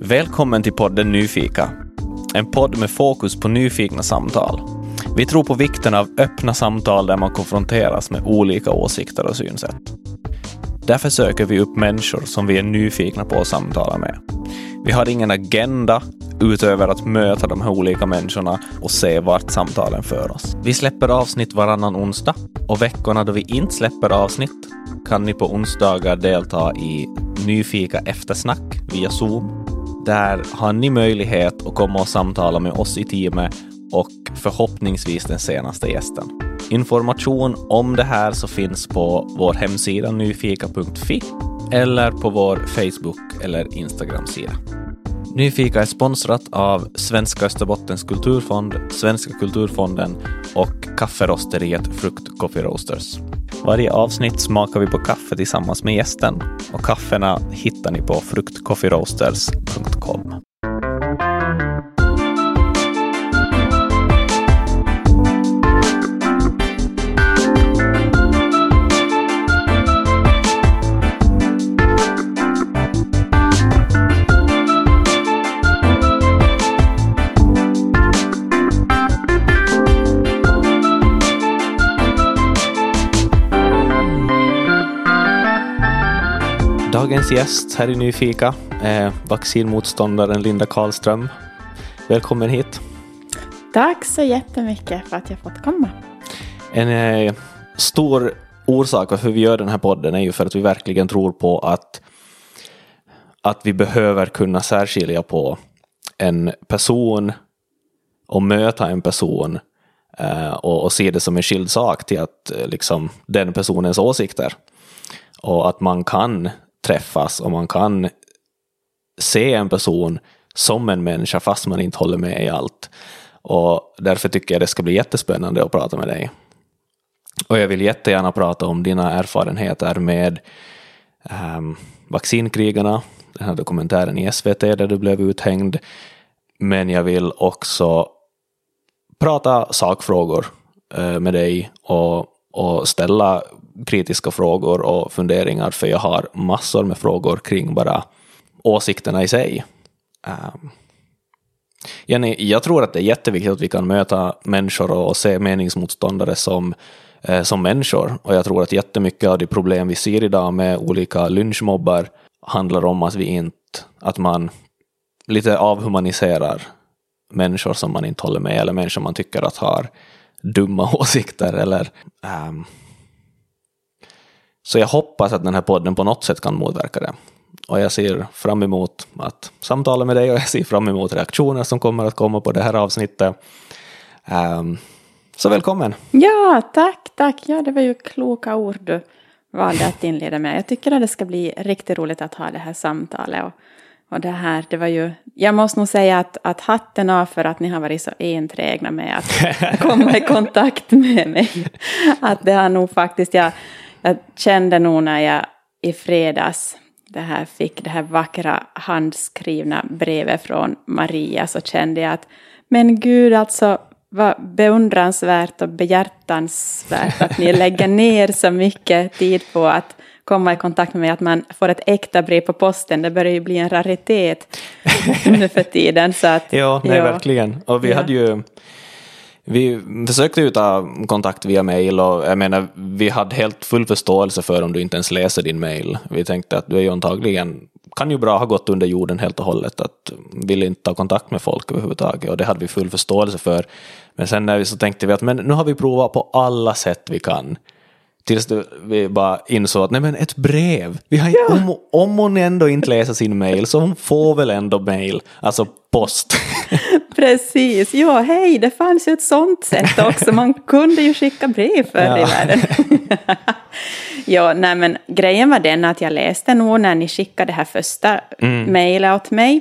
Välkommen till podden Nyfika. En podd med fokus på nyfikna samtal. Vi tror på vikten av öppna samtal där man konfronteras med olika åsikter och synsätt. Därför söker vi upp människor som vi är nyfikna på att samtala med. Vi har ingen agenda utöver att möta de här olika människorna och se vart samtalen för oss. Vi släpper avsnitt varannan onsdag och veckorna då vi inte släpper avsnitt kan ni på onsdagar delta i Nyfika eftersnack via Zoom. Där har ni möjlighet att komma och samtala med oss i teamet och förhoppningsvis den senaste gästen. Information om det här så finns på vår hemsida nyfika.fi eller på vår Facebook eller Instagram-sida. Nyfika är sponsrat av Svenska Österbottens kulturfond, Svenska kulturfonden och kafferosteriet Frukt Coffee Roasters. Varje avsnitt smakar vi på kaffe tillsammans med gästen och kaffena hittar ni på fruktcoffeeroasters.com. Dagens gäst här i Nyfika är vaccinmotståndaren Linda Karlström. Välkommen hit. Tack så jättemycket för att jag fått komma. En eh, stor orsak varför vi gör den här podden är ju för att vi verkligen tror på att, att vi behöver kunna särskilja på en person och möta en person eh, och, och se det som en skild sak till att eh, liksom, den personens åsikter. Och att man kan träffas och man kan se en person som en människa fast man inte håller med i allt. Och därför tycker jag det ska bli jättespännande att prata med dig. Och jag vill jättegärna prata om dina erfarenheter med um, vaccinkrigarna, den här dokumentären i SVT där du blev uthängd. Men jag vill också prata sakfrågor uh, med dig och, och ställa kritiska frågor och funderingar, för jag har massor med frågor kring bara åsikterna i sig. Um, Jenny, jag tror att det är jätteviktigt att vi kan möta människor och se meningsmotståndare som, eh, som människor. Och jag tror att jättemycket av de problem vi ser idag med olika lynchmobbar handlar om att vi inte, att man lite avhumaniserar människor som man inte håller med eller människor man tycker att har dumma åsikter eller um, så jag hoppas att den här podden på något sätt kan motverka det. Och jag ser fram emot att samtala med dig och jag ser fram emot reaktioner som kommer att komma på det här avsnittet. Um, så välkommen! Ja, tack, tack. Ja, det var ju kloka ord du valde att inleda med. Jag tycker att det ska bli riktigt roligt att ha det här samtalet. Och, och det här, det var ju, jag måste nog säga att, att hatten av för att ni har varit så enträgna med att komma i kontakt med mig. Att det har nog faktiskt, jag, jag kände nog när jag i fredags det här fick det här vackra handskrivna brevet från Maria så kände jag att men gud alltså vad beundransvärt och behjärtansvärt att ni lägger ner så mycket tid på att komma i kontakt med mig, att man får ett äkta brev på posten, det börjar ju bli en raritet nu för tiden. Så att, ja, nej, ja. verkligen. Och vi ja. hade ju vi försökte ju ta kontakt via mail och jag menar, vi hade helt full förståelse för om du inte ens läser din mail. Vi tänkte att du är ju antagligen, kan ju bra ha gått under jorden helt och hållet, att vill inte ta kontakt med folk överhuvudtaget och det hade vi full förståelse för. Men sen när vi så tänkte vi att men nu har vi provat på alla sätt vi kan Tills vi bara insåg att nej men ett brev, vi har, ja. om, om hon ändå inte läser sin mail så hon får väl ändå mail, alltså post. Precis, ja hej, det fanns ju ett sånt sätt också, man kunde ju skicka brev förr ja. i världen. ja, nej men grejen var den att jag läste nog när ni skickade det här första mm. mejlet åt mig,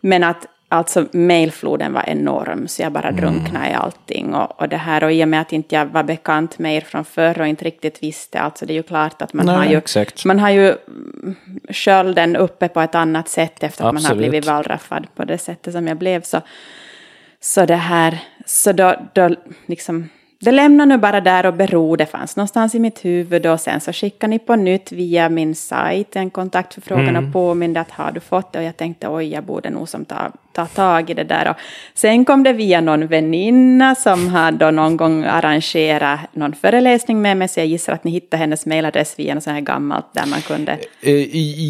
men att Alltså mailfloden var enorm, så jag bara mm. drunknade i allting. Och, och det här, och i och med att inte jag var bekant med er från förr och inte riktigt visste, alltså det är ju klart att man Nej, har ju, exakt. man har ju skölden uppe på ett annat sätt efter att Absolut. man har blivit vallraffad på det sättet som jag blev. Så, så det här, så då, då liksom, det lämnar nu bara där och beror. Det fanns någonstans i mitt huvud och sen så skickade ni på nytt via min sajt en kontaktförfrågan Mm. och påminde att har du fått det? Och jag tänkte oj, jag borde nog som ta, ta tag i det där. Och sen kom det via någon väninna som hade någon gång arrangerat någon föreläsning med mig, så jag gissar att ni hittade hennes mailadress via något sånt här gammalt där man kunde Eh,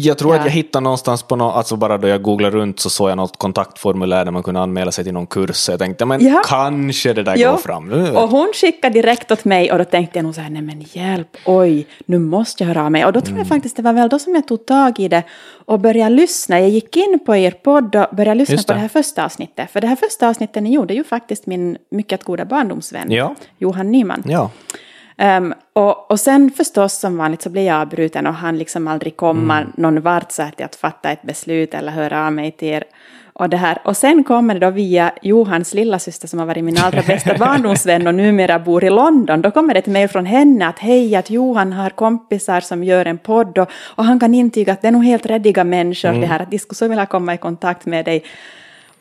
Jag tror Ja. att jag hittade någonstans på något, alltså bara då jag googlade runt så såg jag något kontaktformulär där man kunde anmäla sig till någon kurs. Så jag tänkte, men Ja. kanske det där Ja. går fram. Nu. Och hon skickade direkt åt mig och då tänkte jag nog så här, nej men hjälp, oj, nu måste jag höra av mig. Och då tror jag faktiskt det var väl då som jag tog tag i det och började lyssna. Jag gick in på er podd och började lyssna på det. Det här första avsnittet. För det här första avsnittet ni gjorde ju faktiskt min mycket goda barndomsvän, Ja. Johan Nyman. Ja. Ehm, och, och sen förstås som vanligt så blev jag avbruten och han liksom aldrig komma Mm. någon vart så att, att fatta ett beslut eller höra av mig till er. Och, det här. och sen kommer det då via Johans lilla syster som har varit min allra bästa barndomsvän och numera bor i London. Då kommer det ett mejl från henne att hej, att Johan har kompisar som gör en podd och, och han kan intyga att det är nog helt räddiga människor Mm. det här, att de skulle så vilja komma i kontakt med dig.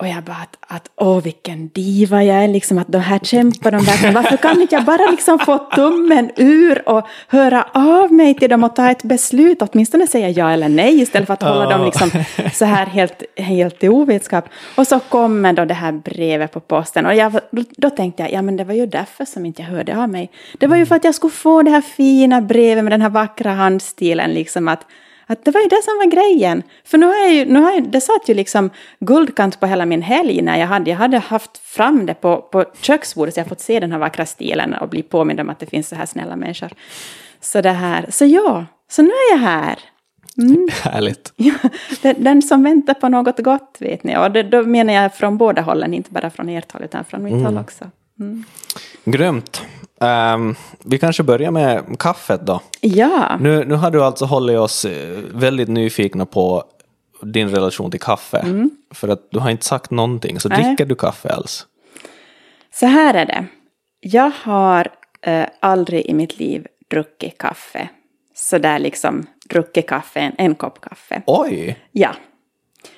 Och jag bara att, att åh vilken diva jag är, liksom att de här kämpar de verkligen. Varför kan inte jag bara liksom få tummen ur och höra av mig till dem och ta ett beslut, åtminstone säga ja eller nej istället för att hålla dem liksom så här helt, helt i ovetskap. Och så kommer då det här brevet på posten och jag, då, då tänkte jag, ja men det var ju därför som inte jag hörde av mig. Det var ju för att jag skulle få det här fina brevet med den här vackra handstilen liksom att att det var ju det som var grejen. För nu har jag ju, nu har jag, det satt ju liksom guldkant på hela min helg när jag hade, jag hade haft fram det på, på köksbordet så jag fått se den här vackra stilen och bli påmind om att det finns så här snälla människor. Så det här, så ja, så nu är jag här. Härligt. Ja, den, den som väntar på något gott vet ni. Och det, då menar jag från båda hållen, inte bara från ert håll utan från mitt håll också. Grymt. Ehm, vi kanske börjar med kaffet då. Ja, Nu, nu har du alltså hållit oss eh, väldigt nyfikna på din relation till kaffe. För att du har inte sagt någonting, så Nej. dricker du kaffe alls? så här är det. Jag har eh, aldrig i mitt liv druckit kaffe. Så där liksom druckit kaffe, en, en kopp kaffe. Oj! Ja.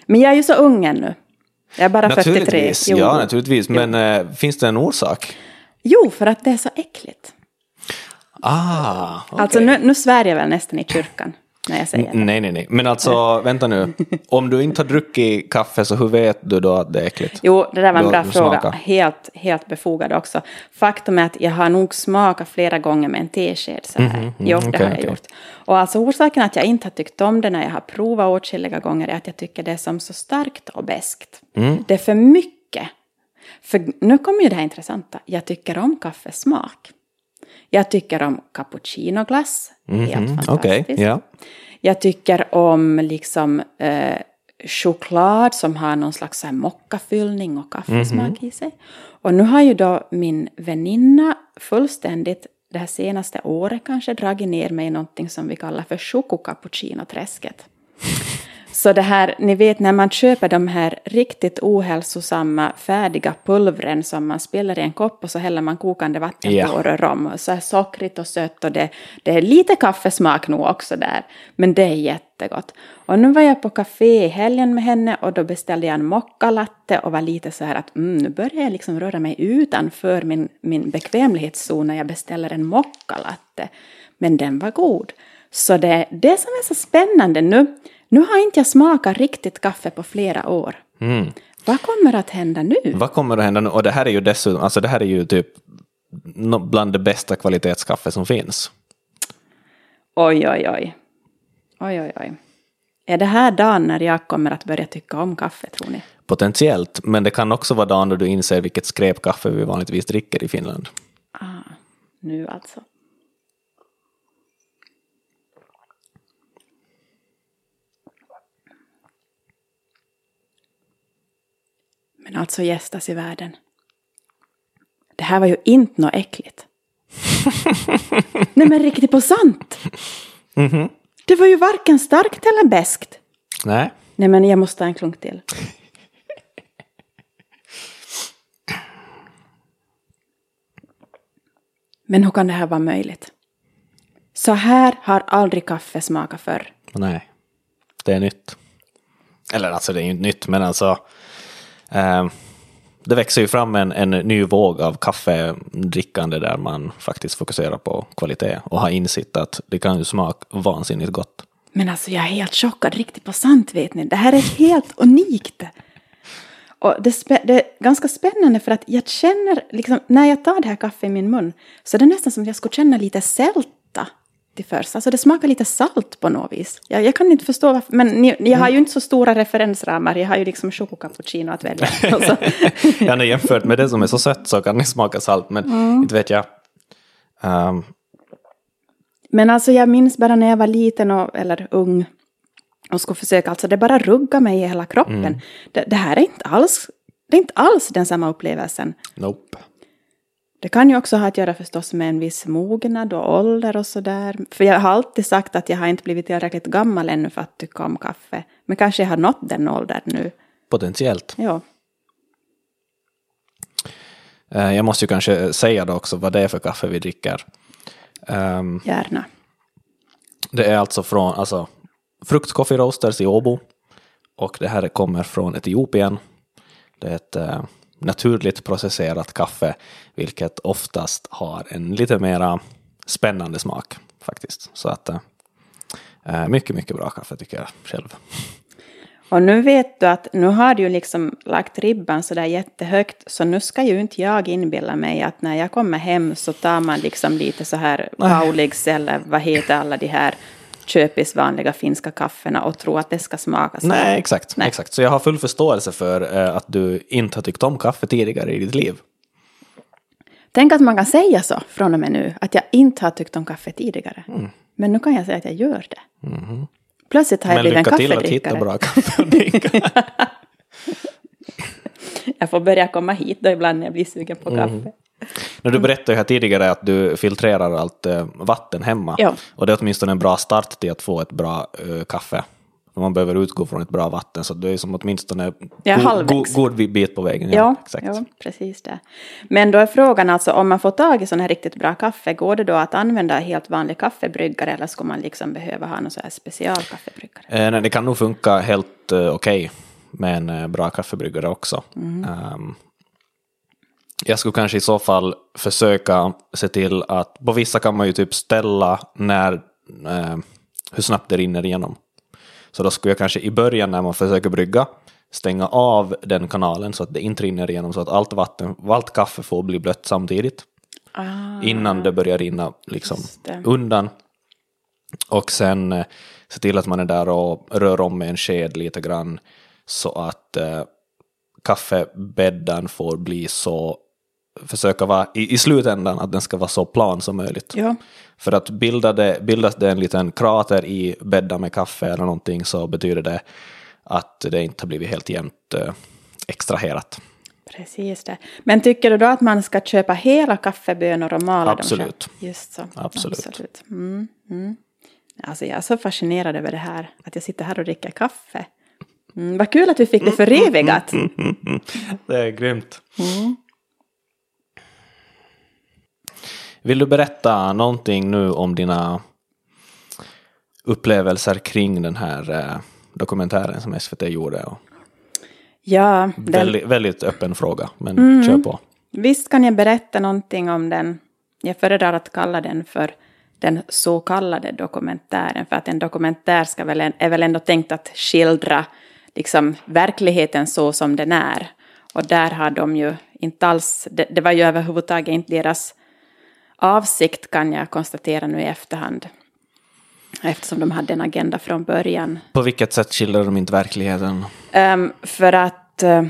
Men jag är ju så ung ännu. Jag är bara 43. Naturligtvis, Jo. ja naturligtvis. Men eh, finns det en orsak? Jo, för att det är så äckligt. Ah, okej. Alltså nu, nu svär jag väl nästan i kyrkan när jag säger det. Nej, nej, nej. Men alltså, vänta nu. Om du inte har druckit kaffe, så hur vet du då att det är äckligt? Jo, det där var en bra fråga. Helt, helt befogad också. Faktum är att jag har nog smakat flera gånger med en tesked så här. jo, det okej, har jag okej. gjort. Och alltså orsaken att jag inte har tyckt om det när jag har provat åtskilliga gånger är att jag tycker det är som så starkt och beskt. Mm. Det är för mycket. För nu kommer ju det här intressanta. Jag tycker om kaffesmak. Jag tycker om cappuccinoglass. Helt Mhm, fantastiskt. Okej, ja. Jag tycker om liksom eh, choklad som har någon slags mockafyllning och kaffesmak i sig. Och nu har ju då min väninna fullständigt det här senaste året kanske dragit ner mig i någonting som vi kallar för chokocappuccino-träsket. Så det här, ni vet när man köper de här riktigt ohälsosamma färdiga pulvren som man spiller i en kopp och så häller man kokande vatten på och rör om. Så här sockrigt och sött och det, det är lite kaffesmak nog också där. Men det är jättegott. Och nu var jag på café i helgen med henne och då beställde jag en mockalatte och var lite så här att mm, nu börjar jag liksom röra mig utanför min, min bekvämlighetszon när jag beställer en mockalatte. Men den var god. Så det, det som är så spännande nu, nu har inte jag smakat riktigt kaffe på flera år. Vad kommer att hända nu? Vad kommer att hända nu? Och det här är ju dessutom, alltså det här är ju typ bland det bästa kvalitetskaffe som finns. Oj, oj, oj. Oj, oj, oj. Är det här dagen när jag kommer att börja tycka om kaffe, tror ni? Potentiellt, men det kan också vara dagen då du inser vilket skräpkaffe vi vanligtvis dricker i Finland. Nu alltså. Men alltså gästas i världen. Det här var ju inte något äckligt. Nej men riktigt på sant. Det var ju varken starkt eller beskt. Nej, Nej men jag måste ha en klunk till. Men hur kan det här vara möjligt? Så här har aldrig kaffe smakat förr. nej. Det är nytt. Eller alltså det är ju inte nytt, men alltså. Eh, det växer ju fram en, en ny våg av kaffedrickande där man faktiskt fokuserar på kvalitet och har insett att det kan ju smaka vansinnigt gott. Men alltså jag är helt chockad, riktigt på sant vet ni. Det här är helt unikt. Och det, det, är ganska spännande för att jag känner, liksom, när jag tar det här kaffet i min mun, så är det nästan som att jag skulle känna lite sälta till först. Alltså det smakar lite salt på något vis. Jag, jag kan inte förstå varför, men ni, jag har ju inte så stora referensramar, jag har ju liksom chokocappuccino att välja. ja, nej, jämfört med det som är så sött så kan det smaka salt, men mm. inte vet jag. Um. Men alltså jag minns bara när jag var liten och, eller ung och skulle försöka, alltså det bara rugga mig i hela kroppen. Mm. Det, det, här är inte alls, det är inte alls den samma upplevelsen. Nope. Det kan ju också ha att göra förstås med en viss mognad och ålder och sådär. För jag har alltid sagt att jag har inte blivit tillräckligt gammal ännu för att tycka om kaffe. Men kanske jag har nått den åldern nu. Potentiellt. Ja. Eh, jag måste ju kanske säga då också vad det är för kaffe vi dricker. Um, Gärna. Det är alltså från alltså, Frukt Coffee Roasters i Åbo. Och det här kommer från Etiopien. Det är ett uh, naturligt processerat kaffe, vilket oftast har en lite mera spännande smak faktiskt. Så att uh, mycket, mycket bra kaffe tycker jag själv. Och nu vet du att nu har du ju liksom lagt ribban så där jättehögt, så nu ska ju inte jag inbilla mig att när jag kommer hem så tar man liksom lite så här Pauligs eller vad heter alla de här köpis vanliga finska kaffena och tro att det ska smaka så. Nej, exakt. Nej. exakt. Så jag har full förståelse för eh, att du inte har tyckt om kaffe tidigare i ditt liv. Tänk att man kan säga så från och med nu, att jag inte har tyckt om kaffe tidigare. Mm. Men nu kan jag säga att jag gör det. Mm. Plötsligt har jag blivit en kaffedrickare. Men lycka till att hitta bra kaffe att jag får börja komma hit då ibland när jag blir sugen på mm. När du berättade här tidigare att du filtrerar allt eh, vatten hemma. Ja. Och det är åtminstone en bra start till att få ett bra uh, kaffe. Man behöver utgå från ett bra vatten, så det är som åtminstone ja, god, god, bit på vägen. Ja, ja, exakt. ja, precis det. Men då är frågan alltså, om man får tag i sån här riktigt bra kaffe, går det då att använda helt vanlig kaffebryggare eller ska man liksom behöva ha någon så här specialkaffebryggare? Eh, nej, det kan nog funka helt uh, okej okay med en uh, bra kaffebryggare också. Mm. Um, jag skulle kanske i så fall försöka se till att, på vissa kan man ju typ ställa när, eh, hur snabbt det rinner igenom. Så då skulle jag kanske i början när man försöker brygga stänga av den kanalen så att det inte rinner igenom så att allt vatten, allt kaffe får bli blött samtidigt. Ah, innan det börjar rinna liksom undan. Och sen eh, se till att man är där och rör om med en sked lite grann så att eh, kaffebädden får bli så försöka vara i, i slutändan att den ska vara så plan som möjligt. Ja. För att bilda det, bildas det en liten krater i bädden med kaffe eller någonting så betyder det att det inte har blivit helt jämnt eh, extraherat. Precis det. Men tycker du då att man ska köpa hela kaffebönor och mala Absolut. dem själv? Just så. Absolut. Absolut. Mm, mm. Alltså jag är så fascinerad över det här, att jag sitter här och dricker kaffe. Mm, vad kul att vi fick det förevigat. Mm, mm, mm, det är grymt. Vill du berätta någonting nu om dina upplevelser kring den här eh, dokumentären som SVT gjorde? Ja. Den... Väldigt, väldigt öppen fråga, men mm. kör på. Visst kan jag berätta någonting om den. Jag föredrar att kalla den för den så kallade dokumentären, för att en dokumentär ska väl, är väl ändå tänkt att skildra liksom, verkligheten så som den är. Och där har de ju inte alls, det, det var ju överhuvudtaget inte deras avsikt kan jag konstatera nu i efterhand. Eftersom de hade en agenda från början. På vilket sätt skildrar de inte verkligheten? Um, för att uh,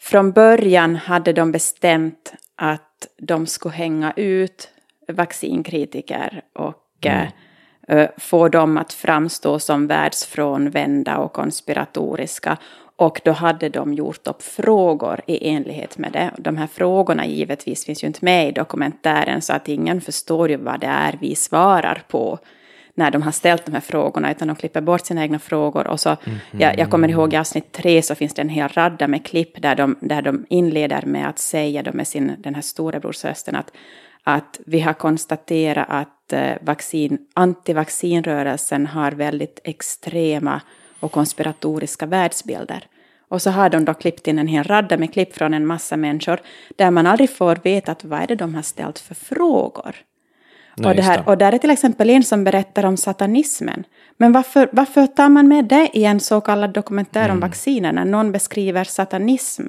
från början hade de bestämt att de skulle hänga ut vaccinkritiker och mm. uh, få dem att framstå som världsfrånvända och konspiratoriska och då hade de gjort upp frågor i enlighet med det. De här frågorna givetvis finns ju inte med i dokumentären så att ingen förstår ju vad det är vi svarar på när de har ställt de här frågorna, utan de klipper bort sina egna frågor. Och så, mm. jag, jag, kommer ihåg i avsnitt tre så finns det en hel radda med klipp där de, där de inleder med att säga då med sin, den här storebrorsrösten att, att vi har konstaterat att eh, vaccin, antivaccinrörelsen har väldigt extrema och konspiratoriska världsbilder. Och så har de då klippt in en hel radda med klipp från en massa människor där man aldrig får veta att vad är det de har ställt för frågor. Nej, och, det här, och där är till exempel en som berättar om satanismen. Men varför, varför tar man med det i en så kallad dokumentär Mm. om vacciner när någon beskriver satanism?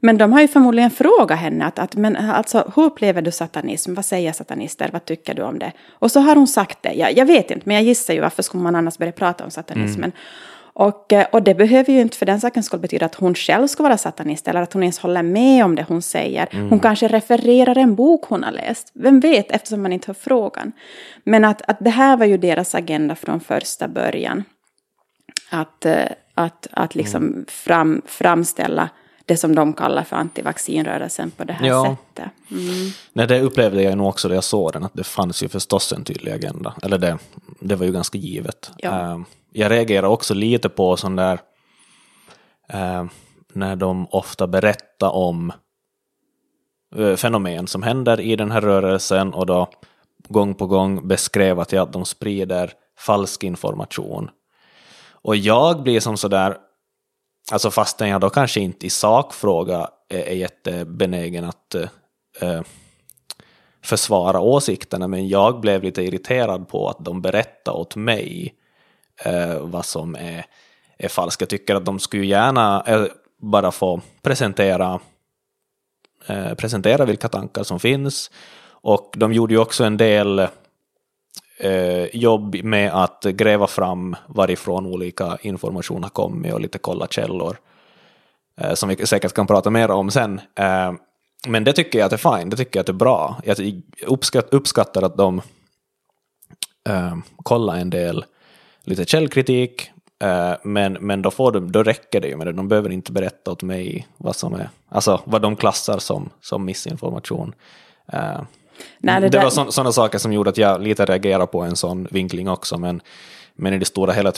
Men de har ju förmodligen frågat henne att, att men alltså, hur upplever du satanism? Vad säger satanister? Vad tycker du om det? Och så har hon sagt det. Jag, jag vet inte, men jag gissar ju varför skulle man annars börja prata om satanismen. Och, eh, och det behöver ju inte för den sakens skull betyda att hon själv ska vara satanist eller att hon ens håller med om det hon säger. Hon kanske refererar en bok hon har läst. Vem vet, eftersom man inte har frågan. Men att, att det här var ju deras agenda från första början. Att, eh, att, att liksom fram, framställa det som de kallar för antivaccinrörelsen på det här Ja. sättet. Mm. Nej, det upplevde jag nog också när jag såg den, att det fanns ju förstås en tydlig agenda. Eller det, det var ju ganska givet. Ja. Eh, jag reagerar också lite på sån där, eh, när de ofta berättar om eh, fenomen som händer i den här rörelsen och då gång på gång beskrev att, ja, att de sprider falsk information. Och jag blir som sådär, alltså fastän jag då kanske inte i sakfråga är, eh, är jättebenägen att eh, eh, försvara åsikterna, men jag blev lite irriterad på att de berättade åt mig eh, vad som är, är falskt. Jag tycker att de skulle gärna eh, bara få presentera, eh, presentera vilka tankar som finns. Och de gjorde ju också en del Eh, jobb med att gräva fram varifrån olika information har kommit och lite kolla källor. Eh, som vi säkert kan prata mer om sen. Eh, men det tycker jag att är fine, det tycker jag att är bra. Jag uppskatt, uppskattar att de eh, kollar en del lite källkritik, eh, men, men då, får de, då räcker det ju med det. De behöver inte berätta åt mig vad som är, alltså vad de klassar som, som missinformation. Eh, Eh, Nej, det det där- var sådana saker som gjorde att jag lite reagerade på en sån vinkling också, men, men i det stora hela,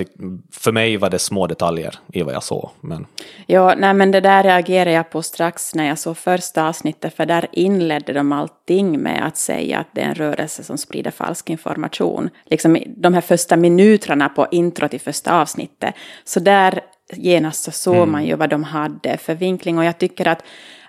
för mig var det små detaljer i vad jag såg. Men, Ja, nej men det där reagerade jag på strax när jag såg första avsnittet, för där inledde de allting med att säga att det är en rörelse som sprider falsk information. Liksom i de här första minuterna på intro till första avsnittet. Så där genast så såg man ju vad de hade för vinkling. Och jag tycker att,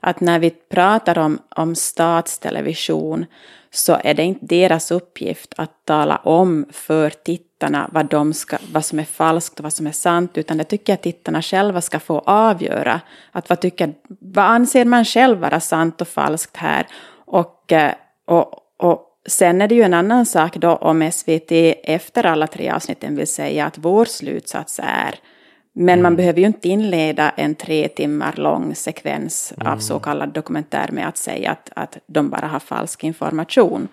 att när vi pratar om, om statstelevision så är det inte deras uppgift att tala om för tittarna vad, de ska, vad som är falskt och vad som är sant, utan det tycker jag att tittarna själva ska få avgöra. Att vad, tycker, vad anser man själv vara sant och falskt här? Och, eh, och, och sen är det ju en annan sak då om SVT efter alla tre avsnitten vill säga att vår slutsats är men man behöver ju inte inleda en tre timmar lång sekvens av så kallad dokumentär med att säga att, att de bara har falsk information.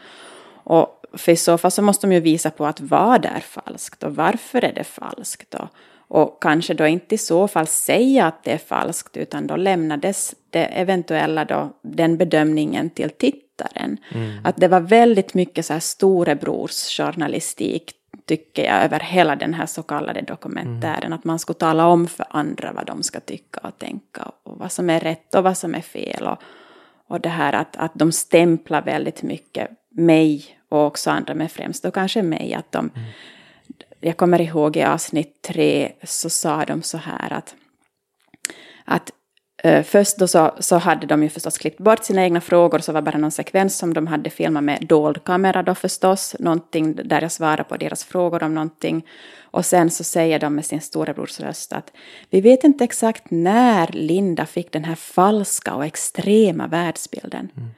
Och för i så fall så måste de ju visa på att vad är falskt och varför är det falskt. Då? Och kanske då inte i så fall säga att det är falskt utan då lämnades det eventuella då, den bedömningen till tittaren. Att det var väldigt mycket så här storebrorsjournalistik tycker jag, över hela den här så kallade dokumentären. Att man skulle tala om för andra vad de ska tycka och tänka och vad som är rätt och vad som är fel. Och, och det här att, att de stämplar väldigt mycket mig och också andra, men främst då kanske mig. Att de, Jag kommer ihåg i avsnitt tre så sa de så här att, att Eh, först då så, så hade de ju förstås klippt bort sina egna frågor, så var det bara någon sekvens som de hade filmat med dold kamera då förstås, någonting där jag svarar på deras frågor om någonting. Och sen så säger de med sin storebrors röst att vi vet inte exakt när Linda fick den här falska och extrema världsbilden. Mm.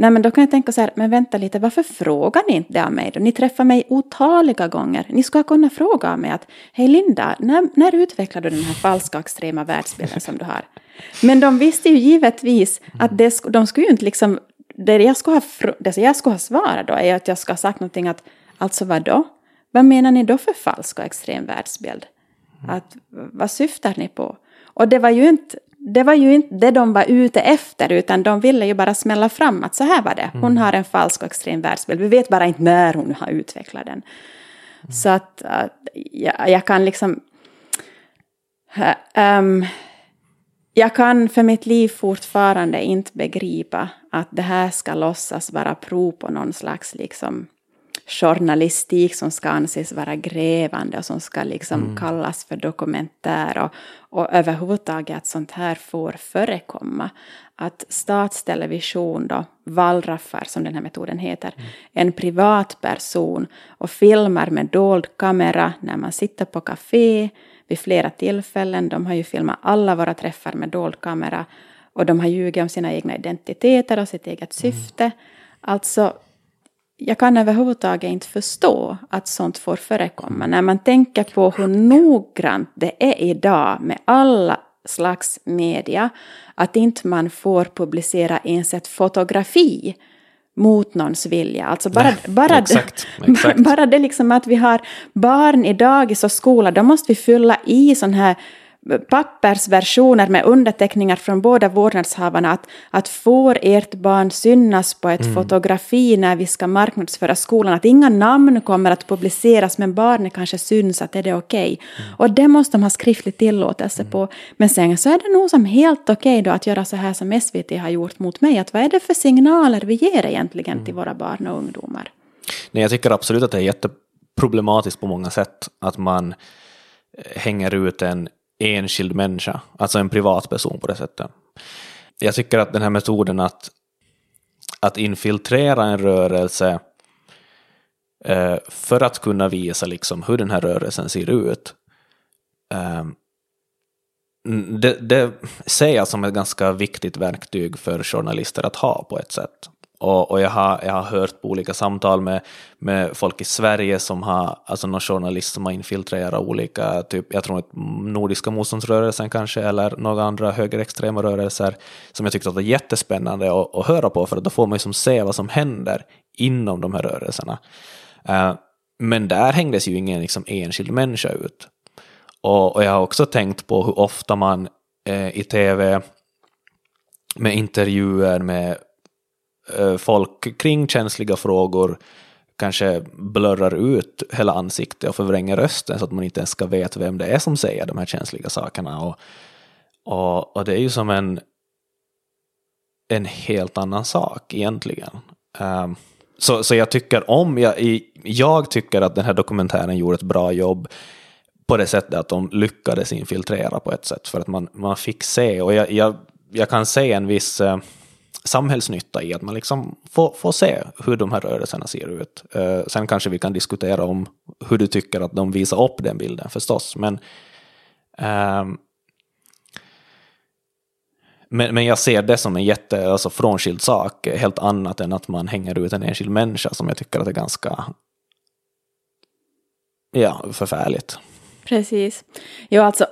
Nej men då kan jag tänka så här, men vänta lite, varför frågar ni inte det av mig då? Ni träffar mig otaliga gånger. Ni ska kunna fråga av mig att, hej Linda, när, när utvecklade du den här falska och extrema världsbilden som du har? Men de visste ju givetvis att det, de skulle ju inte liksom, det jag skulle ha, det jag skulle ha svarat då är att jag ska ha sagt någonting att, alltså vad då? Vad menar ni då för falsk och extrem världsbild? Att, vad syftar ni på? Och det var ju inte det var ju inte det de var ute efter, utan de ville ju bara smälla fram att så här var det. Hon har en falsk och extrem världsbild. Vi vet bara inte när hon har utvecklat den. Så att, att jag, jag kan liksom... Äh, ehm, jag kan för mitt liv fortfarande inte begripa att det här ska låtsas vara prov på någon slags liksom journalistik som ska anses vara grävande och som ska liksom Mm. kallas för dokumentär och, och överhuvudtaget att sånt här får förekomma. Att statstelevision då, wallraffar som den här metoden heter, en privatperson och filmar med dold kamera när man sitter på café vid flera tillfällen. De har ju filmat alla våra träffar med dold kamera och de har ljugit om sina egna identiteter och sitt eget syfte. Alltså, jag kan överhuvudtaget inte förstå att sånt får förekomma. När man tänker på hur noggrant det är idag med alla slags media, att inte man får publicera ens ett fotografi mot någons vilja. Alltså bara, Nej, bara, exakt, exakt. bara det liksom att vi har barn i dagis och skola, då måste vi fylla i sån här pappersversioner med underteckningar från båda vårdnadshavarna att, att får ert barn synas på ett fotografi när vi ska marknadsföra skolan, att inga namn kommer att publiceras men barnet kanske syns att är det okej. Och det måste de ha skriftlig tillåtelse på. Men sen så är det nog som helt okej då att göra så här som SVT har gjort mot mig, att vad är det för signaler vi ger egentligen till våra barn och ungdomar? Nej, jag tycker absolut att det är jätteproblematiskt på många sätt att man eh, hänger ut en enskild människa, alltså en privatperson på det sättet. Jag tycker att den här metoden att, att infiltrera en rörelse eh, för att kunna visa liksom hur den här rörelsen ser ut, eh, det, det ser jag som ett ganska viktigt verktyg för journalister att ha på ett sätt. Och, och jag, har, jag har hört på olika samtal med, med folk i Sverige som har, alltså någon journalist som har infiltrerat olika, typ, jag tror att Nordiska motståndsrörelsen kanske, eller några andra högerextrema rörelser, som jag tyckte att var jättespännande att, att höra på, för att då får man ju som se vad som händer inom de här rörelserna. Uh, men där hängdes ju ingen liksom, enskild människa ut. Och, och jag har också tänkt på hur ofta man eh, i tv med intervjuer med Eh, folk kring känsliga frågor kanske blurrar ut hela ansiktet och förvränger rösten så att man inte ens ska veta vem det är som säger de här känsliga sakerna. Och, och, och det är ju som en, en helt annan sak egentligen. Um, så, så jag tycker om, jag, jag tycker att den här dokumentären gjorde ett bra jobb på det sättet att de lyckades infiltrera på ett sätt för att man, man fick se, och jag, jag, jag kan se en viss eh, samhällsnytta i att man liksom får, får se hur de här rörelserna ser ut. Eh, sen kanske vi kan diskutera om hur du tycker att de visar upp den bilden förstås, men eh, men, men jag ser det som en jätte, alltså frånskild sak, helt annat än att man hänger ut en enskild människa som jag tycker att är ganska ja, förfärligt. Precis. Jo, alltså,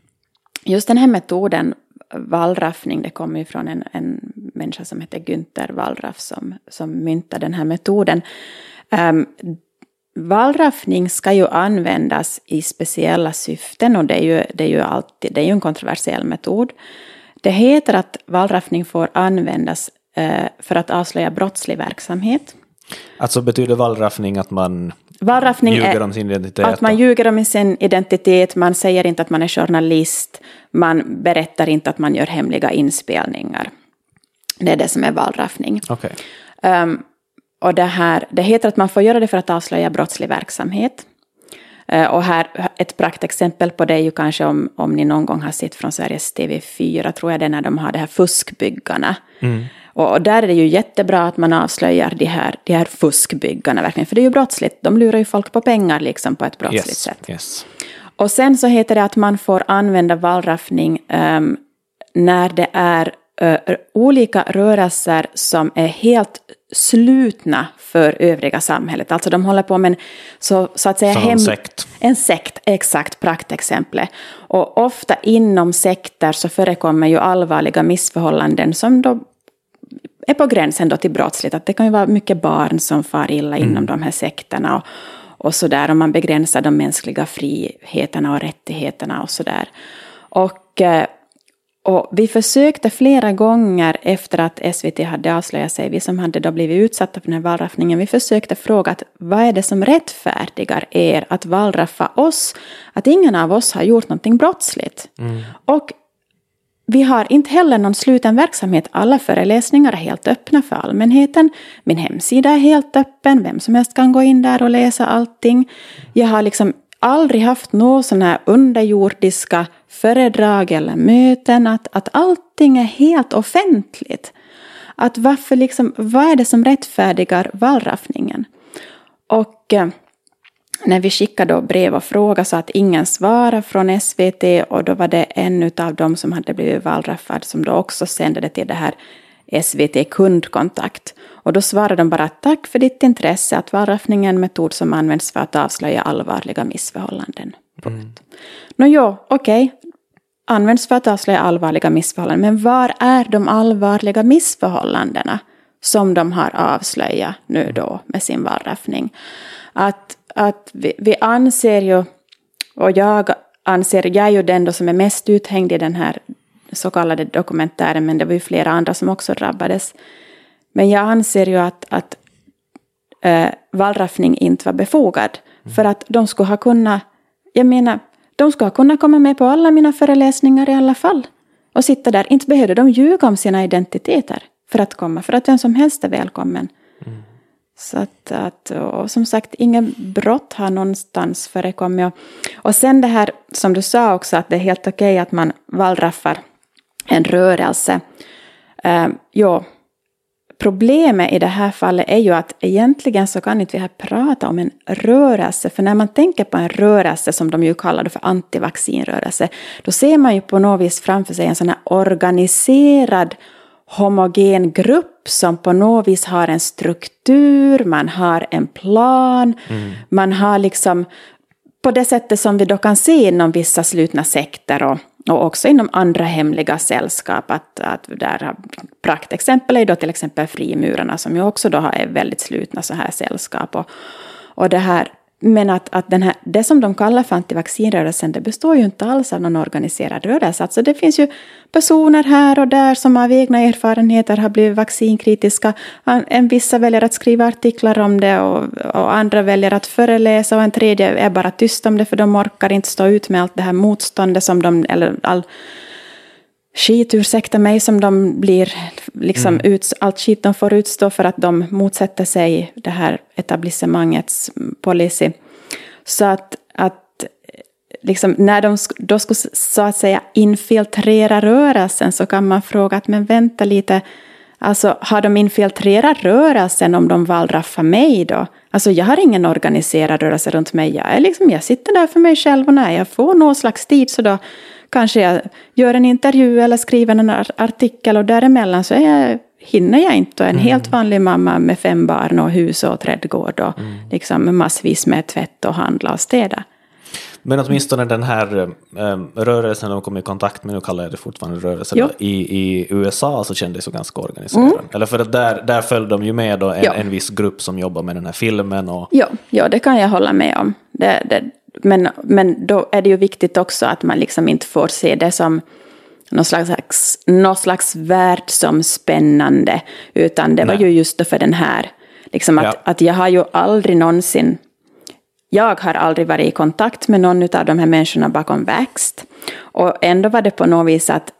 just den här metoden, wallraffning, det kommer ju från en, en människa som heter Günther Wallraff som, som myntade den här metoden. Ehm, um, wallraffning ska ju användas i speciella syften och det är ju, det är ju, alltid, det är ju en kontroversiell metod. Det heter att wallraffning får användas eh, för att avslöja brottslig verksamhet. Alltså betyder wallraffning att man Wallraffning ljuger är om sin identitet? att man ljuger om sin identitet, man säger inte att man är journalist, man berättar inte att man gör hemliga inspelningar. Det är det som är wallraffning. Okej. Um, och det, här, det heter att man får göra det för att avslöja brottslig verksamhet. Uh, och här, ett praktexempel på det är ju kanske om, om ni någon gång har sett från Sveriges TV4, tror jag det är när de har det här fuskbyggarna. Och, och där är det ju jättebra att man avslöjar de här, de här fuskbyggarna verkligen, för det är ju brottsligt. De lurar ju folk på pengar liksom på ett brottsligt Yes, sätt. yes. Och sen så heter det att man får använda wallraffning um, när det är uh, olika rörelser som är helt slutna för övriga samhället. Alltså de håller på med en så, så att säga Som en sekt. En sekt, exakt praktexemplet. Och ofta inom sekter så förekommer ju allvarliga missförhållanden som då är på gränsen då till brottsligt. Att det kan ju vara mycket barn som far illa inom de här sekterna. Och, och så där, och man begränsar de mänskliga friheterna och rättigheterna och så där. Och, eh, och vi försökte flera gånger efter att SVT hade avslöjat sig, vi som hade då blivit utsatta för den här wallraffningen, vi försökte fråga att vad är det som rättfärdigar er att wallraffa oss? Att ingen av oss har gjort någonting brottsligt. Och vi har inte heller någon sluten verksamhet. Alla föreläsningar är helt öppna för allmänheten. Min hemsida är helt öppen. Vem som helst kan gå in där och läsa allting. Jag har liksom aldrig haft några sådana här underjordiska föredrag eller möten. Att, att allting är helt offentligt. Att varför liksom, vad är det som rättfärdigar wallraffningen? Och eh, när vi skickade brev och fråga så att ingen svarade från SVT och då var det en av dem som hade blivit wallraffad som då också sände det till det här SVT kundkontakt. Och då svarade de bara tack för ditt intresse att wallraffning är en metod som används för att avslöja allvarliga missförhållanden. Mm. Nåjo, okej, okay. används för att avslöja allvarliga missförhållanden. Men var är de allvarliga missförhållandena som de har avslöjat nu då med sin wallraffning? Att att vi, vi anser ju, och jag anser, jag är ju den då som är mest uthängd i den här så kallade dokumentären, men det var ju flera andra som också drabbades. Men jag anser ju att, att äh, wallraffning inte var befogad. Mm. För att de skulle ha kunnat, jag menar, de skulle ha kunnat komma med på alla mina föreläsningar i alla fall. Och sitta där. Inte behövde de ljuga om sina identiteter för att komma, för att vem som helst är välkommen. Så att, att, och som sagt, inga brott har någonstans förekommit. Och sen det här som du sa också, att det är helt okej okay att man wallraffar en rörelse. Ehm, uh, ja, problemet i det här fallet är ju att egentligen så kan inte vi här prata om en rörelse, för när man tänker på en rörelse som de ju kallar för antivaccinrörelse, då ser man ju på något vis framför sig en sån här organiserad homogen grupp som på något vis har en struktur, man har en plan, mm. man har liksom på det sättet som vi då kan se inom vissa slutna sekter och, och också inom andra hemliga sällskap. Att, att där praktexempel är då till exempel frimurarna som ju också då är väldigt slutna så här sällskap. Och, och det här men att, att den här, det som de kallar för antivaccinrörelsen, det består ju inte alls av någon organiserad rörelse. Alltså det finns ju personer här och där som av egna erfarenheter har blivit vaccinkritiska. En vissa väljer att skriva artiklar om det och, och andra väljer att föreläsa och en tredje är bara tyst om det för de orkar inte stå ut med allt det här motståndet som de, eller all skit, ursäkta mig, som de blir, liksom mm. ut, allt skit de får utstå för att de motsätter sig det här etablissemangets policy. Så att, att liksom, när de då skulle så att säga infiltrera rörelsen så kan man fråga att men vänta lite, alltså har de infiltrerat rörelsen om de wallraffar mig då? Alltså jag har ingen organiserad rörelse runt mig, jag, är liksom, jag sitter där för mig själv och när jag får någon slags tid så då kanske jag gör en intervju eller skriver en artikel och däremellan så jag, hinner jag inte. Och en mm. helt vanlig mamma med fem barn och hus och trädgård och mm. liksom massvis med tvätt och handla och städa. Men åtminstone den här ähm, rörelsen de kom i kontakt med, nu kallar jag det fortfarande rörelse, då, i, i USA så kändes det ganska organiserad. Mm. Eller för att där, där följde de ju med då en, en viss grupp som jobbar med den här filmen. Och... Ja, ja det kan jag hålla med om. Det, det, men, men då är det ju viktigt också att man liksom inte får se det som någon slags, någon slags världsomspännande. Utan det var ju just för den här, liksom att, ja. att jag har ju aldrig någonsin jag har aldrig varit i kontakt med någon av de här människorna bakom Växt. Och ändå var det på något vis att,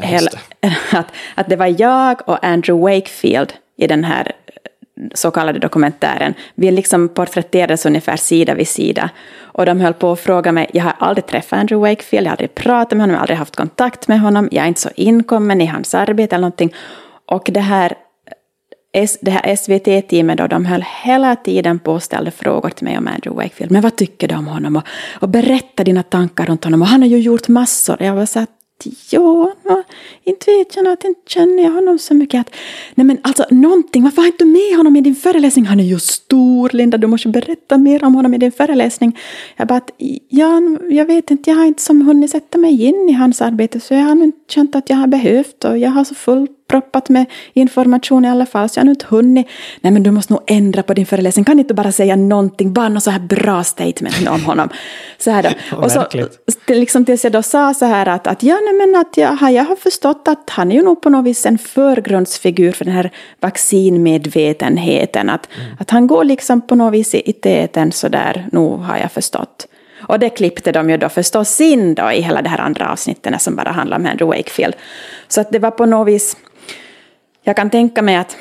hela, att, att det var jag och Andrew Wakefield i den här så kallade dokumentären. Vi liksom porträtterades ungefär sida vid sida. Och de höll på att fråga mig, jag har aldrig träffat Andrew Wakefield, jag har aldrig pratat med honom, jag har aldrig haft kontakt med honom, jag är inte så inkommen i hans arbete eller någonting. Och det här, det här SVT-teamet då, de höll hela tiden på och ställde frågor till mig om Andrew Wakefield. Men vad tycker du om honom? Och, och berätta dina tankar runt honom. Och han har ju gjort massor. Jag var så här, ja, inte vet jag Att inte känner jag honom så mycket. Att, nej men alltså någonting, varför har inte du med honom i din föreläsning? Han är ju stor, Linda, du måste berätta mer om honom i din föreläsning. Jag bara, att, ja, jag vet inte, jag har inte som hunnit sätta mig in i hans arbete, så jag har inte känt att jag har behövt och jag har så fullt proppat med information i alla fall, så jag har inte hunnit. Nej, men du måste nog ändra på din föreläsning. Kan inte bara säga någonting, bara något så här bra statement om honom. Så här då. Och så, liksom tills jag då sa så här att, att ja, nej, men att jag, jag har förstått att han är ju nog på något vis en förgrundsfigur för den här vaccinmedvetenheten. Att, mm. att han går liksom på något vis i täten så där, nog har jag förstått. Och det klippte de ju då förstås in då i hela det här andra avsnittet som bara handlar om Andrew Wakefield. Så att det var på något vis, jag kan tänka mig att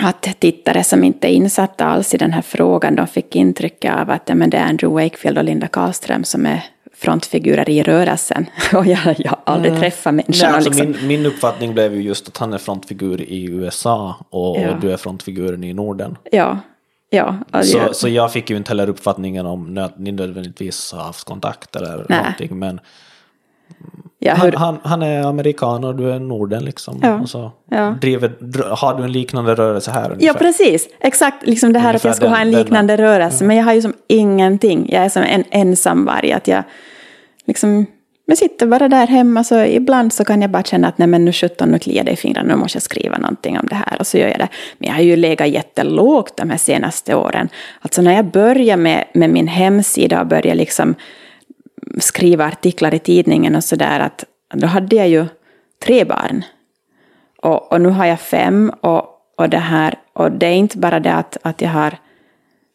att tittare som inte är insatta alls i den här frågan, de fick intrycket av att ja, men det är Andrew Wakefield och Linda Karlström som är frontfigurer i rörelsen. Och jag, jag har aldrig mm. träffat människan. alltså liksom. min, min uppfattning blev ju just att han är frontfigur i USA och, ja. och du är frontfiguren i Norden. Ja. Ja, så, jag... så jag fick ju inte heller uppfattningen om att ni nödvändigtvis har haft kontakt eller Nej. någonting. Men Ja, hur... han, han, han, är amerikan och du är Norden liksom. Ja, och så ja. driver, har du en liknande rörelse här? Ungefär? Ja, precis. Exakt, liksom det här ungefär att jag skulle ha en liknande den, rörelse. Men jag har ju som ingenting. Jag är som en ensamvarg. Att jag liksom jag sitter bara där hemma så ibland så kan jag bara känna att nej men nu sjutton nu kliar det i fingrarna, nu måste jag skriva någonting om det här och så gör jag det. Men jag har ju legat jättelågt de här senaste åren. Alltså när jag började med, med min hemsida och började liksom skriva artiklar i tidningen och sådär, att då hade jag ju tre barn. Och, och nu har jag fem och, och det här, och det är inte bara det att, att jag har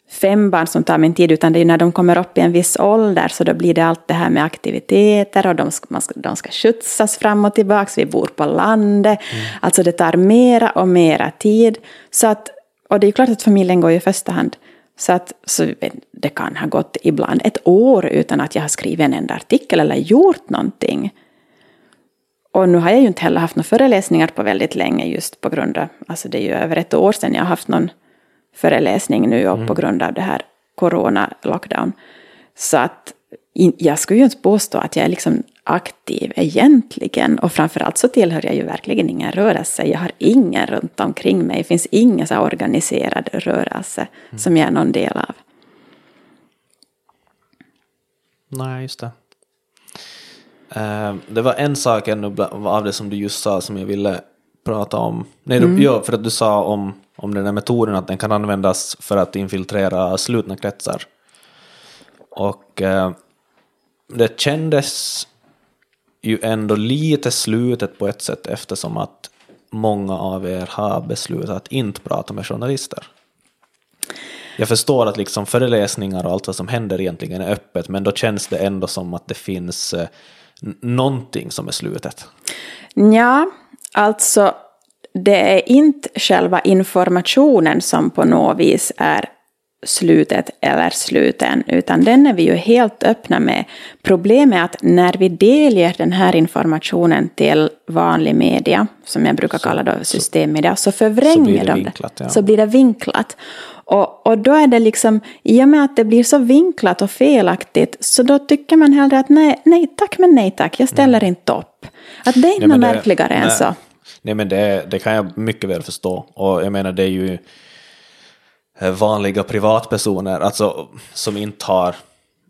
fem barn som tar min tid, utan det är när de kommer upp i en viss ålder, så då blir det allt det här med aktiviteter och de ska, man ska, de ska skjutsas fram och tillbaka, vi bor på landet. Mm. Alltså det tar mera och mera tid. Så att, och det är klart att familjen går i första hand. Så att så det kan ha gått ibland ett år utan att jag har skrivit en enda artikel eller gjort någonting. Och nu har jag ju inte heller haft några föreläsningar på väldigt länge just på grund av, alltså det är ju över ett år sedan jag har haft någon föreläsning nu och mm. på grund av det här corona-lockdown. Så att jag skulle ju inte påstå att jag är liksom aktiv egentligen. Och framförallt så tillhör jag ju verkligen ingen rörelse. Jag har ingen runt omkring mig. Det finns ingen så organiserad rörelse mm. som jag är någon del av. Nej, just det. Uh, det var en sak av det som du just sa som jag ville prata om. Nej, mm. du, ja, för att du sa om, om den här metoden att den kan användas för att infiltrera slutna kretsar. Och uh, det kändes ju ändå lite slutet på ett sätt eftersom att många av er har beslutat att inte prata med journalister. Jag förstår att liksom föreläsningar och allt vad som händer egentligen är öppet, men då känns det ändå som att det finns eh, någonting som är slutet. Ja, alltså det är inte själva informationen som på något vis är slutet eller sluten, utan den är vi ju helt öppna med. Problemet är att när vi delger den här informationen till vanlig media, som jag brukar så, kalla då systemmedia, så förvränger de det. Ja. Så blir det vinklat. Och, och då är det liksom, i och med att det blir så vinklat och felaktigt, så då tycker man hellre att nej, nej tack men nej tack, jag ställer mm. inte upp. Att det är inte något märkligare än så. Nej men det, det kan jag mycket väl förstå. Och jag menar det är ju vanliga privatpersoner, alltså som inte har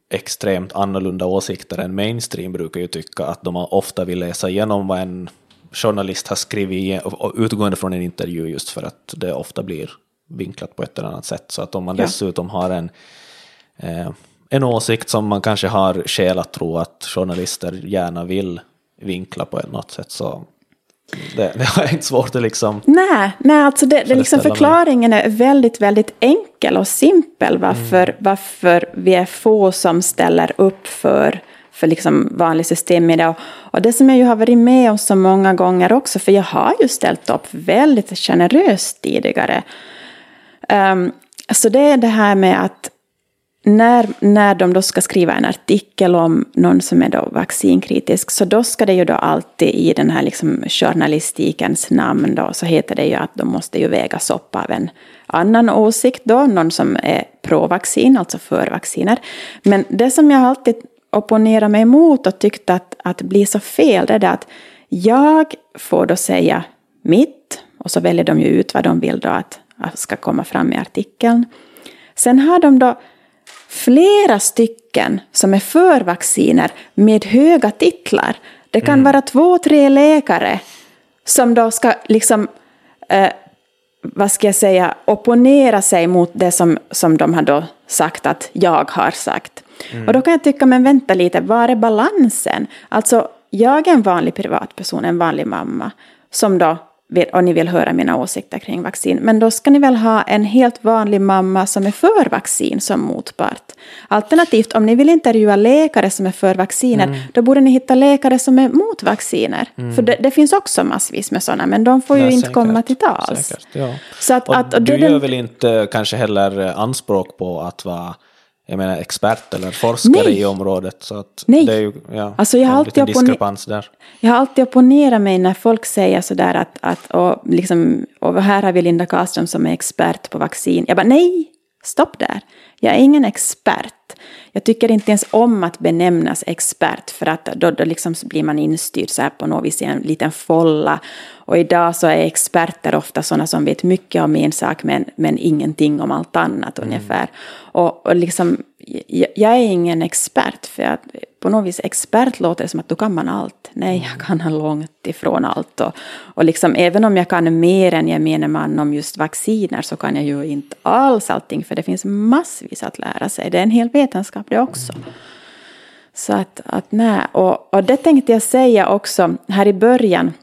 extremt annorlunda åsikter än mainstream brukar ju tycka att de ofta vill läsa igenom vad en journalist har skrivit utgående från en intervju just för att det ofta blir vinklat på ett eller annat sätt. Så att om man ja. dessutom har en, eh, en åsikt som man kanske har skäl att tro att journalister gärna vill vinkla på något sätt så det, det är inte svårt att liksom... Nej, nej alltså det, det liksom förklaringen är väldigt, väldigt enkel och simpel varför, mm. varför vi är få som ställer upp för, för liksom vanlig systemmedia. Och, och det som jag ju har varit med om så många gånger också, för jag har ju ställt upp väldigt generöst tidigare. Um, så det är det här med att när, när de då ska skriva en artikel om någon som är då vaccinkritisk, så då ska det ju då alltid i den här liksom journalistikens namn då, så heter det ju att de måste ju vägas upp av en annan åsikt då, någon som är pro-vaccin, alltså för vacciner. Men det som jag alltid opponerar mig emot och tyckte att, att blir så fel, det är det att jag får då säga mitt, och så väljer de ju ut vad de vill då att, att ska komma fram i artikeln. Sen har de då flera stycken som är för vacciner med höga titlar. Det kan mm. vara två, tre läkare som då ska liksom, eh, vad ska jag säga, opponera sig mot det som, som de har då sagt att jag har sagt. Mm. Och då kan jag tycka, men vänta lite, var är balansen? Alltså, jag är en vanlig privatperson, en vanlig mamma, som då och ni vill höra mina åsikter kring vaccin. Men då ska ni väl ha en helt vanlig mamma som är för vaccin som motpart. Alternativt, om ni vill intervjua läkare som är för vacciner, mm. då borde ni hitta läkare som är mot vacciner. Mm. För det, det, finns också massvis med sådana, men de får ju inte säkert, komma till tals. Säkert, ja. Så att, och att, och du gör den... väl inte kanske heller anspråk på att vara jag menar expert eller forskare Nej. i området. Så att Nej. det är ju ja, alltså jag har liten diskrepans där. Jag har alltid opponerat mig när folk säger sådär att, att och liksom, och här har vi Linda Karlström som är expert på vaccin. Jag bara nej, stopp där. Jag är ingen expert. Jag tycker inte ens om att benämnas expert för att då, då liksom blir man instyrd så här på något vis i en liten folla. Och idag så är experter ofta sådana som vet mycket om en sak men, men ingenting om allt annat mm. ungefär. Och, och liksom, jag, jag, är ingen expert för att på något vis expert låter det som att då kan man allt. Nej, jag kan långt ifrån allt. Och, och liksom, även om jag kan mer än jag menar man om just vacciner så kan jag ju inte alls allting för det finns massvis att lära sig. Det är en hel vetenskap det också. Så att, att nej, och, och det tänkte jag säga också här i början.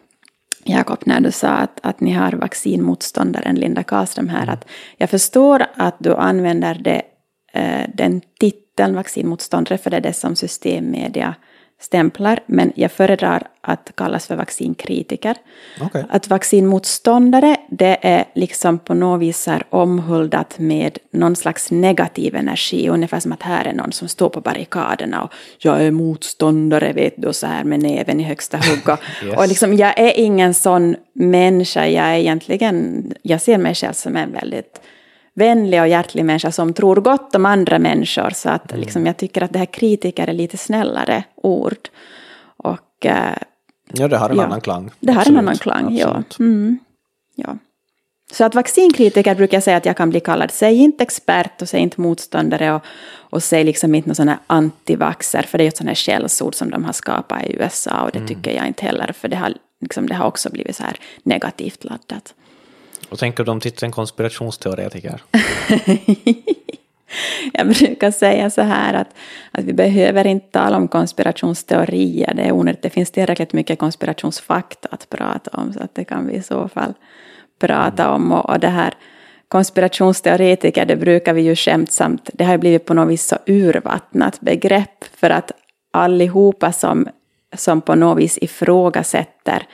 Jakob, när du sa att, att ni har vaccinmotståndaren Linda Karlström här, att jag förstår att du använder det, eh, den titeln vaccinmotståndare, för det är det som systemmedia stämplar, men jag föredrar att kallas för vaccinkritiker. Okay. Att vaccinmotståndare, det är liksom på något vis omhuldat med någon slags negativ energi, ungefär som att här är någon som står på barrikaderna och jag är motståndare, vet du, så här med näven i högsta hugg. yes. Och liksom, jag är ingen sån människa, jag är egentligen, jag ser mig själv som en väldigt vänlig och hjärtlig människa som tror gott om andra människor. Så att mm. liksom, jag tycker att det här kritiker är lite snällare ord. Och, eh, ja, det har en ja, annan klang. Det har en annan klang, ja. Mm, ja. Så att vaccinkritiker brukar jag säga att jag kan bli kallad, säg inte expert och säg inte motståndare och, och säg liksom inte någon sån här antivaxer, för det är ju ett sånt här skällsord som de har skapat i USA och det mm. tycker jag inte heller, för det har, liksom, det har också blivit så här negativt laddat. Vad tänker du om titeln konspirationsteoretiker? Jag brukar säga så här att, att vi behöver inte tala om konspirationsteorier. Det är onödigt. Det finns tillräckligt mycket konspirationsfakta att prata om. Så att det kan vi i så fall prata om. Och, och det här konspirationsteoretiker, det brukar vi ju skämtsamt, det har blivit på något vis så urvattnat begrepp. För att allihopa som, som på något vis ifrågasätter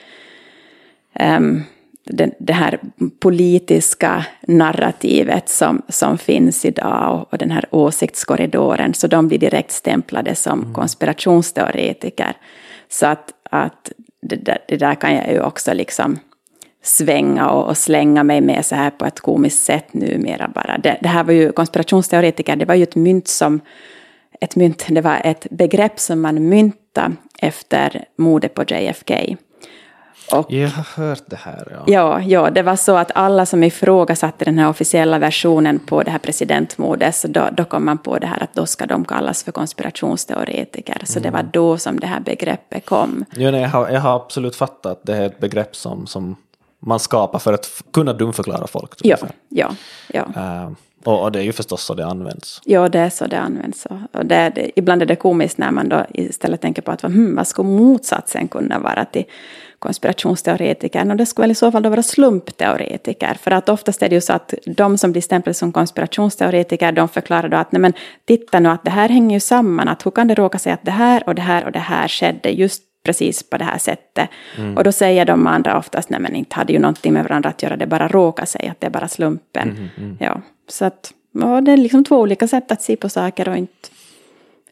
um, det, det här politiska narrativet som, som finns idag och, och den här åsiktskorridoren, så de blir direkt stämplade som mm. konspirationsteoretiker. Så att, att det, där, det där kan jag ju också liksom svänga och, och, slänga mig med så här på ett komiskt sätt numera bara. Det, det här var ju konspirationsteoretiker, det var ju ett mynt som ett mynt, det var ett begrepp som man myntade efter mordet på JFK. Och, jag har hört det här. Ja. ja. Ja, det var så att alla som ifrågasatte den här officiella versionen på det här presidentmordet, så då, då kom man på det här att då ska de kallas för konspirationsteoretiker. Så mm. det var mm. då som det här begreppet kom. Ja, nej, jag, har, jag har absolut fattat att det är ett begrepp som, som man skapar för att kunna dumförklara folk. Ja, ja, ja. Uh, och, och, det är ju förstås så det används. Ja, det är så det används. Och det, det, ibland är det komiskt när man då istället tänker på att hmm, vad skulle motsatsen kunna vara till konspirationsteoretikern och det skulle väl i så fall då vara slumpteoretiker. För att oftast är det ju så att de som blir stämplade som konspirationsteoretiker de förklarar då att nej men titta nu att det här hänger ju samman, att hur kan det råka sig att det här och det här och det här skedde just precis på det här sättet. Mm. Och då säger de andra oftast, nej men inte hade ju någonting med varandra att göra, det bara råkar sig, att det är bara slumpen. Mm, mm. Ja, så att, och det är liksom två olika sätt att se på saker och inte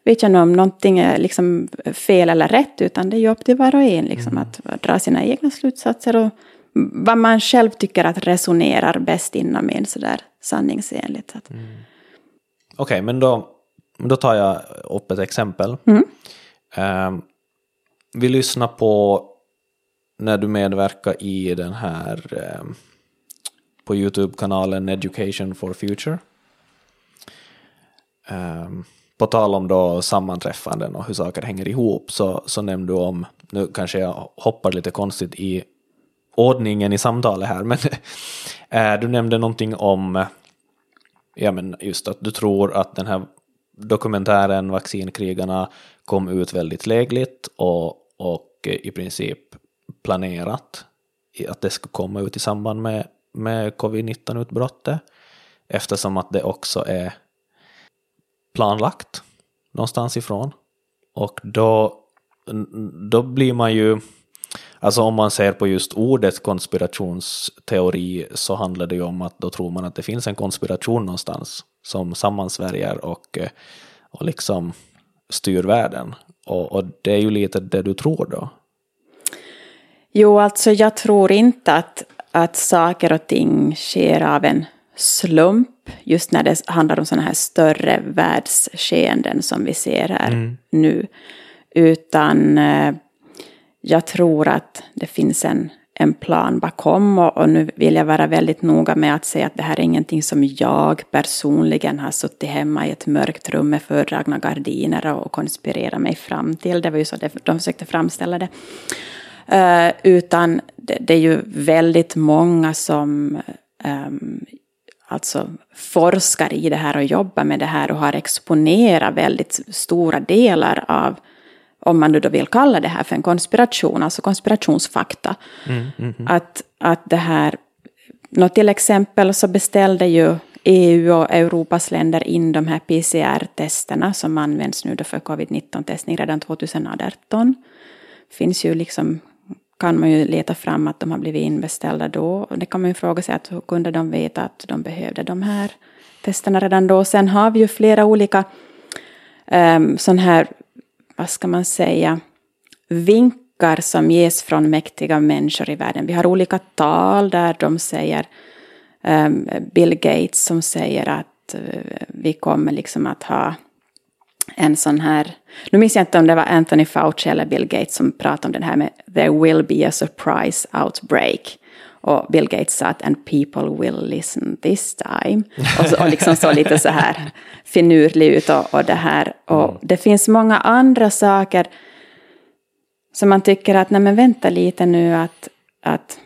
vet jag om någonting är liksom fel eller rätt, utan det är ju upp till var och en liksom, mm. att dra sina egna slutsatser och vad man själv tycker att resonerar bäst inom en sådär sanningsenligt. Mm. Okej, okay, men då, då tar jag upp ett exempel. Mm. Um, vi lyssnar på när du medverkar i den här um, på Youtube-kanalen Education for Future. Um, på tal om då sammanträffanden och hur saker hänger ihop så, så nämnde du om, nu kanske jag hoppar lite konstigt i ordningen i samtalet här, men äh, du nämnde någonting om ja, men just att du tror att den här dokumentären Vaccinkrigarna kom ut väldigt lägligt och, och i princip planerat att det skulle komma ut i samband med, med covid-19-utbrottet eftersom att det också är planlagt någonstans ifrån. Och då, då blir man ju, alltså om man ser på just ordet konspirationsteori så handlar det ju om att då tror man att det finns en konspiration någonstans som sammansvärjer och, eh, och liksom styr världen. Och, och det är ju lite det du tror då. Jo, alltså jag tror inte att, att saker och ting sker av en slump just när det handlar om sådana här större världsskeenden som vi ser här mm. nu. Utan eh, jag tror att det finns en, en plan bakom och, och, nu vill jag vara väldigt noga med att säga att det här är ingenting som jag personligen har suttit hemma i ett mörkt rum med fördragna gardiner och konspirerat mig fram till. Det var ju så de försökte framställa det. Uh, utan det, det, är ju väldigt många som um, alltså forskar i det här och jobbar med det här och har exponerat väldigt stora delar av, om man nu då vill kalla det här för en konspiration, alltså konspirationsfakta. Mm, mm. Att, att det här, nå till exempel så beställde ju EU och Europas länder in de här PCR-testerna som används nu då för covid-19-testning redan 2018. Det finns ju liksom kan man ju leta fram att de har blivit inbeställda då. Och det kan man ju fråga sig att hur kunde de veta att de behövde de här testerna redan då. Sen har vi ju flera olika um, sån här, vad ska man säga, vinkar som ges från mäktiga människor i världen. Vi har olika tal där de säger, um, Bill Gates som säger att uh, vi kommer liksom att ha en sån här, nu minns jag inte om det var Anthony Fauci eller Bill Gates som pratade om den här med there will be a surprise outbreak. Och Bill Gates sa att and people will listen this time. Och, så, och liksom så lite så här finurlig ut och, och det här. Och mm. det finns många andra saker som man tycker att, nej men vänta lite nu att, att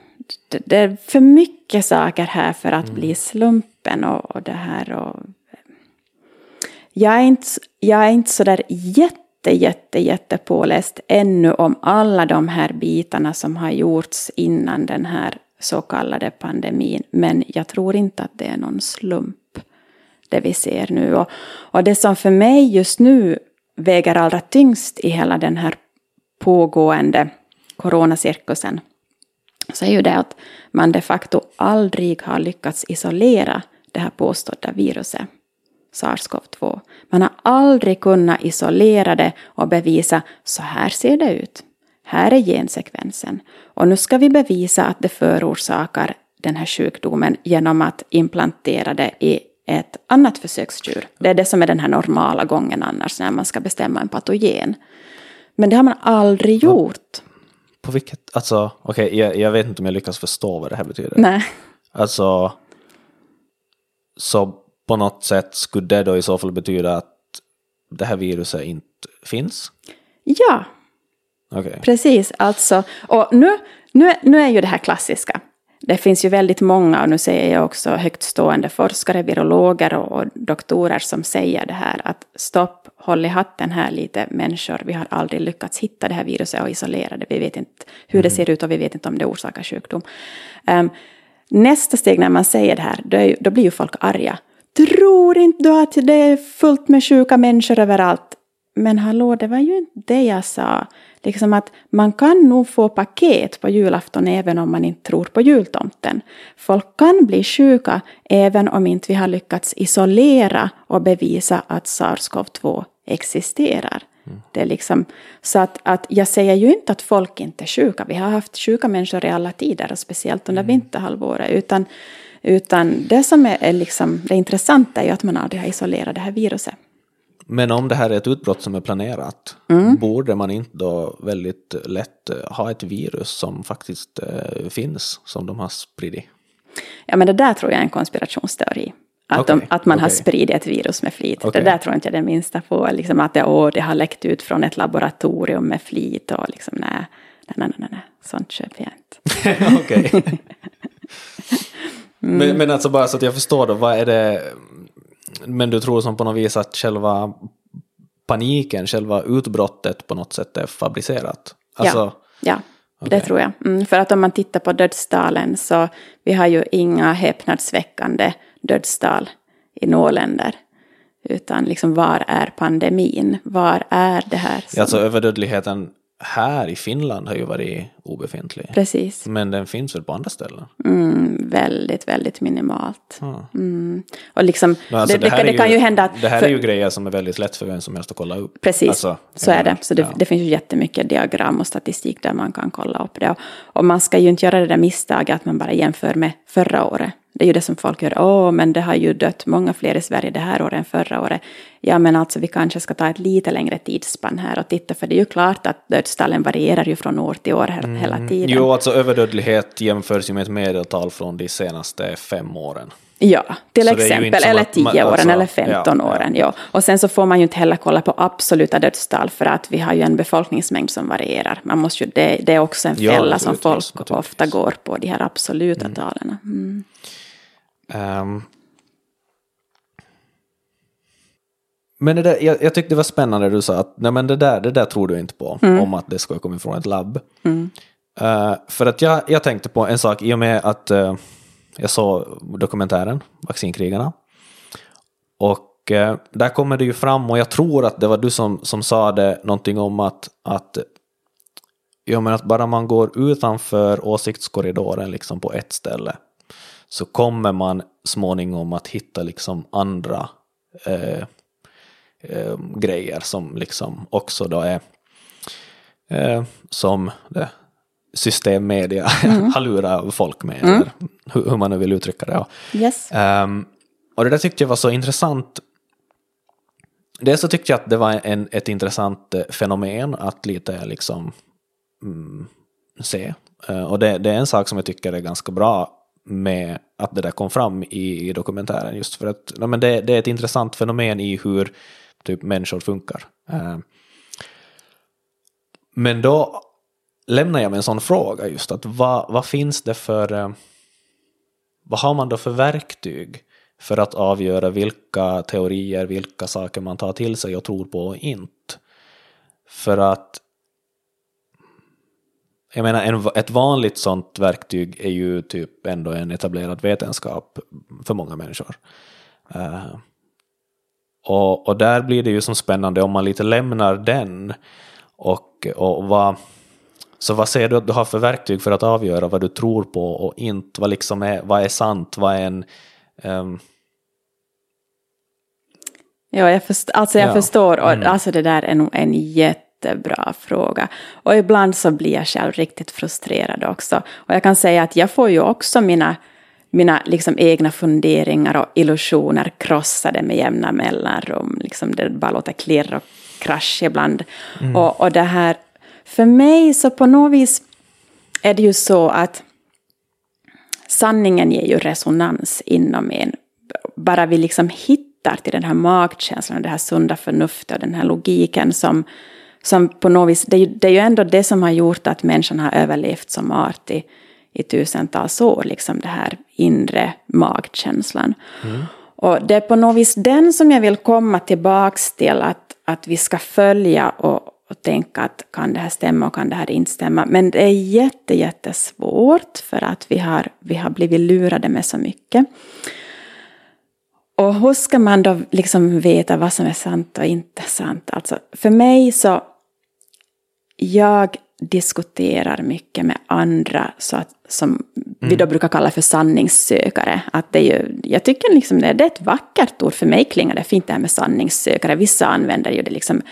det, det är för mycket saker här för att mm. bli slumpen och, och det här. Och, jag är inte, jag är inte så där jätte, jätte, jätte påläst ännu om alla de här bitarna som har gjorts innan den här så kallade pandemin. Men jag tror inte att det är någon slump, det vi ser nu. Och, och det som för mig just nu väger allra tyngst i hela den här pågående coronacirkusen så är ju det att man de facto aldrig har lyckats isolera det här påstådda viruset. SARS-CoV-2. Man har aldrig kunnat isolera det och bevisa så här ser det ut. Här är gensekvensen. Och nu ska vi bevisa att det förorsakar den här sjukdomen genom att implantera det i ett annat försöksdjur. Det är det som är den här normala gången annars när man ska bestämma en patogen. Men det har man aldrig gjort. På vilket, alltså, okej, okay, jag, jag, vet inte om jag lyckas förstå vad det här betyder. Nej. Alltså, så på något sätt skulle det då i så fall betyda att det här viruset inte finns? Ja, okay. precis. Alltså, och nu, nu, nu är ju det här klassiska. Det finns ju väldigt många, och nu säger jag också högtstående forskare, virologer och, och doktorer som säger det här att stopp, håll i hatten här lite människor, vi har aldrig lyckats hitta det här viruset och isolera det, vi vet inte hur det mm. ser ut och vi vet inte om det orsakar sjukdom. Um, nästa steg när man säger det här, då, är, då blir ju folk arga tror inte du att det är fullt med sjuka människor överallt? Men hallå, det var ju inte det jag sa. Liksom att man kan nog få paket på julafton även om man inte tror på jultomten. Folk kan bli sjuka även om inte vi har lyckats isolera och bevisa att SARS-CoV-2 existerar. Mm. Det är liksom, så att, att jag säger ju inte att folk inte är sjuka. Vi har haft sjuka människor i alla tider, och speciellt under mm. vinterhalvåret. Utan utan det som är liksom, det intressanta är ju att man aldrig har isolerat det här viruset. Men om det här är ett utbrott som är planerat, mm. borde man inte då väldigt lätt eh, ha ett virus som faktiskt eh, finns, som de har spridit? Ja, men det där tror jag är en konspirationsteori. Att, okay. de, att man okay. har spridit ett virus med flit. Okay. Det där tror inte jag det minsta på. Liksom att det, åh, det har läckt ut från ett laboratorium med flit. Och liksom, nej, nej, nej, nej, sånt köper jag inte. Okej. Mm. Men, men alltså bara så att jag förstår då, vad är det, men du tror som på något vis att själva paniken, själva utbrottet på något sätt är fabricerat? Alltså, ja. ja. Det tror jag. Mm, för att om man tittar på dödstalen så vi har ju inga häpnadsväckande dödstal i några länder. Utan liksom var är pandemin? Var är det här? Som... Alltså överdödligheten här i Finland har ju varit obefintlig. Precis. Men den finns väl på andra ställen? Mm, väldigt, väldigt minimalt. Mm. Och liksom, alltså det, det, det, det kan ju, hända att... Det här för, är ju grejer som är väldigt lätt för vem som helst att kolla upp. Precis, alltså, så är det. Så det, ja. det finns ju jättemycket diagram och statistik där man kan kolla upp det. Och, och man ska ju inte göra det där misstaget att man bara jämför med förra året. Det är ju det som folk gör. Åh, men det har ju dött många fler i Sverige det här året än förra året. Ja, men alltså vi kanske ska ta ett lite längre tidsspann här och titta, för det är ju klart att dödstalen varierar ju från år till år mm. hela tiden. Jo, alltså överdödlighet jämförs ju med ett medeltal från de senaste fem åren. Ja, till exempel, eller tio man, åren alltså, eller femton ja, åren. Ja. ja. Och sen så får man ju inte heller kolla på absoluta dödstal för att vi har ju en befolkningsmängd som varierar. Man måste ju, det, det är också en fälla ja, som folk ofta går på, de här absoluta mm. talen. Mm. Um, men det där, jag, jag tyckte det var spännande du sa att nej men det, där, det där tror du inte på, mm. om att det ska komma från ett labb. Mm. Uh, för att jag, jag tänkte på en sak i och med att uh, jag såg dokumentären, Vaccinkrigarna. Och uh, där kommer det ju fram, och jag tror att det var du som, som sa det, någonting om att, att jag menar att bara man går utanför åsiktskorridoren liksom på ett ställe så kommer man småningom att hitta liksom andra eh, eh, grejer som liksom också då är eh, som det systemmedia mm. har lurat folk med, mm. eller hur, hur, man nu vill uttrycka det. Yes. Um, och det där tyckte jag var så intressant. Dels så tyckte jag att det var en, ett intressant eh, fenomen att lite liksom mm, se. Uh, och det, det, är en sak som jag tycker är ganska bra med att det där kom fram i, i dokumentären. Just för att ja, men det, det, är ett intressant fenomen i hur typ, människor funkar. Eh, men då lämnar jag med en sån fråga just att vad, vad finns det för Eh, vad har man då för verktyg för att avgöra vilka teorier, vilka saker man tar till sig och tror på och inte? För att jag menar, en, ett vanligt sånt verktyg är ju typ ändå en etablerad vetenskap för många människor. Uh, och, och där blir det ju som spännande om man lite lämnar den och, och vad, så vad ser du att du har för verktyg för att avgöra vad du tror på och inte? Vad, liksom är, vad är sant? Vad är en... Um... Ja, jag, först, alltså jag ja. förstår. Och, mm. Alltså det där är nog en jätte jättebra fråga. Och ibland så blir jag själv riktigt frustrerad också. Och jag kan säga att jag får ju också mina, mina liksom egna funderingar och illusioner krossade med jämna mellanrum. Liksom det bara låter klirr och krasch ibland. Mm. Och, och det här, för mig så på något vis är det ju så att sanningen ger ju resonans inom en. Bara vi liksom hittar till den här magkänslan, det här sunda förnuftet och den här logiken som, som på något vis, det är, ju, det är ju ändå det som har gjort att människan har överlevt som art i, i tusentals år, liksom det här inre magkänslan. Mm. Och det är på något vis den som jag vill komma tillbaks till, att, att vi ska följa och, och tänka att kan det här stämma och kan det här inte stämma. Men det är jätte, jättesvårt för att vi har, vi har blivit lurade med så mycket. Och hur ska man då liksom veta vad som är sant och inte sant? Alltså, för mig så, jag diskuterar mycket med andra så att, som mm. vi då brukar kalla för sanningssökare. Att det är ju, jag tycker liksom det, det är ett vackert ord, för mig klingar det fint det här med sanningssökare. Vissa använder ju det liksom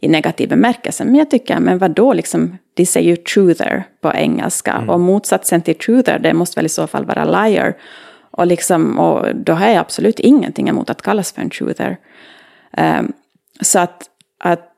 i negativ bemärkelse, men jag tycker, men vad då liksom, de säger ju truther på engelska, mm. och motsatsen till truther, det måste väl i så fall vara liar. Och, liksom, och då har jag absolut ingenting emot att kallas för en truther. Um, så att, att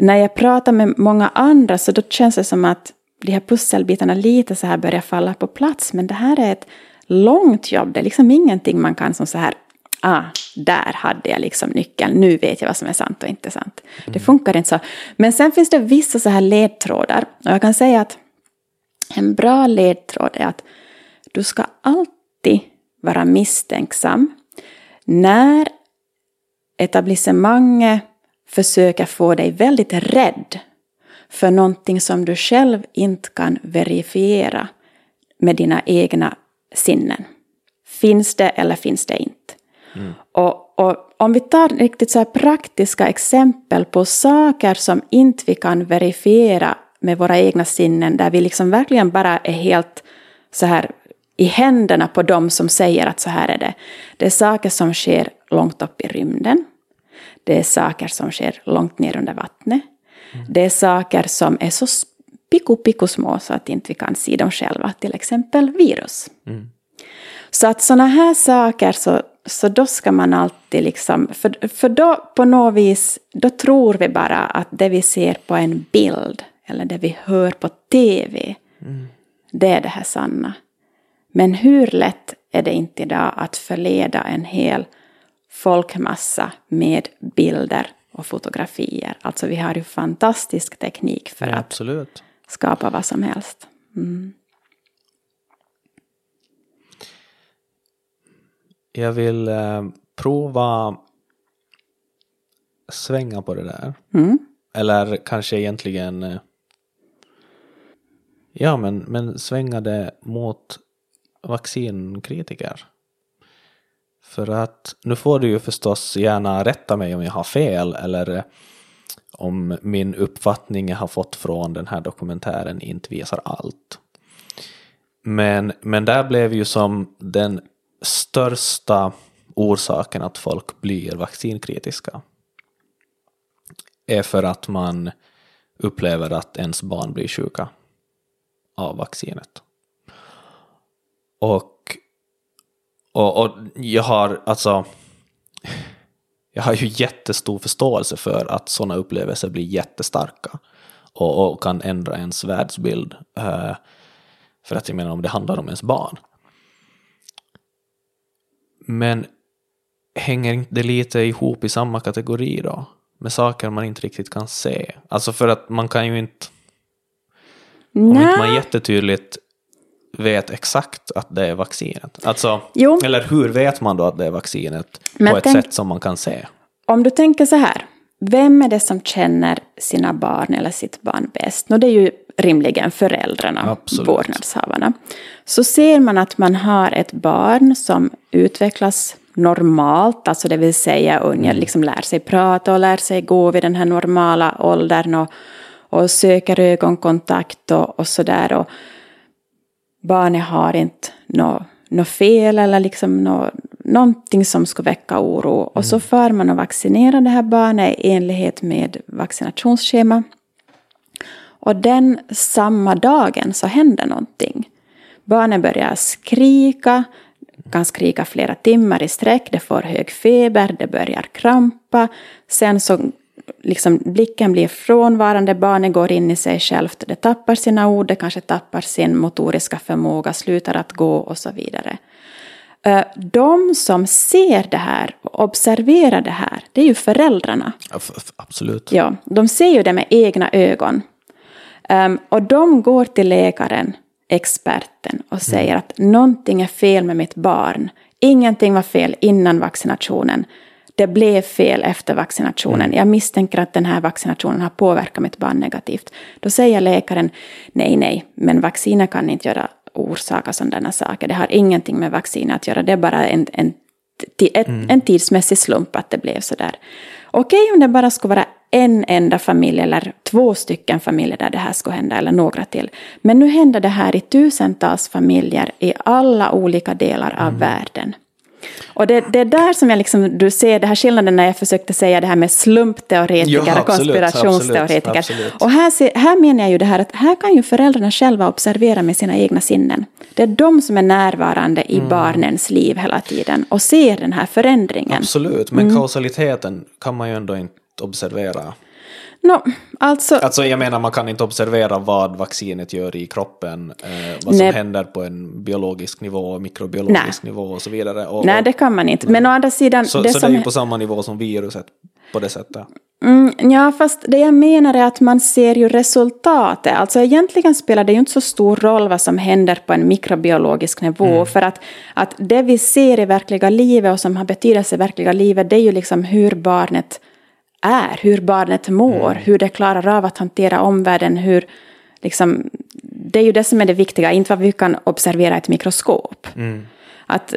när jag pratar med många andra så då känns det som att de här pusselbitarna lite så här börjar falla på plats. Men det här är ett långt jobb. Det är liksom ingenting man kan som så här, ah, där hade jag liksom nyckeln, nu vet jag vad som är sant och inte sant. Mm. Det funkar inte så. Men sen finns det vissa så här ledtrådar. Och jag kan säga att en bra ledtråd är att du ska alltid vara misstänksam när etablissemanget försöker få dig väldigt rädd för någonting som du själv inte kan verifiera med dina egna sinnen. Finns det eller finns det inte? Mm. Och, och, om vi tar riktigt så praktiska exempel på saker som inte vi kan verifiera med våra egna sinnen, där vi liksom verkligen bara är helt så här i händerna på dem som säger att så här är det. Det är saker som sker långt upp i rymden. Det är saker som sker långt ner under vattnet. Mm. Det är saker som är så pico, pico små så att inte vi kan se dem själva, till exempel virus. Mm. Så att sådana här saker, så, så då ska man alltid liksom, för, för då på något vis, då tror vi bara att det vi ser på en bild, eller det vi hör på TV, mm. det är det här sanna. Men hur lätt är det inte idag att förleda en hel folkmassa med bilder och fotografier. Alltså vi har ju fantastisk teknik för ja, att skapa vad som helst. Mm. Jag vill eh, prova svänga på det där. Mm. Eller kanske egentligen eh, Ja men, men svänga det mot vaccinkritiker. För att nu får du ju förstås gärna rätta mig om jag har fel eller om min uppfattning jag har fått från den här dokumentären inte visar allt. Men, men där blev ju som den största orsaken att folk blir vaccinkritiska är för att man upplever att ens barn blir sjuka av vaccinet. Och, och, och jag har alltså jag har ju jättestor förståelse för att sådana upplevelser blir jättestarka och, och kan ändra ens världsbild. Uh, för att jag menar om det handlar om ens barn. Men hänger inte det lite ihop i samma kategori då? Med saker man inte riktigt kan se. Alltså för att man kan ju inte... Om inte man jättetydligt vet exakt att det är vaccinet? Alltså, jo. Eller hur vet man då att det är vaccinet Men på ett tänk, sätt som man kan se? Om du tänker så här, vem är det som känner sina barn eller sitt barn bäst? No, det är ju rimligen föräldrarna, Absolut. vårdnadshavarna. Så ser man att man har ett barn som utvecklas normalt, alltså det vill säga ungen mm. liksom lär sig prata och lär sig gå vid den här normala åldern och, och söker ögonkontakt och, och sådär. Och barnet har inte något no fel eller liksom no, någonting som skulle väcka oro. Och mm. så för man och vaccinerar det här barnet i enlighet med vaccinationsschema. Och den samma dagen så händer någonting. Barnet börjar skrika, kan skrika flera timmar i sträck, det får hög feber, det börjar krampa. Sen så liksom blicken blir frånvarande, barnet går in i sig självt, det tappar sina ord, det kanske tappar sin motoriska förmåga, slutar att gå och så vidare. Eh, de som ser det här och observerar det här, det är ju föräldrarna. Absolut. Ja, de ser ju det med egna ögon. Um, och de går till läkaren, experten, och säger mm. att någonting är fel med mitt barn. Ingenting var fel innan vaccinationen. Det blev fel efter vaccinationen. Mm. Jag misstänker att den här vaccinationen har påverkat mitt barn negativt. Då säger läkaren, nej, nej, men vaccinet kan inte göra orsaka sådana saker. Det har ingenting med vaccinet att göra. Det är bara en, en, en, en tidsmässig slump att det blev så där. Okej om det bara skulle vara en enda familj eller två stycken familjer där det här skulle hända eller några till. Men nu händer det här i tusentals familjer i alla olika delar av mm. världen. Och det, det är där som jag liksom, du ser det här skillnaden när jag försökte säga det här med slumpteoretiker ja, och konspirationsteoretiker. Absolut, absolut. Och här, ser, här menar jag ju det här att här kan ju föräldrarna själva observera med sina egna sinnen. Det är de som är närvarande i mm. barnens liv hela tiden och ser den här förändringen. Absolut, men mm. kausaliteten kan man ju ändå inte observera. No, alltså, alltså jag menar man kan inte observera vad vaccinet gör i kroppen, eh, vad som nej. händer på en biologisk nivå, mikrobiologisk nej. nivå och så vidare. Och, nej, det kan man inte. Men å andra sidan... Så det, så det är ju på samma nivå som viruset på det sättet. Mm, ja, fast det jag menar är att man ser ju resultatet. Alltså egentligen spelar det ju inte så stor roll vad som händer på en mikrobiologisk nivå. Mm. För att, att det vi ser i verkliga livet och som har betydelse i verkliga livet, det är ju liksom hur barnet är, hur barnet mår, hur det klarar av att hantera omvärlden, hur liksom, det är ju det som är det viktiga, inte vad vi kan observera i ett mikroskop. Att,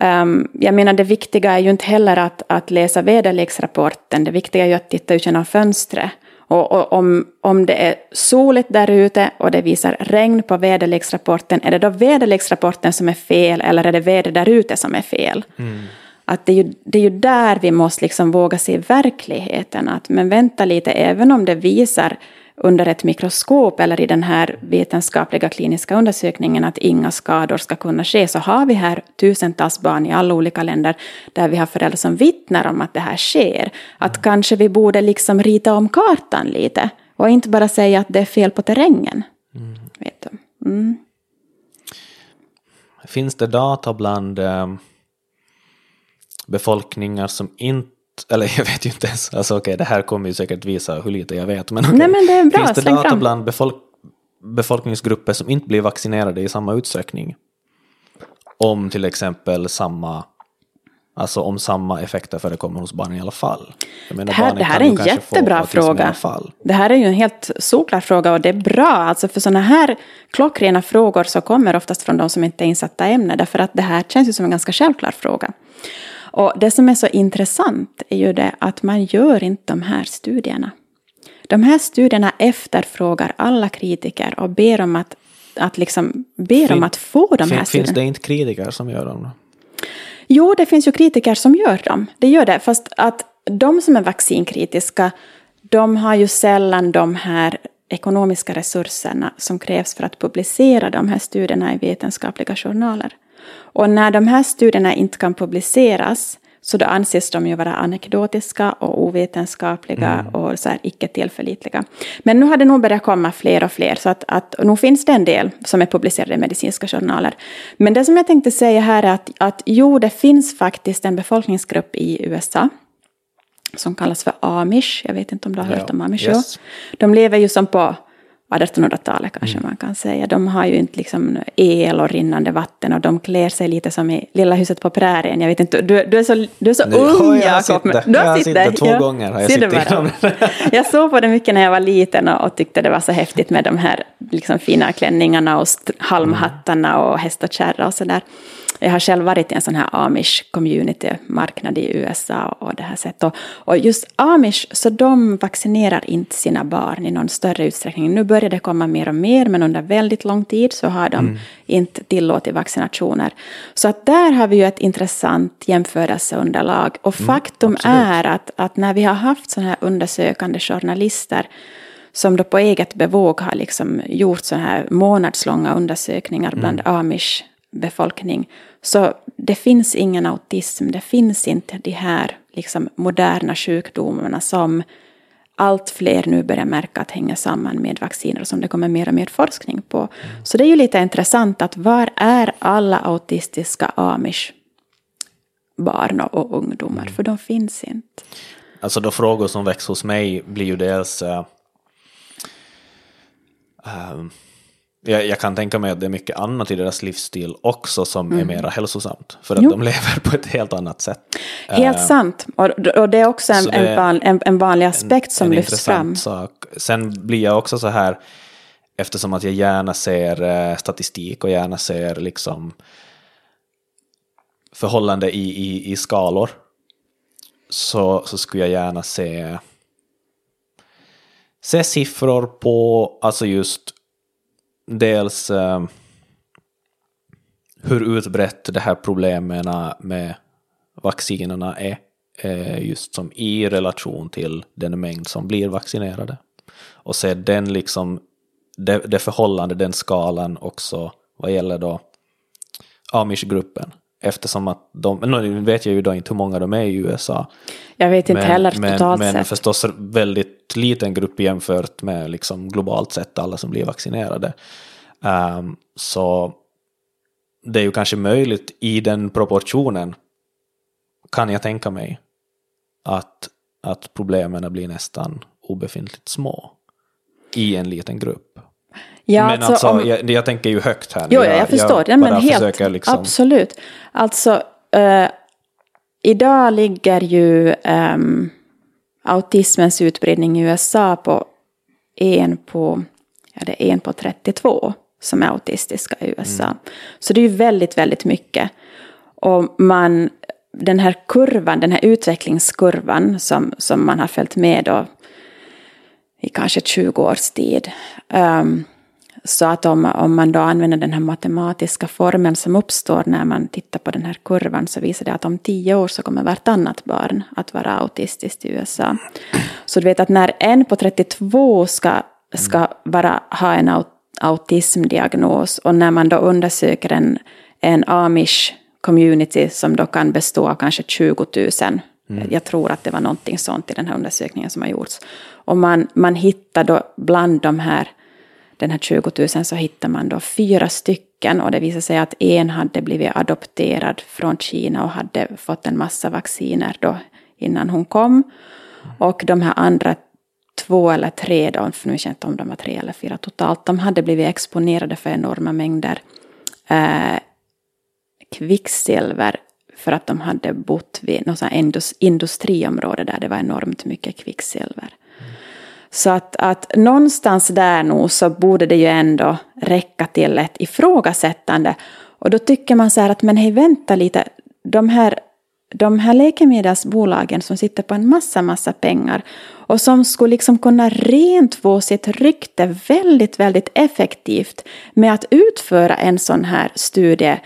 um, jag menar, det viktiga är ju inte heller att, att läsa väderleksrapporten, det viktiga är ju att titta ut genom fönstret. Och, och, om, om det är soligt där ute och det visar regn på väderleksrapporten, är det då väderleksrapporten som är fel eller är det väder där ute som är fel? Mm. Att det, är ju, det är ju där vi måste liksom våga se verkligheten. Att, men vänta lite, även om det visar under ett mikroskop eller i den här vetenskapliga kliniska undersökningen att inga skador ska kunna ske, så har vi här tusentals barn i alla olika länder där vi har föräldrar som vittnar om att det här sker. Att kanske vi borde liksom rita om kartan lite och inte bara säga att det är fel på terrängen. Mm. Vet du? Mm. Finns det data bland eh, befolkningar som inte eller jag vet ju inte ens, alltså okej okay, det här kommer ju säkert visa hur lite jag vet, men, okay. Nej, men det är bra, finns det data fram. bland befolk befolkningsgrupper som inte blir vaccinerade i samma utsträckning? Om till exempel samma, alltså om samma effekter förekommer hos barn i alla fall? Menar, det här, det här är en jättebra fråga. Det här är ju en helt solklar fråga och det är bra, alltså för sådana här klockrena frågor så kommer oftast från de som inte är insatta i ämnet, därför att det här känns ju som en ganska självklar fråga. Och det som är så intressant är ju det att man gör inte de här studierna. De här studierna efterfrågar alla kritiker och ber om att, att, liksom, ber fin, om att få de här fin, studierna. Finns det inte kritiker som gör dem? Jo, det finns ju kritiker som gör dem. Det gör det, fast att de som är vaccinkritiska, de har ju sällan de här ekonomiska resurserna som krävs för att publicera de här studierna i vetenskapliga journaler. Och när de här studierna inte kan publiceras så då anses de ju vara anekdotiska och ovetenskapliga mm. och så här icke tillförlitliga. Men nu har det nog börjat komma fler och fler, så att, att nu finns det en del som är publicerade i medicinska journaler. Men det som jag tänkte säga här är att, att jo, det finns faktiskt en befolkningsgrupp i USA som kallas för amish. Jag vet inte om du har hört ja. om amish? Yes. De lever ju som på 1800-talet kanske mm. man kan säga. De har ju inte liksom el och rinnande vatten och de klär sig lite som i Lilla huset på prärien. Jag vet inte, du, du är så, du är så nu, ung Jakob. Du har suttit två ja. gånger. Har jag, suttit jag såg på det mycket när jag var liten och, och tyckte det var så häftigt med de här liksom, fina klänningarna och halmhattarna och häst och kärra och sådär. Jag har själv varit i en sån här amish community marknad i USA och det här sättet. Och, och just amish, så de vaccinerar inte sina barn i någon större utsträckning. Nu börjar det komma mer och mer, men under väldigt lång tid så har de mm. inte tillåtit vaccinationer. Så att där har vi ju ett intressant jämförelseunderlag. Och mm, faktum mm, är att, att när vi har haft sådana här undersökande journalister som då på eget bevåg har liksom gjort så här månadslånga undersökningar bland mm. amish befolkning. Så det finns ingen autism, det finns inte de här liksom, moderna sjukdomarna som allt fler nu börjar märka att hänger samman med vacciner och som det kommer mer och mer forskning på. Mm. Så det är ju lite intressant att var är alla autistiska amish barn och ungdomar? Mm. För de finns inte. Alltså de frågor som väcks hos mig blir ju dels uh, um, jag, jag, kan tänka mig att det är mycket annat i deras livsstil också som mm. är mer hälsosamt. För att jo. de lever på ett helt annat sätt. Helt uh, sant. Och, och, det är också en, en, van, en, en, vanlig aspekt som en lyfts fram. Sak. Sen blir jag också så här, eftersom att jag gärna ser uh, statistik och gärna ser liksom förhållande i, i, i skalor. Så, så skulle jag gärna se, se siffror på, alltså just dels eh, hur utbrett det här problemen med vaccinerna är, eh, just som i relation till den mängd som blir vaccinerade. Och se den liksom, det, det förhållande, den skalan också vad gäller då Amish-gruppen. Eftersom att de, nu vet jag ju då inte hur många de är i USA. Jag vet inte men, heller totalt men, sett. Men förstås väldigt liten grupp jämfört med liksom globalt sett alla som blir vaccinerade. Um, så det är ju kanske möjligt i den proportionen kan jag tänka mig att, att problemen blir nästan obefintligt små i en liten grupp. Ja, men alltså, alltså om... jag, jag, tänker ju högt här. Jo, jag, jag förstår. Jag men helt, liksom... Absolut. Alltså, uh, idag ligger ju um, autismens utbredning i USA på en på, ja, det är en på 32 som är autistiska i USA. Mm. Så det är ju väldigt, väldigt mycket. Och man, den här kurvan, den här utvecklingskurvan som, som man har följt med då i kanske 20 års tid. Um, så att om, om man då använder den här matematiska formeln som uppstår när man tittar på den här kurvan så visar det att om tio år så kommer vartannat barn att vara autistiskt i USA. Så du vet att när en på 32 ska, ska vara, ha en aut autismdiagnos och när man då undersöker en, en amish community som då kan bestå av kanske 20 000 Mm. Jag tror att det var någonting sånt i den här undersökningen som har gjorts. Och man, man hittar då bland de här den här 20 000 så hittar man då fyra stycken och det visade sig att en hade blivit adopterad från Kina och hade fått en massa vacciner då innan hon kom. Och de här andra två eller tre då, för nu vet jag inte om de var tre eller fyra totalt, de hade blivit exponerade för enorma mängder eh, kvicksilver för att de hade bott vid något industriområde där det var enormt mycket kvicksilver. Så att, att någonstans där nog så borde det ju ändå räcka till ett ifrågasättande. Och då tycker man så här att men hej vänta lite, de här, de här läkemedelsbolagen som sitter på en massa, massa pengar och som skulle liksom kunna rent få sitt rykte väldigt, väldigt effektivt med att utföra en sån här studie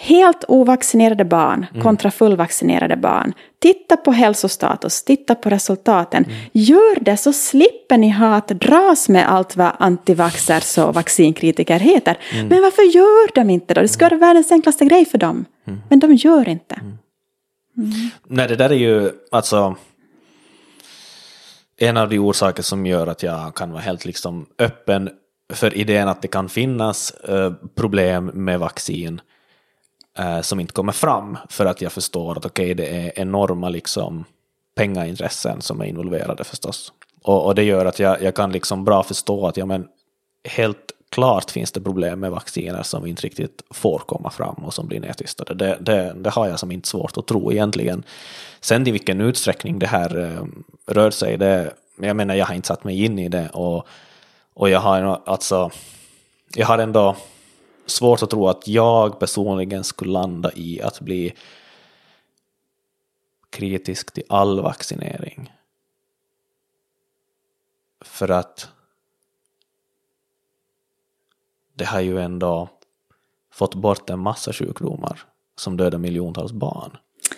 Helt ovaccinerade barn mm. kontra fullvaccinerade barn. Titta på hälsostatus, titta på resultaten. Mm. Gör det så slipper ni ha att dras med allt vad antivaxxers och vaccinkritiker heter. Mm. Men varför gör de inte då? Det ska vara världens enklaste grej för dem. Men de gör inte. Nej, det där är ju alltså en av de orsaker som gör att jag kan vara helt liksom öppen för idén att det kan finnas uh, problem med vaccin eh, som inte kommer fram för att jag förstår att okej, okay, det är enorma liksom pengaintressen som är involverade förstås. Och, och det gör att jag, jag kan liksom bra förstå att ja, men helt klart finns det problem med vacciner som inte riktigt får komma fram och som blir nedtystade. Det, det, det har jag som inte svårt att tro egentligen. Sen i vilken utsträckning det här eh, rör sig, det, jag menar jag har inte satt mig in i det och, och jag har alltså, jag har ändå svårt att tro att jag personligen skulle landa i att bli kritisk till all vaccinering. För att det har ju ändå fått bort en massa sjukdomar som dödar miljontals barn.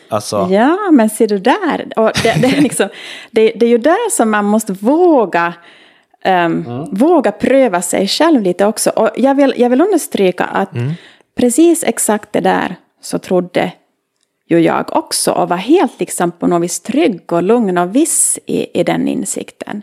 Alltså... Ja, men ser du där, och det, det, är liksom, det, det är ju där som man måste våga Um, mm. Våga pröva sig själv lite också. Och jag vill, jag vill understryka att mm. precis exakt det där så trodde ju jag också och var helt liksom på något vis trygg och lugn och viss i, i den insikten.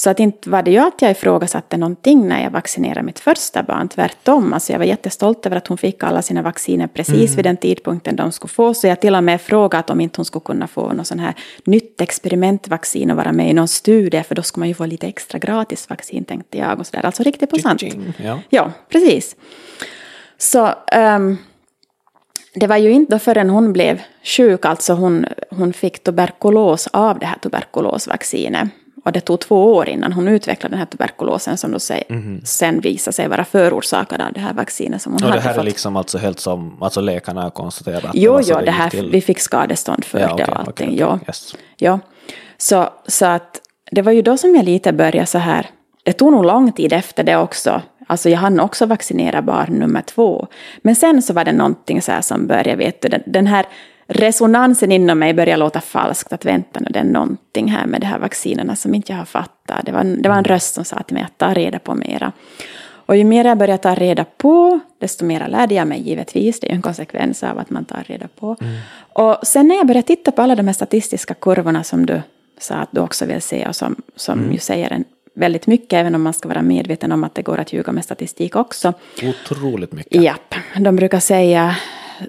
Så att inte var det ju att jag ifrågasatte någonting när jag vaccinerade mitt första barn, tvärtom. Alltså jag var jättestolt över att hon fick alla sina vacciner precis mm. vid den tidpunkten de skulle få. Så jag till och med frågat om inte hon skulle kunna få något sån här nytt experimentvaccin och vara med i någon studie, för då skulle man ju få lite extra gratis vaccin tänkte jag. Och så där. Alltså riktigt på sant. Ja. ja, precis. Så um, det var ju inte förrän hon blev sjuk, alltså hon, hon fick tuberkulos av det här tuberkulosvaccinet. Och det tog två år innan hon utvecklade den här tuberkulosen som då sig, mm. sen visade sig vara förorsakad av det här vaccinet som hon och hade det här fått. är liksom alltså helt som alltså läkarna har konstaterat? Jo, jo, det här, till. vi fick skadestånd för ja, det okay, och allting. Okay, okay. Ja. Yes. ja. Så, så att det var ju då som jag lite började så här, det tog nog lång tid efter det också. Alltså jag hann också vaccinera barn nummer två. Men sen så var det någonting så här som började, vet du, den här resonansen inom mig började låta falskt. Att vänta nu, det är någonting här med de här vaccinerna som inte jag har fattat. Det var, det var en röst som sa till mig att ta reda på mera. Och ju mer jag började ta reda på, desto mer lärde jag mig givetvis. Det är ju en konsekvens av att man tar reda på. Mm. Och sen när jag började titta på alla de här statistiska kurvorna som du sa att du också vill se och som, som mm. ju säger en väldigt mycket, även om man ska vara medveten om att det går att ljuga med statistik också. Otroligt mycket. Japp, de brukar säga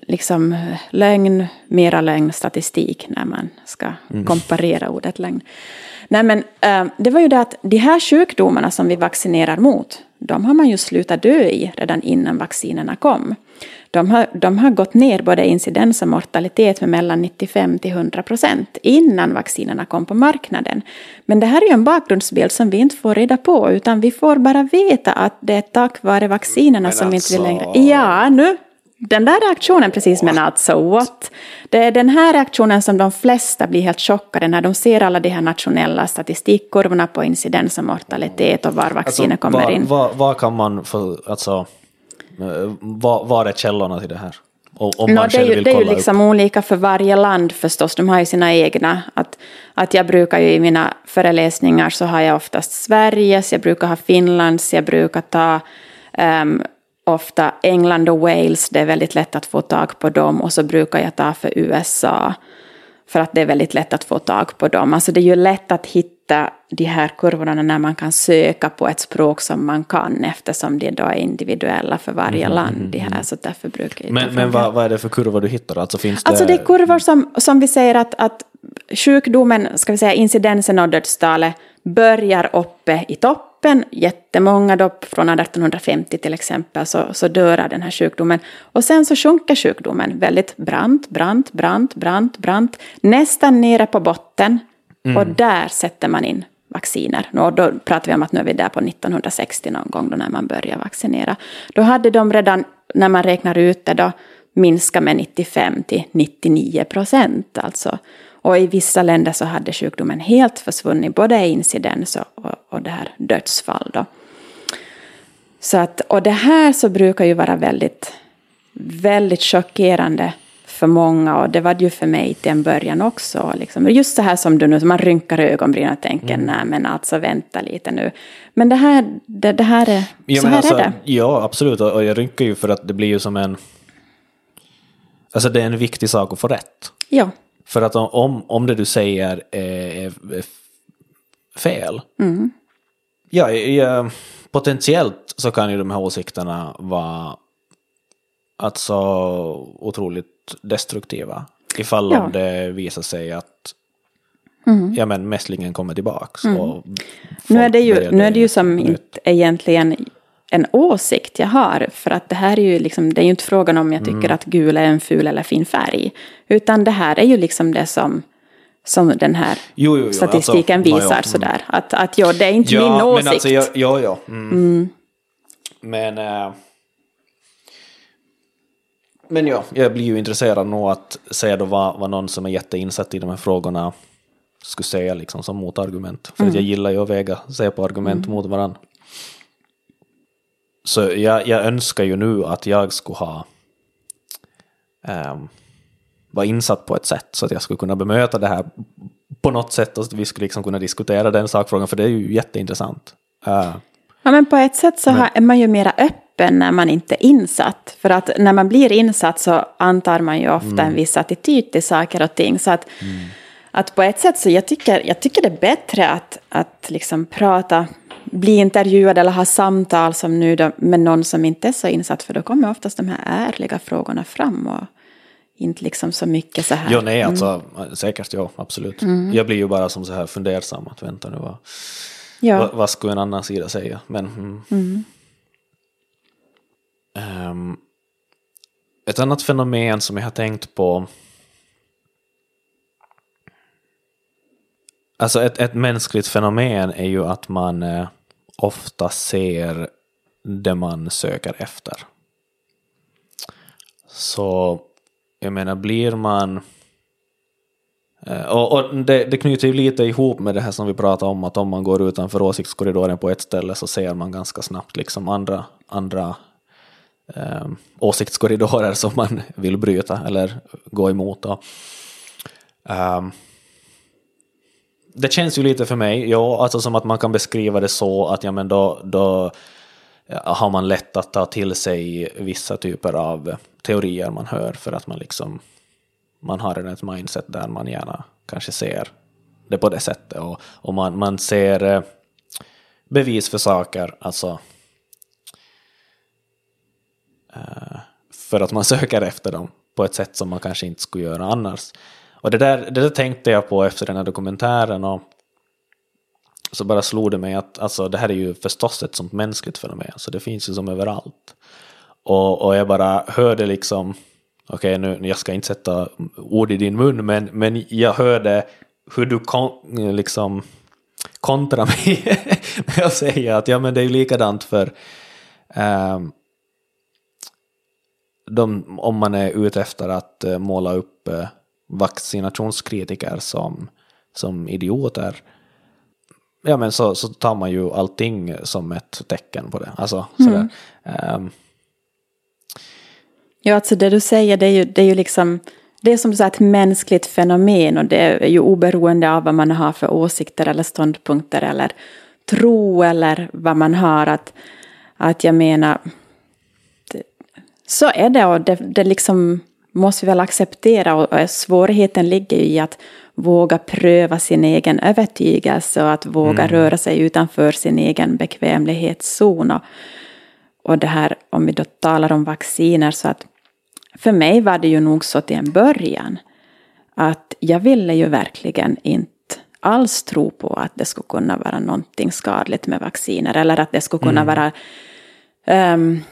liksom lögn, mera lögn, statistik när man ska mm. komparera ordet lögn. Nej, men äh, det var ju det att de här sjukdomarna som vi vaccinerar mot, de har man ju slutat dö i redan innan vaccinerna kom. De har, de har gått ner både incidens och mortalitet med mellan 95 till 100 procent innan vaccinerna kom på marknaden. Men det här är ju en bakgrundsbild som vi inte får reda på, utan vi får bara veta att det är tack vare vaccinerna men som alltså... inte vi längre... Ja, nu den där reaktionen precis med not so what. Det är den här reaktionen som de flesta blir helt chockade när de ser alla de här nationella statistikkurvorna på incidens och mortalitet och var vaccinet alltså, kommer var, in. Vad, vad kan man för, alltså, var, var är källorna till det här? Om no, det är ju, det är ju liksom olika för varje land förstås, de har ju sina egna. Att, att jag brukar ju i mina föreläsningar så har jag oftast Sveriges, jag brukar ha Finlands, jag brukar ta um, ofta England och Wales, det är väldigt lätt att få tag på dem. Och så brukar jag ta för USA, för att det är väldigt lätt att få tag på dem. Alltså det är ju lätt att hitta de här kurvorna när man kan söka på ett språk som man kan, eftersom de då är individuella för varje mm, land. De här, så därför brukar jag men men vad, vad är det för kurvor du hittar? Alltså, finns det... alltså det är kurvor som, som vi säger att, att sjukdomen, ska vi säga incidensen och dödstalet, börjar uppe i topp toppen, jättemånga då från 1850 till exempel, så, så dör av den här sjukdomen. Och sen så sjunker sjukdomen väldigt brant, brant, brant, brant, brant, nästan nere på botten. Mm. Och där sätter man in vacciner. Och då pratar vi om att nu är vi där på 1960 någon gång då när man börjar vaccinera. Då hade de redan, när man räknar ut det då, minskat med 95 till 99 procent alltså. Och i vissa länder så hade sjukdomen helt försvunnit, både incidens och, och, och det här dödsfall. Då. Så att, och det här så brukar ju vara väldigt, väldigt chockerande för många och det var det ju för mig till en början också. Liksom. Just så här som du nu, man rynkar ögonbrynen och tänker mm. nej men alltså vänta lite nu. Men det här, det, det här är, ja, så här alltså, är det. Ja absolut och jag rynkar ju för att det blir ju som en, alltså det är en viktig sak att få rätt. Ja. För att om, om det du säger är, fel, mm. ja, ja, potentiellt så kan ju de här åsikterna vara alltså otroligt destruktiva. Ifall ja. det visar sig att mm. ja, men mässlingen kommer tillbaks. Mm. nu, är det ju, nu är det ju som inte egentligen en åsikt jag har. För att det här är ju liksom, det är ju inte frågan om jag tycker mm. att gul är en ful eller fin färg. Utan det här är ju liksom det som, som den här jo, jo, jo. statistiken alltså, visar. Ja, ja. sådär. Att, att ja, det är inte ja, min åsikt. Men alltså, ja, ja. ja. Mm. Mm. Men, äh, men ja, jag blir ju intresserad nog att se då vad, vad någon som är jätteinsatt i de här frågorna skulle säga liksom som motargument. För att jag mm. gillar ju att väga, se på argument mm. mot varandra. Så jag, jag önskar ju nu att jag skulle ha um, vara insatt på ett sätt så att jag skulle kunna bemöta det här på något sätt och att vi skulle liksom kunna diskutera den sakfrågan för det är ju jätteintressant. Uh, ja men på ett sätt så men, är man ju mera öppen när man inte är insatt. För att när man blir insatt så antar man ju ofta mm. en viss attityd till saker och ting. Så att, mm. att på ett sätt så jag tycker jag tycker det är bättre att, att liksom prata bli intervjuad eller ha samtal som nu då, med någon som inte är så insatt. För då kommer oftast de här ärliga frågorna fram. Och inte liksom så mycket så här. Jo, nej, alltså mm. säkert, ja, absolut. Mm. Jag blir ju bara som så här fundersam att vänta nu, vad, ja. vad, vad skulle en annan sida säga? Men, mm. Um, ett annat fenomen som jag har tänkt på Alltså ett, ett mänskligt fenomen är ju att man eh, ofta ser det man söker efter. Så jag menar, blir man... Eh, och, och det, det, knyter ju lite ihop med det här som vi pratade om, att om man går utanför åsiktskorridoren på ett ställe så ser man ganska snabbt liksom andra, andra eh, åsiktskorridorer som man vill bryta eller gå emot. Um, det känns ju lite för mig, ja, alltså som att man kan beskriva det så att ja, men då, då har man lätt att ta till sig vissa typer av teorier man hör för att man liksom man har redan ett mindset där man gärna kanske ser det på det sättet och, och man, man ser eh, bevis för saker, alltså eh, för att man söker efter dem på ett sätt som man kanske inte skulle göra annars. Och det där, det där tänkte jag på efter den här dokumentären och så bara slog det mig att alltså, det här är ju förstås ett sånt mänskligt fenomen, så det finns ju som överallt. Och, och jag bara hörde liksom, okej okay, nu jag ska inte sätta ord i din mun, men, men jag hörde hur du kon, liksom kontra mig med att säga att ja men det är ju likadant för um, de, om man är ute efter att uh, måla upp uh, vaccinationskritiker som, som idioter ja men så, så tar man ju allting som ett tecken på det. Alltså, mm. Um, ja, alltså det du säger det är ju, det är ju liksom det är som du säger ett mänskligt fenomen och det är ju oberoende av vad man har för åsikter eller ståndpunkter eller tro eller vad man har. Att, att jag menar, det, så är det och det, det liksom måste vi väl acceptera och svårigheten ligger ju i att våga pröva sin egen övertygelse och att våga mm. röra sig utanför sin egen bekvämlighetszon. Och, och det här, om vi då talar om vacciner, så att för mig var det ju nog så till en början att jag ville ju verkligen inte alls tro på att det skulle kunna vara någonting skadligt med vacciner eller att det skulle kunna mm. vara um,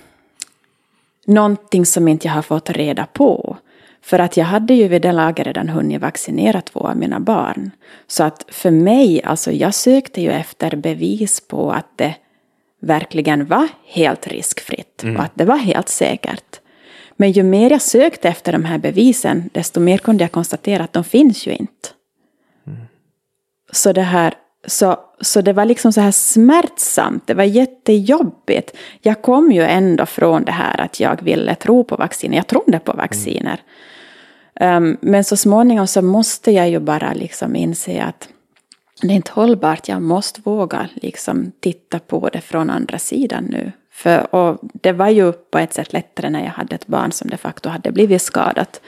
någonting som inte jag har fått reda på. För att jag hade ju vid det laget redan hunnit vaccinera två av mina barn. Så att för mig, alltså jag sökte ju efter bevis på att det verkligen var helt riskfritt mm. och att det var helt säkert. Men ju mer jag sökte efter de här bevisen, desto mer kunde jag konstatera att de finns ju inte. Mm. Så det här så, så det var liksom så här smärtsamt, det var jättejobbigt. Jag kom ju ändå från det här att jag ville tro på vacciner, jag trodde på vacciner. Mm. Um, men så småningom så måste jag ju bara liksom inse att det är inte hållbart, jag måste våga liksom titta på det från andra sidan nu. För, och det var ju på ett sätt lättare när jag hade ett barn som de facto hade blivit skadat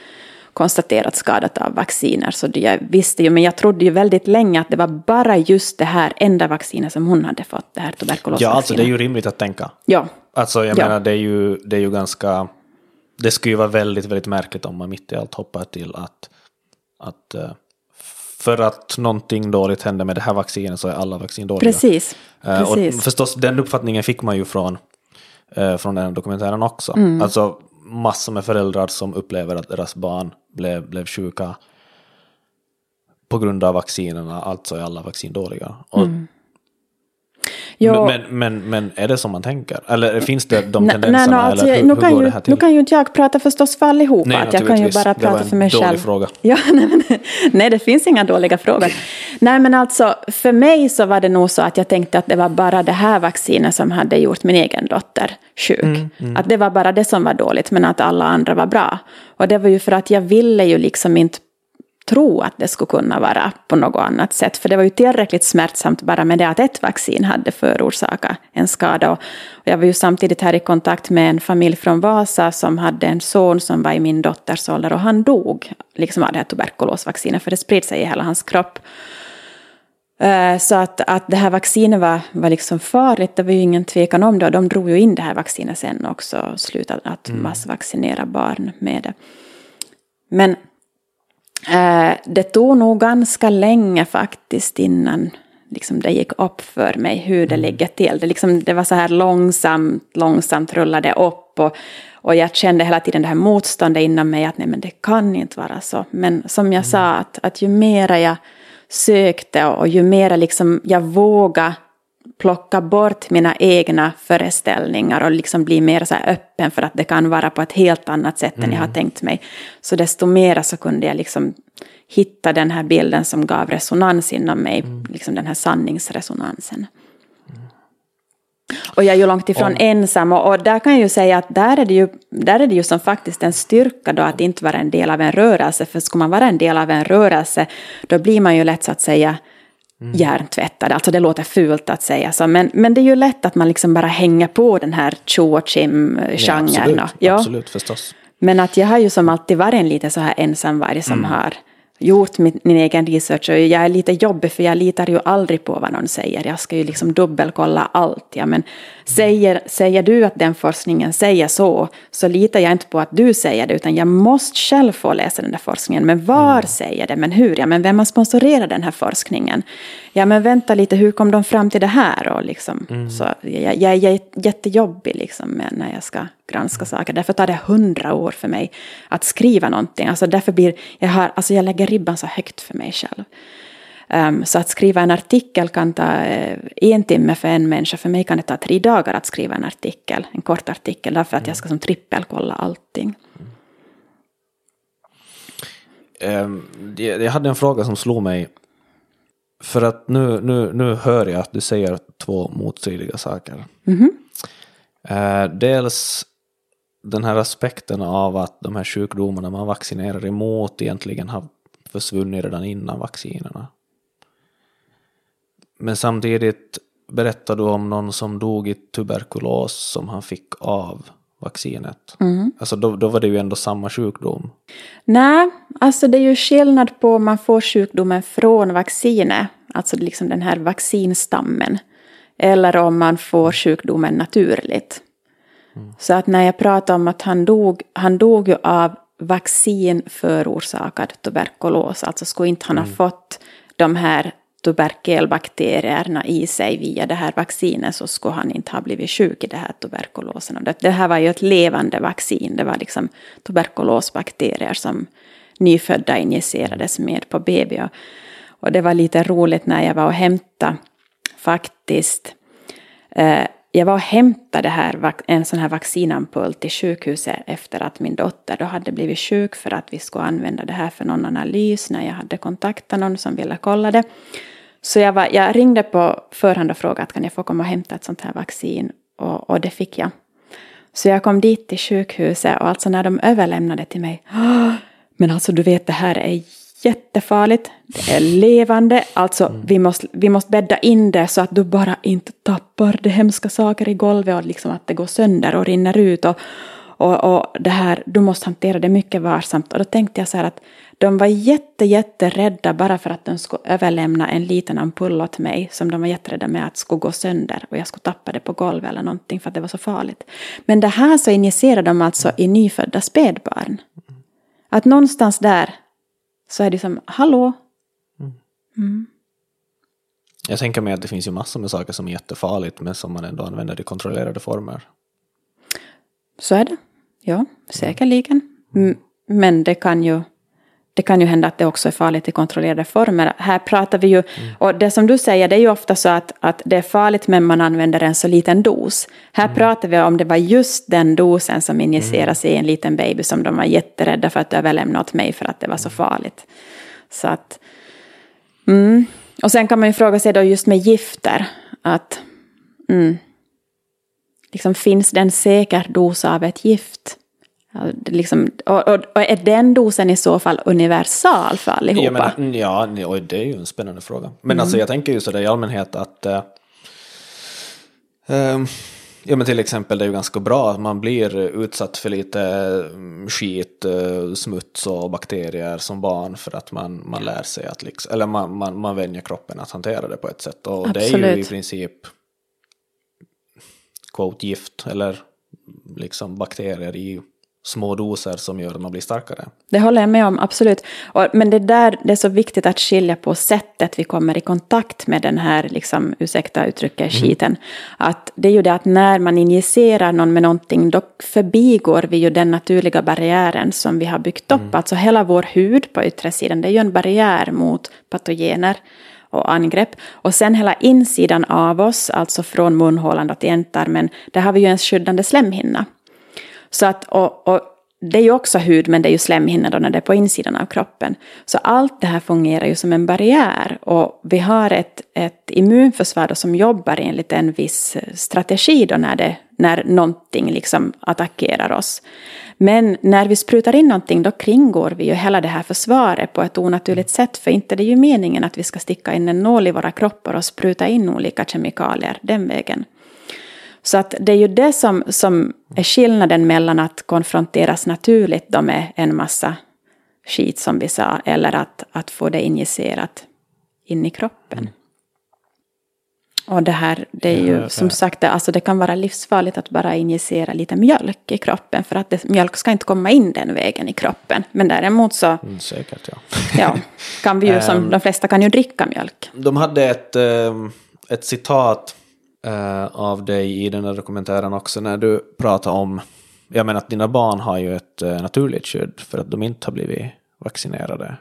konstaterat skadat av vacciner. Så jag visste ju, men jag trodde ju väldigt länge att det var bara just det här enda vaccinet som hon hade fått, det här tuberkulosvaccinet. Ja, alltså det är ju rimligt att tänka. Ja. Alltså jag ja. menar, det är, ju, det är ju ganska, det skulle ju vara väldigt, väldigt märkligt om man mitt i allt hoppar till att, att eh, för att någonting dåligt händer med det här vaccinet så är alla vaccin dåliga. Precis. Eh, Precis. Och förstås, den uppfattningen fick man ju från, eh, från den dokumentären också. Mm. Alltså massor med föräldrar som upplever att deras barn blev, blev sjuka på grund av vaccinerna, alltså är alla vaccin dåliga. Och, mm men, men, men, men, är det som man tänker? Eller finns det de tendenserna? Nej, nej, alltså, eller hur, nu, kan ju, nu kan ju inte jag prata förstås för allihopa. Nej, att jag kan ju bara prata för mig själv. Det var en dålig fråga. Ja, nej, men, nej, det finns inga dåliga frågor. nej, men alltså för mig så var det nog så att jag tänkte att det var bara det här vaccinet som hade gjort min egen dotter sjuk. Mm, mm. Att det var bara det som var dåligt, men att alla andra var bra. Och det var ju för att jag ville ju liksom inte tro att det skulle kunna vara på något annat sätt. För det var ju tillräckligt smärtsamt bara med det att ett vaccin hade förorsakat en skada. Och jag var ju samtidigt här i kontakt med en familj från Vasa som hade en son som var i min dotters ålder och han dog liksom av det här tuberkulosvaccinet för det spred sig i hela hans kropp. Eh, så att, att det här vaccinet var, var liksom farligt, det var ju ingen tvekan om det. Och de drog ju in det här vaccinet sen också och slutade att mm. massvaccinera barn med det. Men det tog nog ganska länge faktiskt innan liksom, det gick upp för mig hur det mm. ligger till. Det, liksom, det var så här långsamt, långsamt rullade upp. Och, och jag kände hela tiden det här motståndet inom mig att nej men det kan inte vara så. Men som jag mm. sa, att, att ju mera jag sökte och ju mer liksom jag vågade plocka bort mina egna föreställningar och liksom bli mer så öppen för att det kan vara på ett helt annat sätt mm. än jag har mm. tänkt mig. Så desto mer så kunde jag liksom hitta den här bilden som gav resonans inom mig, mm. liksom den här sanningsresonansen. Och jag är ju långt ifrån Om. ensam och, och, där kan jag ju säga att där är, det ju, där är det ju som faktiskt en styrka då att inte vara en del av en rörelse. För ska man vara en del av en rörelse då blir man ju lätt så att säga mm. hjärntvättad. Alltså det låter fult att säga så, men, men det är ju lätt att man liksom bara hänger på den här tjo och chim-genren. Ja, absolut, ja. absolut, förstås. Men att jag har ju som alltid varit en lite så här ensamvarg som mm. har gjort min, min, egen research och jag är lite jobbig för jag litar ju aldrig på vad någon säger. Jag ska ju liksom dubbelkolla allt. Ja, men säger, säger du att den forskningen säger så, så litar jag inte på att du säger det, utan jag måste själv få läsa den där forskningen. Men var mm. säger det? Men hur? Ja, men vem har sponsorerat den här forskningen? Ja, men vänta lite, hur kom de fram till det här? Och liksom, mm. så jag, jag, jag är jättejobbig liksom, när jag ska granska saker. Därför tar det hundra år för mig att skriva någonting. Alltså därför blir, jag, har, alltså jag lägger ribban så högt för mig själv. Um, så att skriva en artikel kan ta uh, en timme för en människa. För mig kan det ta tre dagar att skriva en artikel, en kort artikel, därför att jag ska som trippelkolla allting. Um, jag hade en fråga som slog mig. För att nu, nu, nu hör jag att du säger två motstridiga saker. Mm -hmm. uh, dels den här aspekten av att de här sjukdomarna man vaccinerar emot egentligen har försvunnit redan innan vaccinerna. Men samtidigt berättar du om någon som dog i tuberkulos som han fick av vaccinet. Mm. Alltså då, då var det ju ändå samma sjukdom. Nej, alltså det är ju skillnad på om man får sjukdomen från vaccinet, alltså liksom den här vaccinstammen, eller om man får sjukdomen naturligt. Så att när jag pratar om att han dog, han dog ju av vaccin förorsakad tuberkulos, alltså skulle inte han mm. ha fått de här tuberkelbakterierna i sig via det här vaccinet så skulle han inte ha blivit sjuk i det här tuberkulosen. Det, det här var ju ett levande vaccin, det var liksom tuberkulosbakterier som nyfödda injicerades med på BB. Och det var lite roligt när jag var och hämtade faktiskt eh, jag var och hämtade här, en sån här vaccinampull till sjukhuset efter att min dotter då hade blivit sjuk för att vi skulle använda det här för någon analys när jag hade kontaktat någon som ville kolla det. Så jag, var, jag ringde på förhand och frågade att kan jag få komma och hämta ett sånt här vaccin och, och det fick jag. Så jag kom dit till sjukhuset och alltså när de överlämnade till mig, men alltså du vet det här är jättefarligt, det är levande, alltså mm. vi, måste, vi måste bädda in det så att du bara inte tappar de hemska saker i golvet och liksom att det går sönder och rinner ut. Och, och, och det här, du måste hantera det mycket varsamt. Och då tänkte jag så här att de var jätte, jätterädda bara för att de skulle överlämna en liten ampull åt mig som de var jätterädda med att skulle gå sönder och jag skulle tappa det på golvet eller någonting för att det var så farligt. Men det här så injicerade de alltså i nyfödda spädbarn. Att någonstans där så är det som, hallå? Mm. Jag tänker mig att det finns ju massor med saker som är jättefarligt men som man ändå använder i kontrollerade former. Så är det, ja, säkerligen. Mm. Men det kan ju det kan ju hända att det också är farligt i kontrollerade former. Här pratar vi ju, mm. och det som du säger, det är ju ofta så att, att det är farligt men man använder en så liten dos. Här mm. pratar vi om det var just den dosen som injiceras mm. i en liten baby som de var jätterädda för att överlämna åt mig för att det var så farligt. Så att, mm. Och sen kan man ju fråga sig då just med gifter, att mm, liksom, finns det en säker dos av ett gift? Liksom, och, och, och, är den dosen i så fall universal för allihopa? Ja, men, ja och det är ju en spännande fråga. Men mm. alltså jag tänker ju sådär i allmänhet att äh, äh, Ja men till exempel det är ju ganska bra att man blir utsatt för lite mm, skit, eh, smuts och bakterier som barn för att man, man lär sig att liksom, eller man, man, man vänjer kroppen att hantera det på ett sätt. Och Absolut. det är ju i princip quote gift eller liksom bakterier i små doser som gör att man blir starkare. Det håller jag med om, absolut. Och, men det där det är så viktigt att skilja på sättet vi kommer i kontakt med den här, liksom, ursäkta uttrycket, mm. skiten. Att det är ju det att när man injicerar någon med någonting, då förbigår vi ju den naturliga barriären som vi har byggt upp. Mm. Alltså hela vår hud på yttre sidan, det är ju en barriär mot patogener och angrepp. Och sen hela insidan av oss, alltså från munhålan till ändtarmen, där har vi ju en skyddande slemhinna. Så att, och, och det är ju också hud, men det är ju slemhinnor när det är på insidan av kroppen. Så allt det här fungerar ju som en barriär. Och vi har ett, ett immunförsvar som jobbar enligt en viss strategi då när, det, när någonting liksom attackerar oss. Men när vi sprutar in någonting då kringgår vi ju hela det här försvaret på ett onaturligt sätt. För inte det är ju meningen att vi ska sticka in en nål i våra kroppar och spruta in olika kemikalier den vägen. Så att det är ju det som, som är skillnaden mellan att konfronteras naturligt då med en massa skit som vi sa, eller att, att få det injicerat in i kroppen. Mm. Och det här, det är ju som sagt, alltså det kan vara livsfarligt att bara injicera lite mjölk i kroppen. För att det, mjölk ska inte komma in den vägen i kroppen. Men däremot så... Mm, säkert, ja. ja, kan vi ju som ehm, de flesta kan ju dricka mjölk. De hade ett, ehm, ett citat eh, av dig i den här dokumentären också när du pratade om, jag menar att dina barn har ju ett eh, naturligt skydd för att de inte har blivit vaccinerade.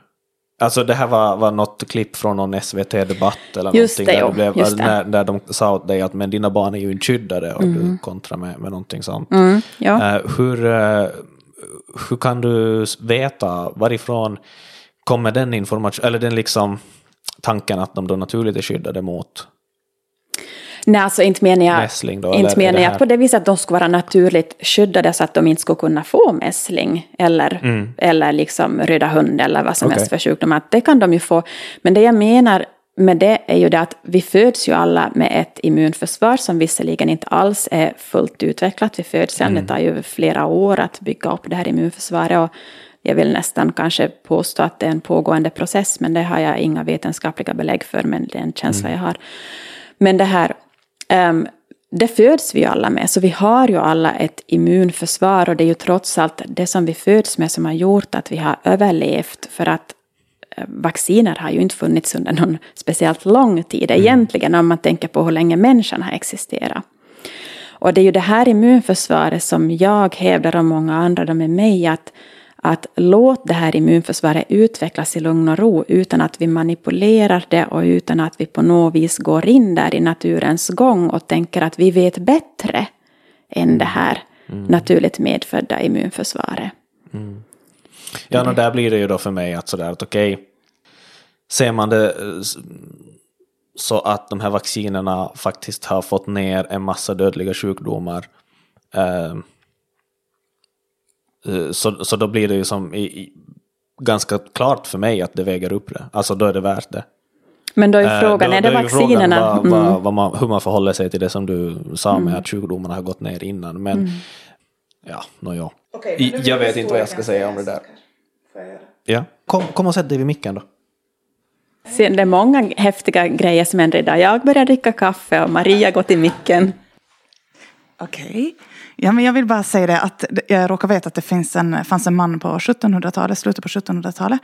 Alltså det här var, var något klipp från någon SVT-debatt eller just någonting. Det, där, blev, det. När, där de sa åt dig att men dina barn är ju inte skyddade och mm. du kontrar med, med någonting sånt. Mm, ja. uh, hur, uh, hur kan du veta varifrån kommer den informationen, eller den liksom tanken att de då naturligt är skyddade mot Nej, alltså inte menar jag, mässling då, inte menar jag på det viset att de skulle vara naturligt skyddade så att de inte skulle kunna få mässling eller, mm. eller liksom röda hund eller vad som okay. helst för sjukdomar. Det kan de ju få. Men det jag menar med det är ju det att vi föds ju alla med ett immunförsvar som visserligen inte alls är fullt utvecklat vid födseln. Mm. Det tar ju flera år att bygga upp det här immunförsvaret. Och jag vill nästan kanske påstå att det är en pågående process, men det har jag inga vetenskapliga belägg för, men det är en känsla mm. jag har. Men det här Um, det föds vi alla med, så vi har ju alla ett immunförsvar och det är ju trots allt det som vi föds med som har gjort att vi har överlevt för att eh, vacciner har ju inte funnits under någon speciellt lång tid mm. egentligen om man tänker på hur länge människan har existerat. Och det är ju det här immunförsvaret som jag hävdar och många andra med mig att att låt det här immunförsvaret utvecklas i lugn och ro utan att vi manipulerar det och utan att vi på något vis går in där i naturens gång och tänker att vi vet bättre än det här mm. naturligt medfödda immunförsvaret. Mm. Ja, och där blir det ju då för mig att sådär att okej, okay, ser man det eh, så att de här vaccinerna faktiskt har fått ner en massa dödliga sjukdomar eh, Eh, så, så då blir det ju som i, i, ganska klart för mig att det väger upp det. Alltså då är det värt det. Men då är frågan, uh, då, är det vaccinerna? Frågan vad, mm. vad, man, hur man förhåller sig till det som du sa med mm. att sjukdomarna har gått ner innan. Men mm. ja, nåja. Okay, jag vet inte vad jag ska säga om det där. Ja, kom, kom och sätt dig vid micken då. det är många häftiga grejer som händer idag. Jag börjar dricka kaffe och Maria går till micken. Okej. Okay. Ja, men jag vill bara säga det att jag råkar veta att det finns en, fanns en man på 1700-talet, slutet på 1700-talet.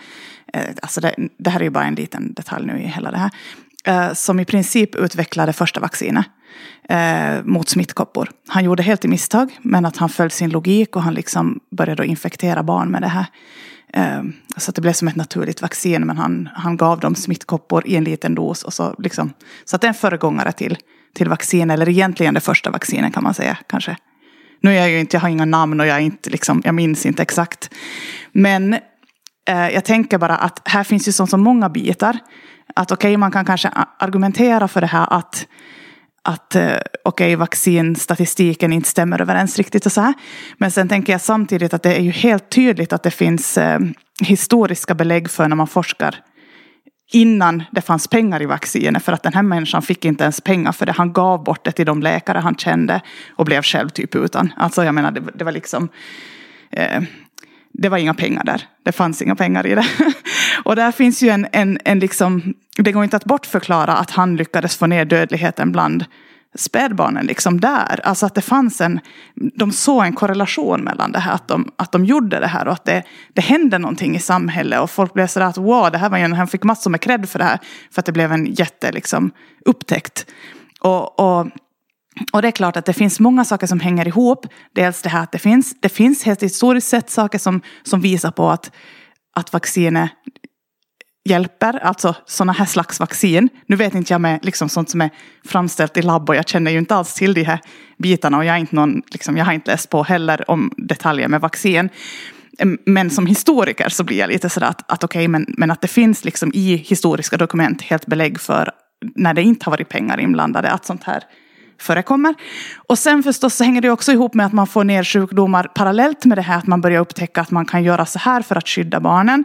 Eh, alltså det, det, här är ju bara en liten detalj nu i hela det här. Eh, som i princip utvecklade första vaccinet eh, mot smittkoppor. Han gjorde helt i misstag, men att han följde sin logik och han liksom började infektera barn med det här. Så att det blev som ett naturligt vaccin, men han, han gav dem smittkoppor i en liten dos. Och så, liksom, så att det är en föregångare till, till vaccin, eller egentligen det första vaccinet kan man säga kanske. Nu är jag ju inte, jag har inga namn och jag, är inte, liksom, jag minns inte exakt. Men eh, jag tänker bara att här finns ju så, så många bitar. Att okej, okay, man kan kanske argumentera för det här att att eh, okej, okay, vaccinstatistiken inte stämmer överens riktigt och så här. Men sen tänker jag samtidigt att det är ju helt tydligt att det finns eh, historiska belägg för när man forskar innan det fanns pengar i vaccinet för att den här människan fick inte ens pengar för det. Han gav bort det till de läkare han kände och blev själv typ utan. Alltså jag menar det, det var liksom eh, det var inga pengar där. Det fanns inga pengar i det. och där finns ju en, en, en liksom, det går inte att bortförklara att han lyckades få ner dödligheten bland spädbarnen liksom där. Alltså att det fanns en, de såg en korrelation mellan det här, att de, att de gjorde det här och att det, det hände någonting i samhället och folk blev sådär att wow, det här var ju, han fick massor med cred för det här för att det blev en jätte liksom upptäckt. Och, och, och det är klart att det finns många saker som hänger ihop. Dels det här att det finns, det finns helt historiskt sett saker som, som visar på att, att vaccinet hjälper, alltså sådana här slags vaccin. Nu vet inte jag med liksom sånt som är framställt i labb och jag känner ju inte alls till de här bitarna och jag, är inte någon, liksom, jag har inte läst på heller om detaljer med vaccin. Men som historiker så blir jag lite sådär att, att okej, okay, men, men att det finns liksom i historiska dokument helt belägg för när det inte har varit pengar inblandade, att sånt här förekommer. Och sen förstås så hänger det också ihop med att man får ner sjukdomar parallellt med det här att man börjar upptäcka att man kan göra så här för att skydda barnen.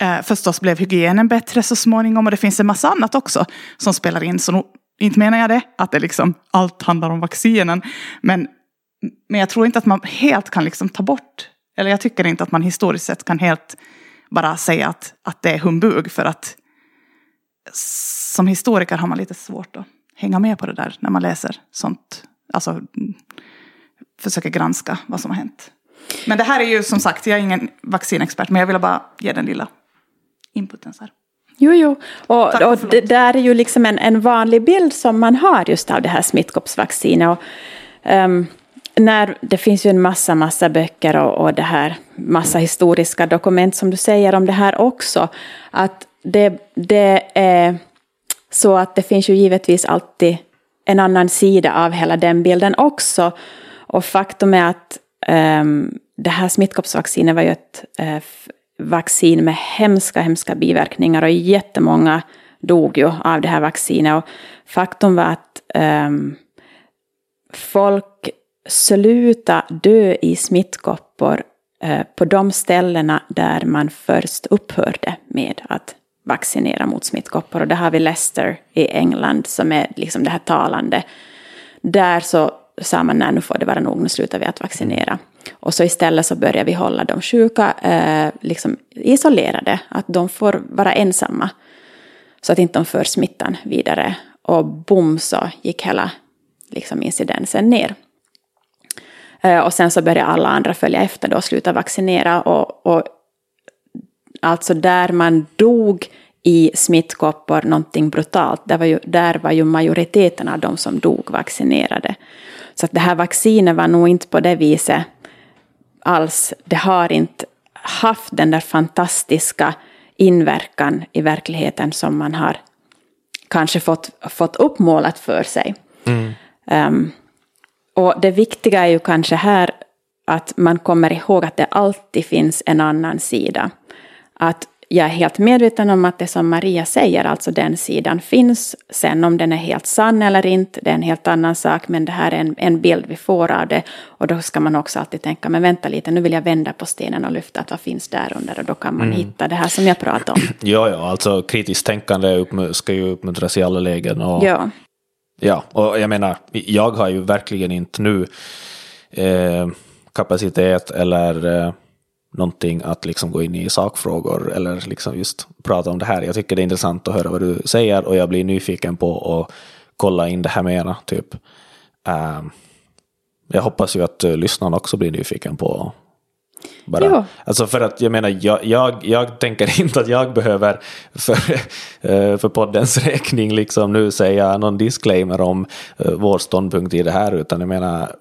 Eh, förstås blev hygienen bättre så småningom och det finns en massa annat också som spelar in. Så inte menar jag det, att det liksom allt handlar om vaccinen. Men, men jag tror inte att man helt kan liksom ta bort, eller jag tycker inte att man historiskt sett kan helt bara säga att, att det är humbug. För att som historiker har man lite svårt att hänga med på det där när man läser sånt. Alltså försöker granska vad som har hänt. Men det här är ju som sagt, jag är ingen vaccinexpert, men jag ville bara ge den lilla här. Jo, jo. Och, och det där är ju liksom en, en vanlig bild som man har just av det här smittkoppsvaccinet. Och, um, när, det finns ju en massa, massa böcker och, och det här, massa historiska dokument som du säger om det här också. Att det, det är så att det finns ju givetvis alltid en annan sida av hela den bilden också. Och faktum är att um, det här smittkoppsvaccinet var ju ett uh, vaccin med hemska, hemska biverkningar och jättemånga dog ju av det här vaccinet. Och faktum var att um, folk sluta dö i smittkoppor uh, på de ställena där man först upphörde med att vaccinera mot smittkoppor. Och det har vi Leicester i England som är liksom det här talande. Där så sa man nej nu får det vara nog, nu slutar vi att vaccinera. Och så istället så börjar vi hålla de sjuka eh, liksom isolerade, att de får vara ensamma. Så att inte de för smittan vidare. Och bom så gick hela liksom, incidensen ner. Eh, och sen så började alla andra följa efter då och sluta vaccinera. Och, och alltså där man dog i smittkoppor någonting brutalt, där var ju, där var ju majoriteten av de som dog vaccinerade. Så att det här vaccinet var nog inte på det viset alls. Det har inte haft den där fantastiska inverkan i verkligheten som man har kanske fått, fått uppmålat för sig. Mm. Um, och det viktiga är ju kanske här att man kommer ihåg att det alltid finns en annan sida. Att jag är helt medveten om att det som Maria säger, alltså den sidan finns. Sen om den är helt sann eller inte, det är en helt annan sak, men det här är en, en bild vi får av det. Och då ska man också alltid tänka, men vänta lite, nu vill jag vända på stenen och lyfta att vad finns där under? Och då kan man mm. hitta det här som jag pratade om. Ja, ja, alltså kritiskt tänkande ska ju uppmuntras i alla lägen. Och, ja. Ja, och jag menar, jag har ju verkligen inte nu eh, kapacitet eller eh, någonting att liksom gå in i sakfrågor eller liksom just prata om det här. Jag tycker det är intressant att höra vad du säger och jag blir nyfiken på att kolla in det här mera. Typ. Uh, jag hoppas ju att uh, lyssnarna också blir nyfiken på bara. Jo. Alltså för att jag menar, jag, jag, jag tänker inte att jag behöver för, uh, för poddens räkning liksom nu säga någon disclaimer om uh, vår ståndpunkt i det här, utan jag menar,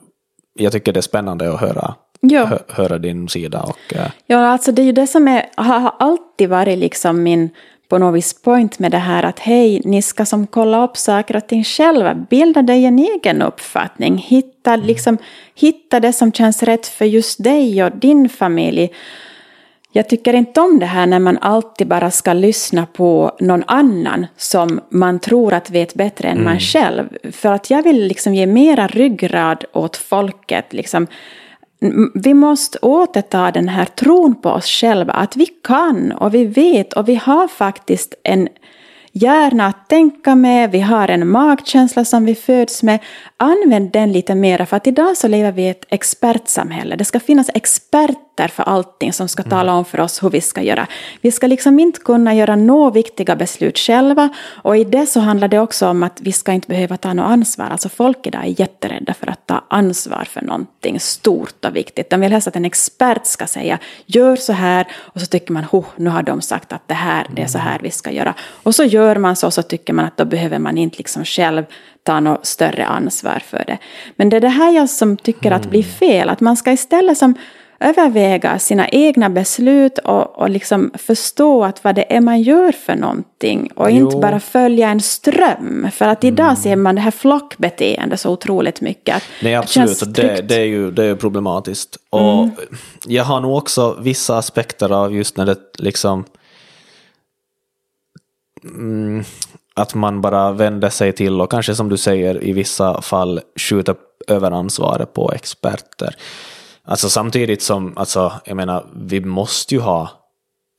jag tycker det är spännande att höra ja. hö höra din sida. Och, äh. Ja, alltså det är ju det som är, har alltid varit liksom min på något vis point med det här att hej, ni ska som kolla upp saker och ting själva, bilda dig en egen uppfattning, hitta, mm. liksom, hitta det som känns rätt för just dig och din familj. Jag tycker inte om det här när man alltid bara ska lyssna på någon annan som man tror att vet bättre än mm. man själv. För att jag vill liksom ge mera ryggrad åt folket. Liksom, vi måste återta den här tron på oss själva, att vi kan och vi vet och vi har faktiskt en hjärna att tänka med, vi har en magkänsla som vi föds med. Använd den lite mera, för att idag så lever vi i ett expertsamhälle. Det ska finnas experter för allting som ska tala om för oss hur vi ska göra. Vi ska liksom inte kunna göra några viktiga beslut själva, och i det så handlar det också om att vi ska inte behöva ta något ansvar. Alltså folk idag är jätterädda för att ta ansvar för någonting stort och viktigt. De vill helst att en expert ska säga gör så här, och så tycker man, nu har de sagt att det här, det är så här vi ska göra. Och så gör man så så tycker man att då behöver man inte liksom själv ta något större ansvar för det. Men det är det här jag som tycker att blir fel, att man ska istället som överväga sina egna beslut och, och liksom förstå att vad det är man gör för någonting och jo. inte bara följa en ström. För att idag mm. ser man det här flockbeteendet så otroligt mycket. Att Nej absolut, det, det, är ju det är problematiskt. Och mm. jag har nog också vissa aspekter av just när det liksom mm, att man bara vänder sig till och kanske som du säger i vissa fall skjuter över ansvaret på experter. Alltså samtidigt som, alltså, jag menar, vi måste ju ha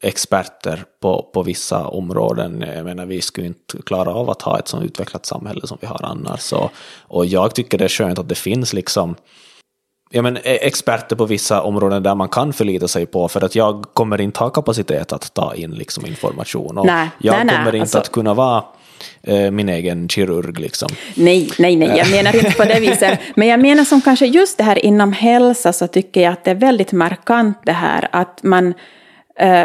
experter på, på vissa områden. Jag menar, vi skulle inte klara av att ha ett så utvecklat samhälle som vi har annars. Och, och jag tycker det är skönt att det finns liksom ja, men, e- experter på vissa områden där man kan förlita sig på, för att jag kommer inte ha kapacitet att ta in liksom, information. Och Nej, jag nej, nej, kommer inte alltså- att kunna vara min egen kirurg. Liksom. Nej, nej, nej, jag menar inte på det viset. Men jag menar som kanske just det här inom hälsa så tycker jag att det är väldigt markant det här att man eh,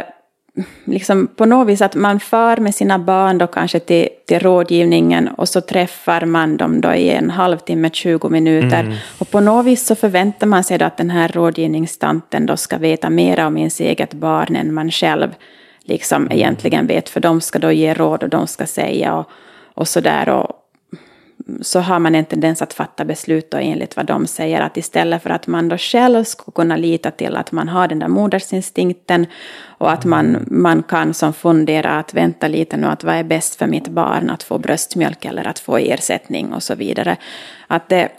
liksom på något vis att man far med sina barn då kanske till, till rådgivningen och så träffar man dem då i en halvtimme, 20 minuter. Och på något vis så förväntar man sig då att den här rådgivningstanten då ska veta mera om ens eget barn än man själv liksom egentligen vet. För de ska då ge råd och de ska säga och, och sådär. Och, så har man en tendens att fatta beslut då enligt vad de säger. Att istället för att man då själv skulle kunna lita till att man har den där modersinstinkten och att man, man kan som fundera att vänta lite nu, att vad är bäst för mitt barn, att få bröstmjölk eller att få ersättning och så vidare. Att det,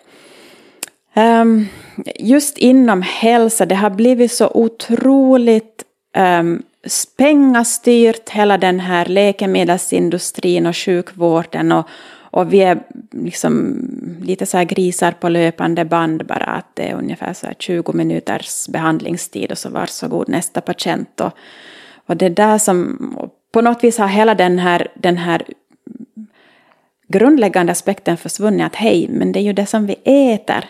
um, just inom hälsa, det har blivit så otroligt um, pengastyrt, hela den här läkemedelsindustrin och sjukvården och, och vi är liksom lite så här grisar på löpande band bara att det är ungefär så här 20 minuters behandlingstid och så varsågod nästa patient. Och, och det där som på något vis har hela den här, den här grundläggande aspekten försvunnit att hej, men det är ju det som vi äter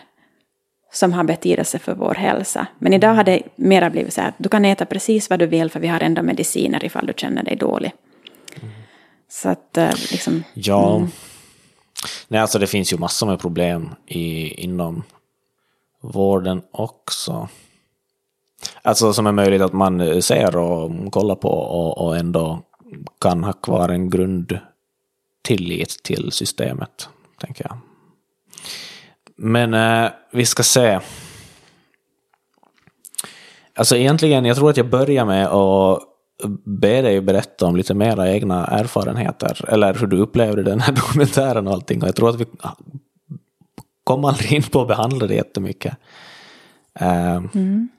som har betydelse för vår hälsa. Men idag har det mera blivit så här att du kan äta precis vad du vill för vi har ändå mediciner ifall du känner dig dålig. Så att eh, liksom... Ja. Nej, alltså det finns ju massor med problem i, inom vården också. Alltså som är möjligt att man ser och kollar på och, och ändå kan ha kvar en grundtillit till systemet, tänker jag. Men eh, vi ska se. Alltså egentligen, jag tror att jag börjar med att be dig berätta om lite mera egna erfarenheter, eller hur du upplevde den här dokumentären och allting. Och jag tror att vi kom aldrig in på att behandla det jättemycket. Eh, Mm.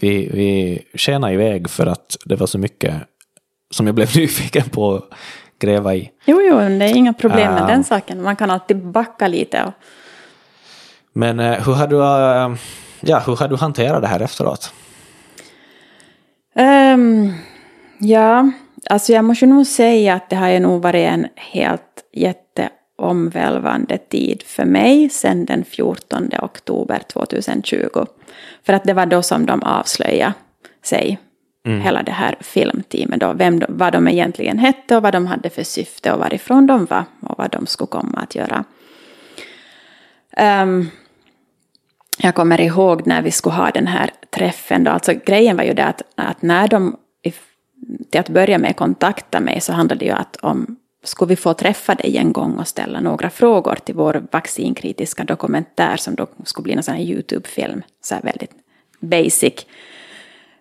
vi, vi skenade iväg för att det var så mycket som jag blev nyfiken på att gräva i. Jo, jo, det är inga problem med Ah. den saken. Man kan alltid backa lite. Och, Men eh, hur har du, eh, ja, hur har du hanterat det här efteråt? Ehm, ja, alltså jag måste nog säga att det har ju nog varit en helt jätteomvälvande tid för mig sedan den 14 oktober 2020. För att det var då som de avslöjade sig, hela det här filmteamet då, vem de, vad de egentligen hette och vad de hade för syfte och varifrån de var och vad de skulle komma att göra. Ehm, jag kommer ihåg när vi skulle ha den här träffen. Då. Alltså, grejen var ju det att, att när de till att börja med kontaktade mig så handlade det ju att om skulle vi få träffa dig en gång och ställa några frågor till vår vaccinkritiska dokumentär som då skulle bli en sån här YouTube-film. Så här väldigt basic.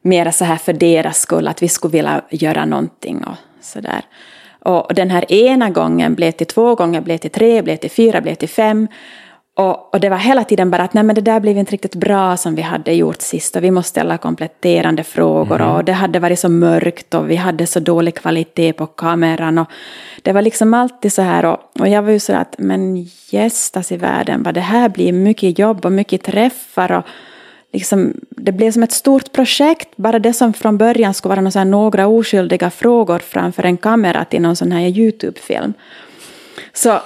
Mera så här för deras skull, att vi skulle vilja göra någonting och sådär. Och den här ena gången blev till två gånger, blev till tre, blev till fyra, blev till fem. Och, och det var hela tiden bara att nej men det där blev inte riktigt bra som vi hade gjort sist och vi måste ställa kompletterande frågor och det hade varit så mörkt och vi hade så dålig kvalitet på kameran och det var liksom alltid så här och, och jag var ju så att men gästas i världen vad det här blir mycket jobb och mycket träffar och liksom, det blev som ett stort projekt, bara det som från början skulle vara här några oskyldiga frågor framför en kamera till någon sån här YouTube-film. Så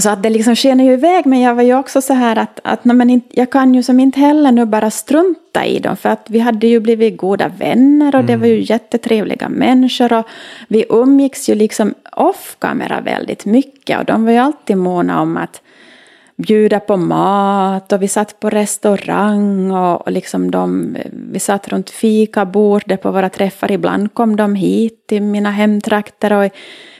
så att det liksom skenar ju iväg, men jag var ju också så här att, att nej, jag kan ju som inte heller nu bara strunta i dem, för att vi hade ju blivit goda vänner och det var ju jättetrevliga människor och vi umgicks ju liksom off-kamera väldigt mycket och de var ju alltid måna om att bjuda på mat och vi satt på restaurang och, och liksom de, vi satt runt fikabordet på våra träffar. Ibland kom de hit till mina hemtrakter och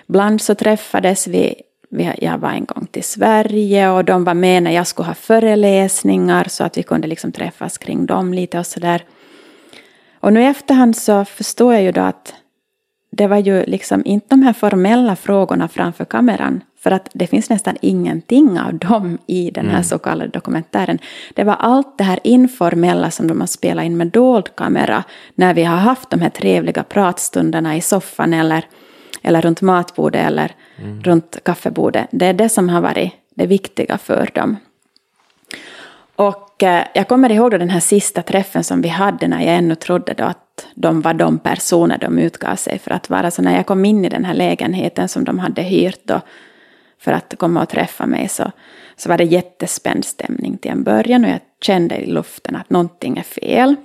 ibland så träffades vi- jag var en gång till Sverige och de var med när jag skulle ha föreläsningar så att vi kunde liksom träffas kring dem lite och sådär. Och nu i efterhand så förstår jag ju då att det var ju liksom inte de här formella frågorna framför kameran. För att det finns nästan ingenting av dem i den här så kallade dokumentären. Det var allt det här informella som de har spelat in med dold kamera. När vi har haft de här trevliga pratstunderna i soffan eller, eller runt matbordet eller runt kaffebordet. Det är det som har varit det viktiga för dem. Och eh, jag kommer ihåg då den här sista träffen som vi hade när jag ännu trodde då att de var de personer de utgav sig för att vara. Så när jag kom in i den här lägenheten som de hade hyrt då för att komma och träffa mig så, så var det jättespänd stämning till en början och jag kände i luften att någonting är fel.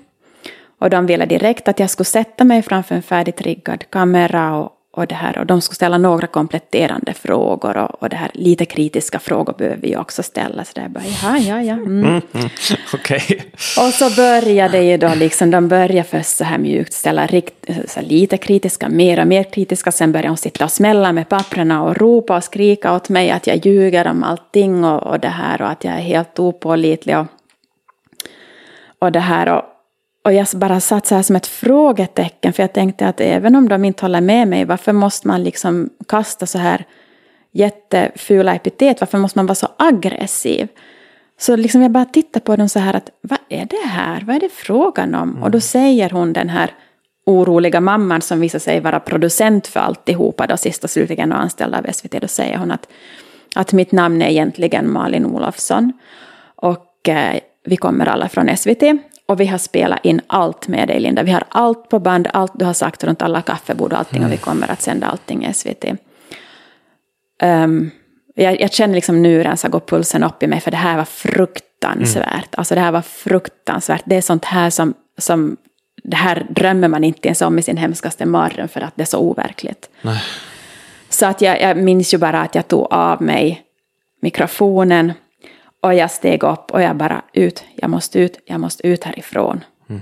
Och de ville direkt att jag skulle sätta mig framför en färdigt riggad kamera och, och det här. Och de skulle ställa några kompletterande frågor och, och det här lite kritiska frågor behöver vi också ställa. Så där bara, ja, ja, ja. Mm. Mm, mm. Okej. Okay. Och så började ju då liksom, de började först så här mjukt ställa rikt, så lite kritiska, mer och mer kritiska. Sen började hon sitta och smälla med papperna och ropa och skrika åt mig att jag ljuger om allting och, och det här och att jag är helt opålitlig. Och, och det här och, och jag bara satt så här som ett frågetecken, för jag tänkte att även om de inte håller med mig, varför måste man liksom kasta så här jättefula epitet? Varför måste man vara så aggressiv? Så liksom jag bara tittar på dem så här att vad är det här? Vad är det frågan om? Mm. Och då säger hon den här oroliga mamman som visar sig vara producent för alltihopa då sist och slutligen och anställd av SVT. Då säger hon att, att mitt namn är egentligen Malin Olofsson. Och eh, vi kommer alla från SVT och vi har spelat in allt med dig Linda. Vi har allt på band, allt du har sagt runt alla kaffebord och allting. Mm. Och vi kommer att sända allting i SVT. Um, ehm, jag, jag, känner liksom nu redan så går pulsen upp i mig. För det här var fruktansvärt. Mm. Alltså det här var fruktansvärt. Det är sånt här som, som det här drömmer man inte ens om i sin hemskaste mardröm. För att det är så overkligt. Nej. Så att jag, jag minns ju bara att jag tog av mig mikrofonen. Och jag steg upp och jag bara ut, jag måste ut, jag måste ut härifrån. Mm.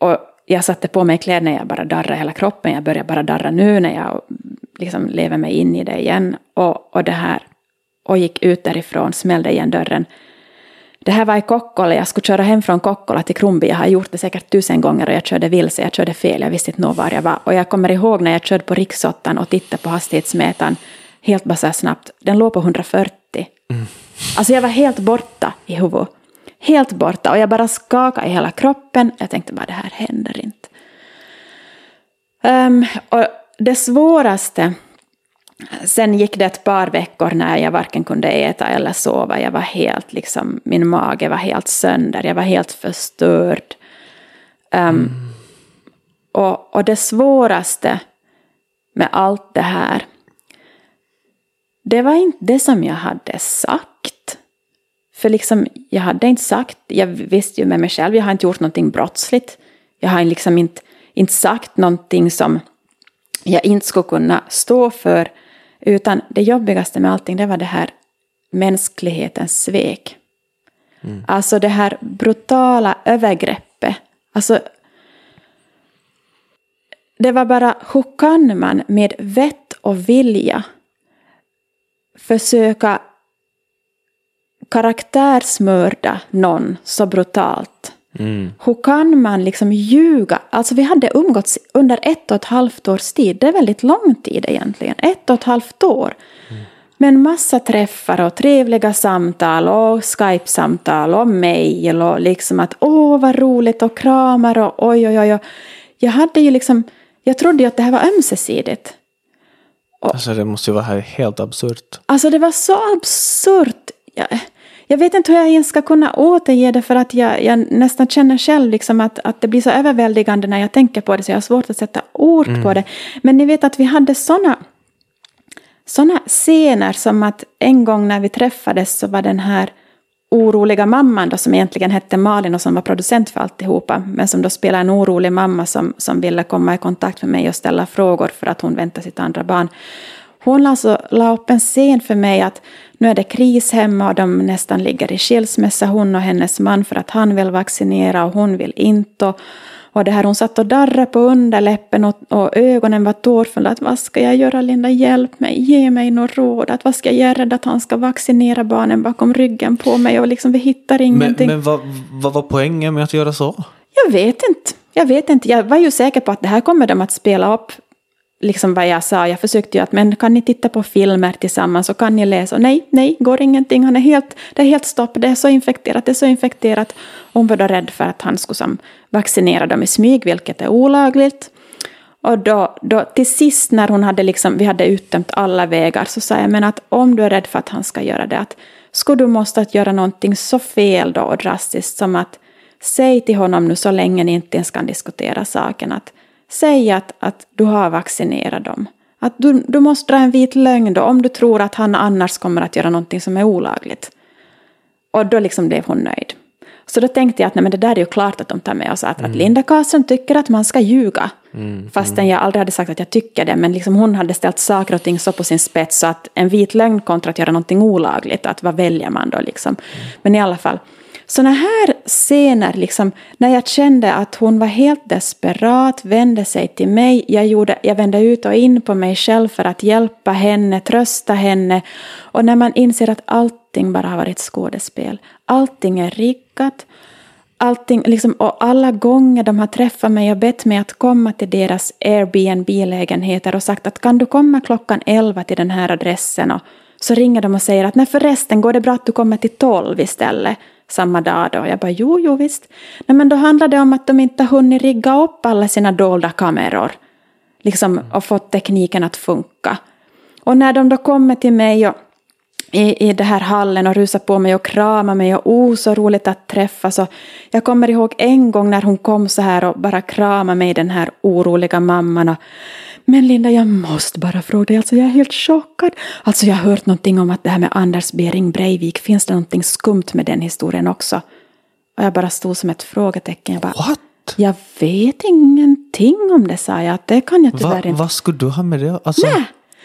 Och jag satte på mig kläderna, jag bara darrade hela kroppen, jag börjar bara darra nu när jag liksom lever mig in i det igen. Och, och det här, och gick ut därifrån, smällde igen dörren. Det här var i Kokkola, jag skulle köra hem från Kokkola till Krumbi. Jag har gjort det säkert tusen gånger och jag körde vilse, jag körde fel, jag visste inte nog var jag var. Och jag kommer ihåg när jag körde på riksåttan och tittade på hastighetsmätaren, helt bara så snabbt, den låg på 140. Mm. Alltså jag var helt borta i huvudet. Helt borta och jag bara skakade i hela kroppen. Jag tänkte bara det här händer inte. Um, och det svåraste, sen gick det ett par veckor när jag varken kunde äta eller sova. Jag var helt liksom, min mage var helt sönder, jag var helt förstörd. Um, mm. och, och det svåraste med allt det här, det var inte det som jag hade sagt. För liksom, jag hade inte sagt, jag visste ju med mig själv, jag har inte gjort någonting brottsligt. Jag har liksom inte, inte sagt någonting som jag inte skulle kunna stå för. Utan det jobbigaste med allting, det var det här mänsklighetens svek. Mm. Alltså det här brutala övergreppet. Alltså, det var bara, hur kan man med vett och vilja försöka karaktärsmörda någon så brutalt. Mm. Hur kan man liksom ljuga? Alltså vi hade umgåtts under ett och ett halvt års tid. Det är väldigt lång tid egentligen. Ett och ett halvt år. Mm. Men massa träffar och trevliga samtal och Skype-samtal och mejl och liksom att åh vad roligt och kramar och oj oj oj. Jag hade ju liksom, jag trodde ju att det här var ömsesidigt. Och, alltså det måste ju vara helt absurt. Alltså det var så absurt. Jag, jag vet inte hur jag ens ska kunna återge det för att jag, jag nästan känner själv liksom att, att det blir så överväldigande när jag tänker på det så jag har svårt att sätta ord mm. på det. Men ni vet att vi hade sådana såna scener som att en gång när vi träffades så var den här oroliga mamman då som egentligen hette Malin och som var producent för alltihopa men som då spelade en orolig mamma som, som ville komma i kontakt med mig och ställa frågor för att hon väntade sitt andra barn. Hon alltså la upp en scen för mig att nu är det kris hemma och de nästan ligger i skilsmässa, hon och hennes man, för att han vill vaccinera och hon vill inte. Och det här, hon satt och darrade på underläppen och, och ögonen var tårfulla. Att vad ska jag göra Linda, hjälp mig, ge mig något råd. Att vad ska jag göra att han ska vaccinera barnen bakom ryggen på mig och liksom vi hittar ingenting. Men, men vad, vad var poängen med att göra så? Jag vet inte. Jag vet inte. Jag var ju säker på att det här kommer de att spela upp liksom vad jag sa, jag försökte ju att men kan ni titta på filmer tillsammans och kan ni läsa? Och nej, nej, går ingenting, han är helt, det är helt stopp, det är så infekterat, det är så infekterat. Hon var då rädd för att han skulle som, vaccinera dem i smyg, vilket är olagligt. Och då, då till sist när hon hade liksom, vi hade uttömt alla vägar så sa jag men att om du är rädd för att han ska göra det, att skulle du måste att göra någonting så fel då och drastiskt som att säg till honom nu så länge ni inte ens kan diskutera saken att säg att, att du har vaccinerat dem. Att du, du måste dra en vit lögn då om du tror att han annars kommer att göra någonting som är olagligt. Och då liksom blev hon nöjd. Så då tänkte jag att nej, men det där är ju klart att de tar med oss att, mm. att Linda Karlsson tycker att man ska ljuga. Mm. Fastän mm. jag aldrig hade sagt att jag tycker det, men liksom hon hade ställt saker och ting så på sin spets så att en vit lögn kontra att göra någonting olagligt, att vad väljer man då liksom. Mm. Men i alla fall, sådana här scener, liksom, när jag kände att hon var helt desperat, vände sig till mig, jag, gjorde, jag vände ut och in på mig själv för att hjälpa henne, trösta henne. Och när man inser att allting bara har varit skådespel, allting är riggat, allting, liksom, och alla gånger de har träffat mig och bett mig att komma till deras Airbnb-lägenheter och sagt att kan du komma klockan 11 till den här adressen och så ringer de och säger att nej förresten går det bra att du kommer till 12 istället samma dag då. Jag bara jo, jo visst. Nej men då handlar det om att de inte har hunnit rigga upp alla sina dolda kameror. Liksom och fått tekniken att funka. Och när de då kommer till mig och i, i den här hallen och rusar på mig och kramar mig och oh så roligt att träffas. Och jag kommer ihåg en gång när hon kom så här och bara kramade mig den här oroliga mamman. Och, men Linda, jag måste bara fråga dig, alltså jag är helt chockad. Alltså jag har hört någonting om att det här med Anders Bering Breivik, finns det någonting skumt med den historien också? Och jag bara stod som ett frågetecken. Jag bara, What? Jag vet ingenting om det, sa jag. Det kan jag tyvärr Va, inte. Vad skulle du ha med det? Alltså... Nej.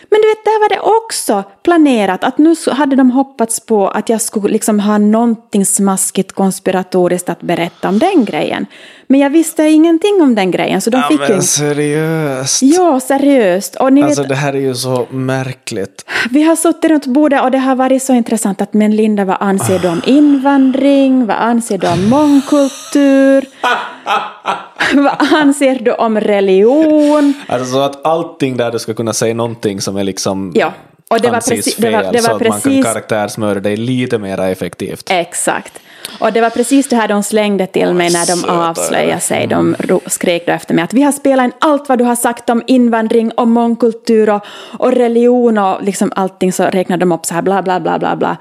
Men du vet, där var det också planerat att nu hade de hoppats på att jag skulle liksom ha någonting smaskigt konspiratoriskt att berätta om den grejen. Men jag visste ingenting om den grejen så de ja, fick men ju... seriöst. Ja, seriöst. Och ni alltså vet... det här är ju så märkligt. Vi har suttit runt bordet och det har varit så intressant att men Linda, vad anser du om invandring? Vad anser du om mångkultur? vad anser du om religion? Alltså att allting där du ska kunna säga någonting som är liksom ja. Och det var precis, fel, det var, det var så precis, att man kan karaktärsmörda dig lite mer effektivt. Exakt. Och det var precis det här de slängde till mig när de avslöjade sig. De skrek då efter mig att vi har spelat in allt vad du har sagt om invandring och mångkultur och, och religion och liksom allting så räknade de upp så här bla bla bla bla bla.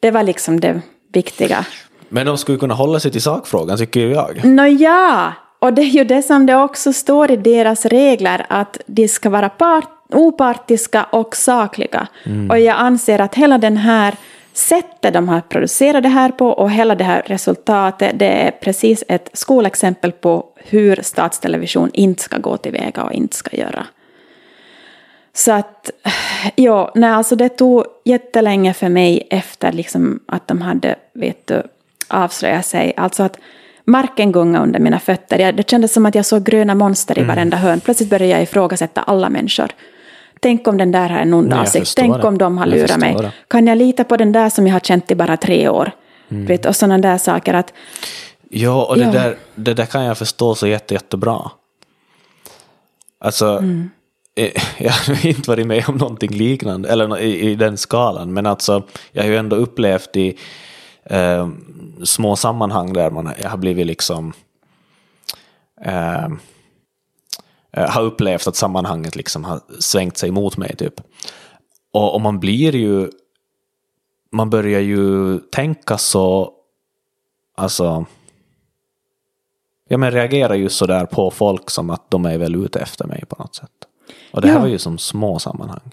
Det var liksom det viktiga. Men de skulle kunna hålla sig till sakfrågan tycker jag. Nåja, och det är ju det som det också står i deras regler att de ska vara part, opartiska och sakliga. Mm. Och jag anser att hela den här sättet de har producerat det här på och hela det här resultatet, det är precis ett skolexempel på hur statstelevision inte ska gå tillväga och inte ska göra. Så att, ja, nej, alltså det tog jättelänge för mig efter liksom att de hade, vet du, avslöjat sig. Alltså att marken gungade under mina fötter. Det kändes som att jag såg gröna monster i mm. varenda hörn. Plötsligt började jag ifrågasätta alla människor. Tänk om den där har en ond avsikt. Tänk om de har lurat mig. Det. Kan jag lita på den där som jag har känt i bara tre år? Mm. Vet, och sådana där saker. Att, ja, och det, ja. Där, det där kan jag förstå så jätte, jättebra. Alltså, mm. Eh, jag har inte varit med om någonting liknande, eller i, i den skalan, men alltså, jag har ju ändå upplevt i eh, små sammanhang där man, har blivit liksom eh, Eh, har upplevt att sammanhanget liksom har svängt sig mot mig. typ. Och, och man blir ju, man börjar ju tänka så, alltså, ja men reagerar ju så där på folk som att de är väl ute efter mig på något sätt. Och det här ja. var ju som små sammanhang.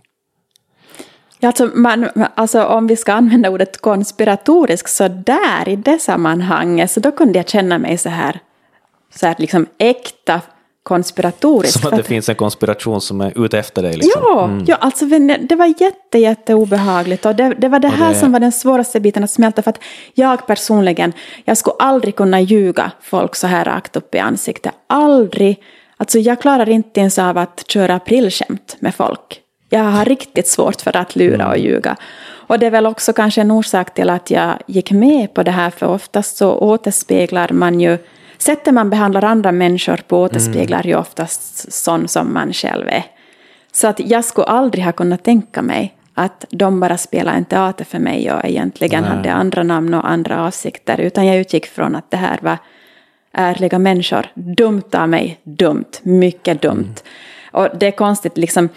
Alltså, man, alltså om vi ska använda ordet konspiratorisk så där i det sammanhanget så då kunde jag känna mig så här, så här liksom äkta konspiratoriskt. Som att det finns en konspiration som är ute efter dig? Liksom. Ja, mm. ja alltså, det var jätte, jätte obehagligt och det, det var det och här det... som var den svåraste biten att smälta för att jag personligen, jag skulle aldrig kunna ljuga folk så här rakt upp i ansiktet. Aldrig. Alltså jag klarar inte ens av att köra aprilskämt med folk. Jag har riktigt svårt för att lura och mm. ljuga. Och det är väl också kanske en orsak till att jag gick med på det här, för oftast så återspeglar man ju sättet man behandlar andra människor på återspeglar mm. ju oftast sån som man själv är. Så att jag skulle aldrig ha kunnat tänka mig att de bara spelade en teater för mig och egentligen Nej. hade andra namn och andra avsikter. Utan jag utgick från att det här var ärliga människor. Dumt av mig, dumt, mycket dumt. Mm. Och det är konstigt, liksom,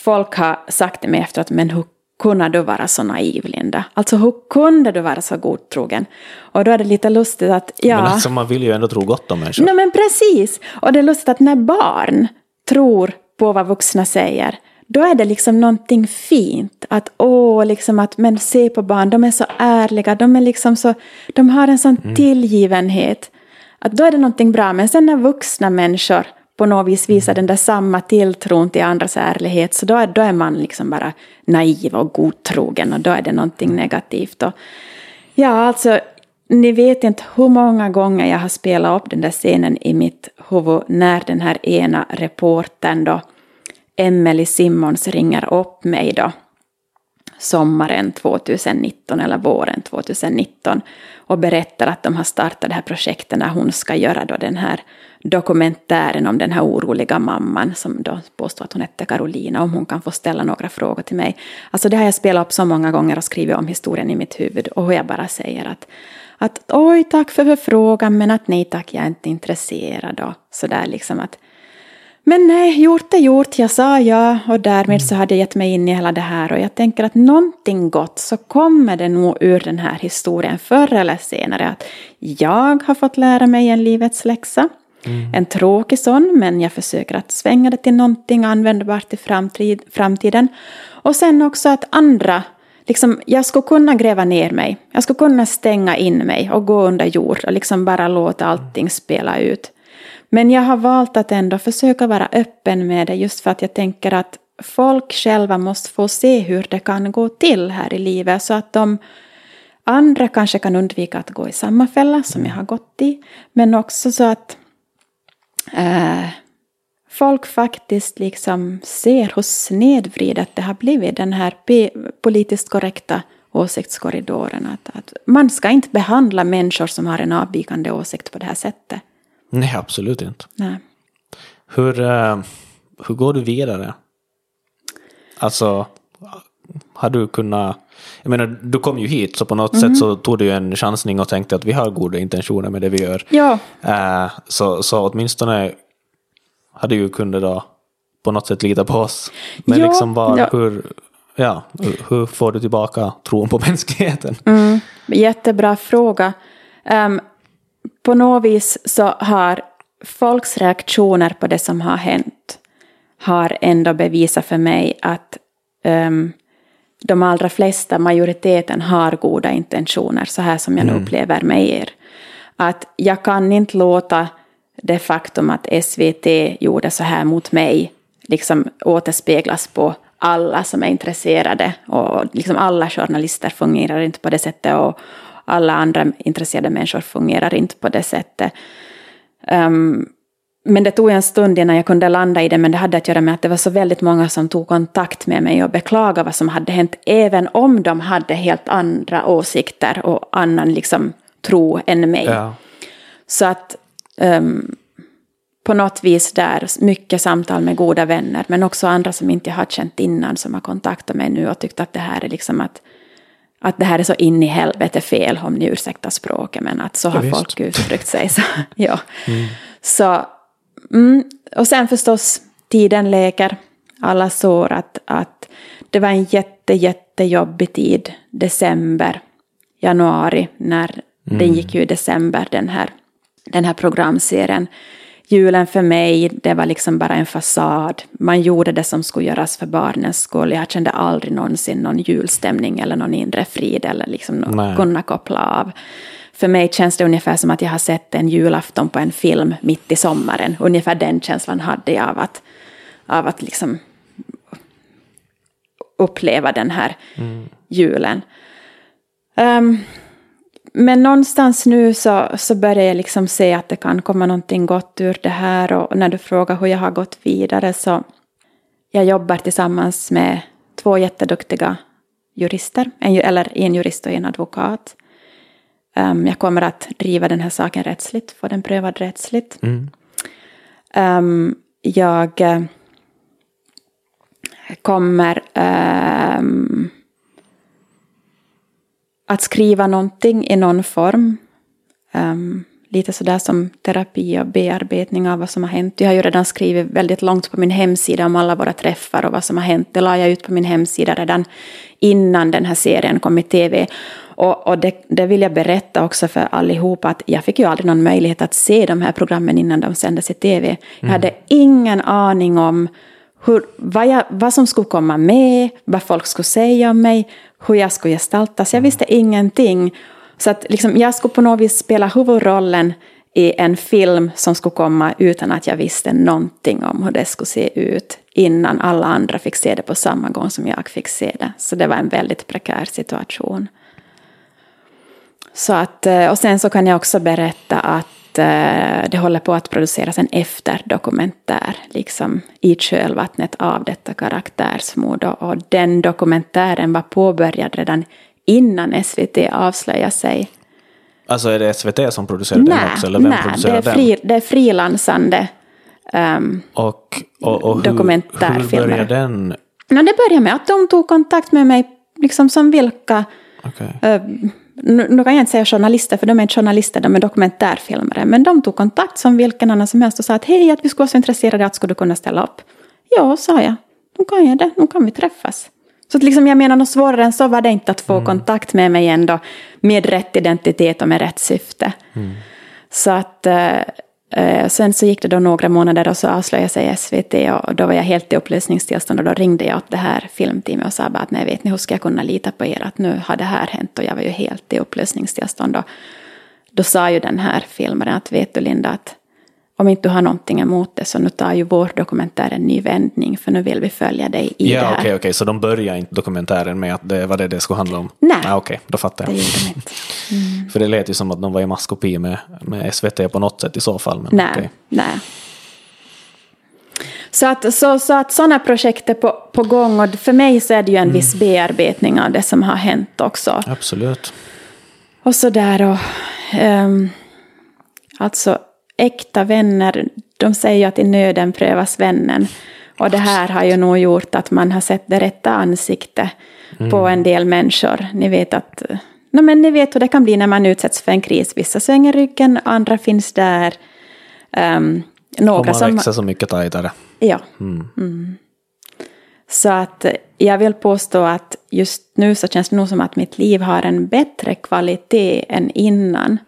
folk har sagt till mig efteråt, men hur kunde du vara så naiv, Linda? Alltså hur kunde du vara så godtrogen? Och då är det lite lustigt att, ja... Men alltså man vill ju ändå tro gott om människor. Nej men precis! Och det är lustigt att när barn tror på vad vuxna säger, då är det liksom någonting fint. Att åh, liksom att men se på barn, de är så ärliga, de är liksom så, de har en sån mm. tillgivenhet. Att då är det någonting bra. Men sen när vuxna människor på något vis visar den där samma tilltron till andras ärlighet, så då är, då är man liksom bara naiv och godtrogen och då är det någonting negativt. Och, ja, alltså, ni vet inte hur många gånger jag har spelat upp den där scenen i mitt huvud när den här ena reportern då, Emily Simmons, ringer upp mig då sommaren 2019 eller våren 2019 och berättar att de har startat det här projektet när hon ska göra då den här dokumentären om den här oroliga mamman som då påstår att hon hette Carolina, om hon kan få ställa några frågor till mig. Alltså det har jag spelat upp så många gånger och skrivit om historien i mitt huvud och jag bara säger att att oj tack för förfrågan men att nej tack jag är inte intresserad och sådär liksom att men nej, gjort är gjort, jag sa ja och därmed så hade jag gett mig in i hela det här och jag tänker att någonting gott så kommer det nog ur den här historien förr eller senare att jag har fått lära mig en livets läxa. Mm. En tråkig sån, men jag försöker att svänga det till någonting användbart i framtid, framtiden. Och sen också att andra, liksom, jag skulle kunna gräva ner mig. Jag skulle kunna stänga in mig och gå under jord och liksom bara låta allting spela ut. Men jag har valt att ändå försöka vara öppen med det just för att jag tänker att folk själva måste få se hur det kan gå till här i livet så att de andra kanske kan undvika att gå i samma fälla som jag har gått i. Men också så att eh, folk faktiskt liksom ser hur snedvridet det har blivit, den här politiskt korrekta åsiktskorridoren. Att, att man ska inte behandla människor som har en avvikande åsikt på det här sättet. Nej, absolut inte. Nej. Hur, uh, hur går du vidare? Alltså, har du kunnat... Jag menar, du kom ju hit, så på något mm. sätt så tog du en chansning och tänkte att vi har goda intentioner med det vi gör. Ja. Uh, så, så åtminstone hade ju kunnat då på något sätt lita på oss. Men ja, liksom var, ja. hur, ja, hur får du tillbaka tron på mänskligheten? Mm, jättebra fråga. Um, på något vis så har folks reaktioner på det som har hänt har ändå bevisat för mig att um, de allra flesta, majoriteten, har goda intentioner, så här som jag mm. upplever med er. Att jag kan inte låta det faktum att SVT gjorde så här mot mig liksom återspeglas på alla som är intresserade. Och liksom alla journalister fungerar inte på det sättet. Och, alla andra intresserade människor fungerar inte på det sättet. Um, men det tog en stund innan jag kunde landa i det, men det hade att göra med att det var så väldigt många som tog kontakt med mig och beklagade vad som hade hänt, även om de hade helt andra åsikter och annan liksom, tro än mig. Ja. Så att um, på något vis där, mycket samtal med goda vänner, men också andra som inte har känt innan som har kontaktat mig nu och tyckt att det här är liksom att att det här är så in i helvete fel, om ni ursäktar språket, men att så har ja, folk uttryckt sig. Så, ja. Mm. så, mm, och sen förstås, tiden leker. Alla såg att, att det var en jätte, jättejobbig tid, december, januari, när mm. den gick ju i december, den här, den här programserien julen för mig, det var liksom bara en fasad. Man gjorde det som skulle göras för barnens skull. Jag kände aldrig någonsin någon julstämning eller någon inre frid eller liksom kunna koppla av. För mig känns det ungefär som att jag har sett en julafton på en film mitt i sommaren. Ungefär den känslan hade jag av att, av att liksom uppleva den här mm. julen. Um, men någonstans nu så, så börjar jag liksom se att det kan komma någonting gott ur det här. Och när du frågar hur jag har gått vidare så jag jobbar tillsammans med två jätteduktiga jurister, en, eller en jurist och en advokat. Um, jag kommer att driva den här saken rättsligt, få den prövad rättsligt. Mm. Um, jag uh, kommer um, att skriva någonting i någon form. Um, lite sådär som terapi och bearbetning av vad som har hänt. Jag har ju redan skrivit väldigt långt på min hemsida om alla våra träffar och vad som har hänt. Det la jag ut på min hemsida redan innan den här serien kom i tv. Och, och det, det, vill jag berätta också för allihopa att jag fick ju aldrig någon möjlighet att se de här programmen innan de sändes i tv. Mm. Jag hade ingen aning om hur, vad, jag, vad som skulle komma med, vad folk skulle säga om mig, hur jag skulle gestaltas. Jag visste ingenting. Så att liksom, jag skulle på något vis spela huvudrollen i en film som skulle komma utan att jag visste någonting om hur det skulle se ut innan alla andra fick se det på samma gång som jag fick se det. Så det var en väldigt prekär situation. Så att, eh, och sen så kan jag också berätta att eh, det håller på att produceras en efterdokumentär, liksom i kölvattnet av detta karaktärsmord. Och den dokumentären var påbörjad redan innan SVT avslöjade sig. Alltså är det SVT som producerar nej, den också? Eller vem nej, producerar det är, fri, det är frilansande um, och, och, och dokumentärfilmer. Hur, hur började den? No, det började med att de tog kontakt med mig liksom som vilka okay. uh, nu, nu, kan jag inte säga journalister, för de är inte journalister, de är dokumentärfilmare. Men de tog kontakt som vilken annan som helst och sa att hej, att vi skulle vara så intresserade, att skulle du kunna ställa upp? Ja, sa jag. Nu kan jag det, nu kan vi träffas. Så att liksom, jag menar, något svårare än så var det inte att få mm. kontakt med mig ändå, med rätt identitet och med rätt syfte. Mm. Så att eh, Eh, sen så gick det då några månader och så avslöjade sig SVT och då var jag helt i upplösningstillstånd och då ringde jag åt det här filmteamet och sa bara att nej vet ni hur ska jag kunna lita på er att nu har det här hänt och jag var ju helt i upplösningstillstånd. Och då sa ju den här filmaren att vet du Linda att om inte du har någonting emot det så nu tar ju vår dokumentär en ny vändning för nu vill vi följa dig i ja, det här. Ja, okej, okay, okay, så de börjar inte dokumentären med att det var det det skulle handla om? Nej, ah, okej, okay, då fattar jag. det gjorde de inte. Mm. För det lät ju som att de var i maskopi med, med SVT på något sätt i så fall. Men nej, okay. nej. Så att, så, så att sådana projekt är på, på gång och för mig så är det ju en mm. viss bearbetning av det som har hänt också. Absolut. Och sådär och... Um, alltså äkta vänner, de säger att i nöden prövas vännen. Och det här har ju nog gjort att man har sett det rätta ansiktet mm. på en del människor. Ni vet att no, men ni vet hur det kan bli när man utsätts för en kris. Vissa svänger ryggen, andra finns där. Um, några och man som... växer så mycket tajtare. Ja. Mm. Mm. Så att jag vill påstå att just nu så känns det nog som att mitt liv har en bättre kvalitet än innan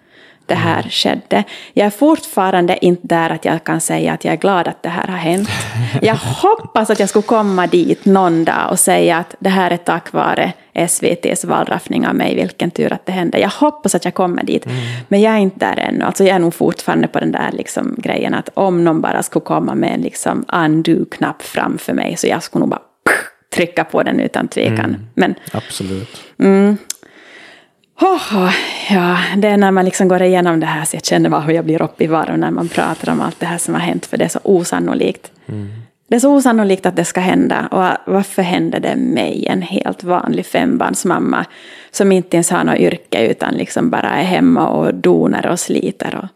det här mm. skedde. Jag är fortfarande inte där att jag kan säga att jag är glad att det här har hänt. Jag hoppas att jag skulle komma dit någon dag och säga att det här är tack vare SVTs valraffning av mig, vilken tur att det hände. Jag hoppas att jag kommer dit, mm. men jag är inte där ännu. Alltså jag är nog fortfarande på den där liksom grejen att om någon bara skulle komma med en liksom undo-knapp framför mig så jag skulle nog bara trycka på den utan tvekan. Mm. Men, Absolut. Mm, Oh, ja, det är när man liksom går igenom det här så jag känner bara hur jag blir upp i varv när man pratar om allt det här som har hänt, för det är så osannolikt. Mm. Det är så osannolikt att det ska hända. Och varför hände det mig, en helt vanlig fembarnsmamma som inte ens har något yrke utan liksom bara är hemma och donar och sliter. Och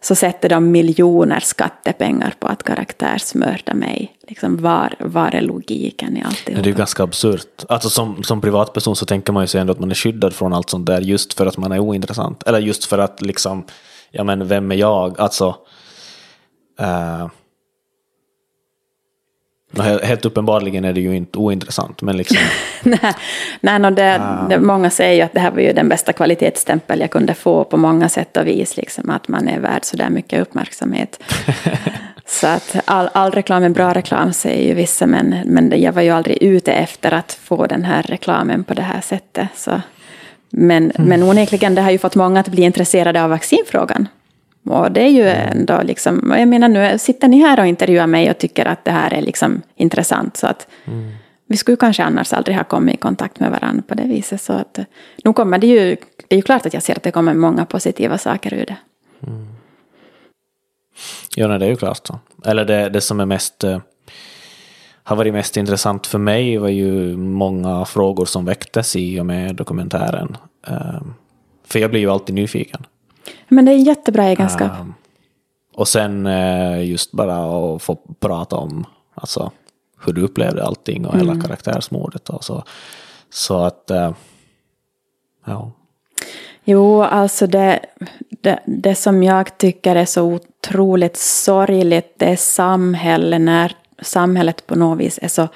så sätter de miljoner skattepengar på att karaktärsmörda mig. Liksom var, var är logiken i allt det? Är ju ganska absurt. Alltså som, som privatperson så tänker man ju sig ändå att man är skyddad från allt sånt där just för att man är ointressant. Eller just för att liksom, ja men vem är jag? Alltså, uh, Helt uppenbarligen är det ju inte ointressant, men liksom... nej, nej no, det, det, många säger ju att det här var ju den bästa kvalitetsstämpel jag kunde få på många sätt och vis, liksom, att man är värd så där mycket uppmärksamhet. så att all, all reklam är bra reklam, säger ju vissa, men, men jag var ju aldrig ute efter att få den här reklamen på det här sättet. Så. Men, mm. men onekligen, det har ju fått många att bli intresserade av vaccinfrågan. Och det är ju ändå liksom, jag menar nu sitter ni här och intervjuar mig och tycker att det här är liksom intressant. Så att mm. vi skulle kanske annars aldrig ha kommit i kontakt med varandra på det viset. Så att nu kommer det ju, det är ju klart att jag ser att det kommer många positiva saker ur det. Mm. Ja, nej, det är ju klart. Så. Eller det, det som är mest, eh, har varit mest intressant för mig var ju många frågor som väcktes i och med dokumentären. Eh, för jag blir ju alltid nyfiken. Men det är en jättebra egenskap. Um, och sen uh, just bara att få prata om alltså, hur du upplevde allting och mm. hela karaktärsmordet. Och så, så att, uh, ja. Jo, alltså det, det, det som jag tycker är så otroligt sorgligt, det är samhället när samhället på något vis är så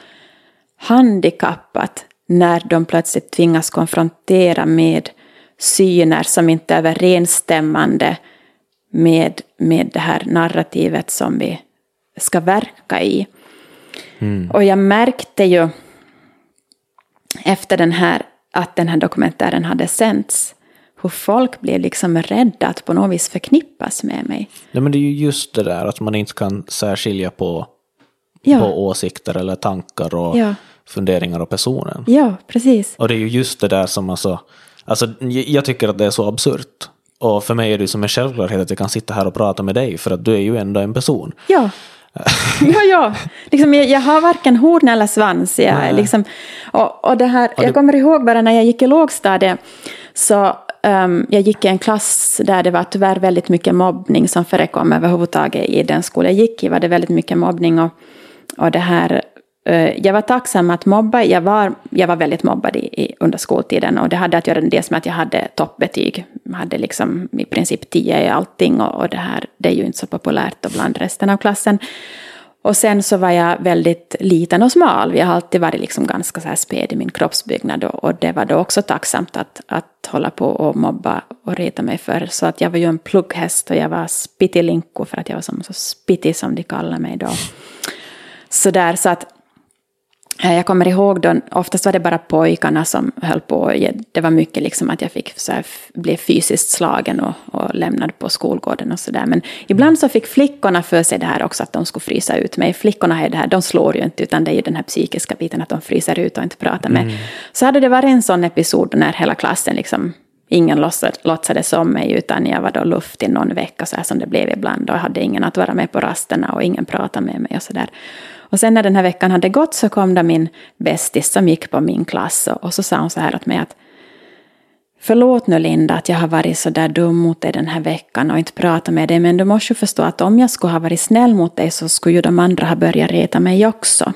handikappat när de plötsligt tvingas konfrontera med syner som inte är överensstämmande med, med det här narrativet som vi ska verka i. Mm. Och jag märkte ju efter den här, att den här dokumentären hade sänts hur folk blev liksom rädda att på något vis förknippas med mig. Nej, men det är ju just det där att man inte kan särskilja på, ja. på åsikter eller tankar och ja. funderingar och personen. Ja, precis. Och det är ju just det där som alltså, alltså jag tycker att det är så absurt. Och för mig är det som en självklarhet att jag kan sitta här och prata med dig för att du är ju ändå en person. Ja. ja, ja. Liksom, jag, jag, har varken horn eller svans. Jag, liksom, och, och det här. Jag kommer ihåg bara när jag gick i lågstadiet så um, jag gick i en klass där det var tyvärr väldigt mycket mobbning som förekom överhuvudtaget i den skola jag gick i. var det väldigt mycket mobbning och, och det här Eh, jag var tacksam att mobba. Jag var, jag var väldigt mobbad i, i, under skoltiden och det hade att göra dels med att jag hade toppbetyg. Jag hade liksom i princip tio i allting och, och det här det är ju inte så populärt bland resten av klassen. Och sen så var jag väldigt liten och smal. Jag har alltid varit liksom ganska så här späd i min kroppsbyggnad och, och det var då också tacksamt att, att hålla på och mobba och reta mig för. Så att jag var ju en plugghäst och jag var spittilinko för att jag var som så spittig som de kallade mig då. Så där, så att jag kommer ihåg då, oftast var det bara pojkarna som höll på. Det var mycket liksom att jag fick så här, blev fysiskt slagen och, och lämnad på skolgården och sådär. Men ibland så fick flickorna för sig det här också att de skulle frysa ut mig. Flickorna är det här, de slår ju inte utan det är ju den här psykiska biten att de fryser ut och inte pratar med. Mm. Så hade det varit en sån episod när hela klassen liksom ingen låtsades om mig utan jag var då luftig någon vecka så här som det blev ibland och hade ingen att vara med på rasterna och ingen pratade med mig och sådär. Och sen när den här veckan hade gått så kom det min bästis som gick på min klass och, och så sa hon så här åt mig att Förlåt nu Linda att jag har varit så där dum mot dig den här veckan och inte pratat med dig men du måste ju förstå att om jag skulle ha varit snäll mot dig så skulle ju de andra ha börjat reta mig också.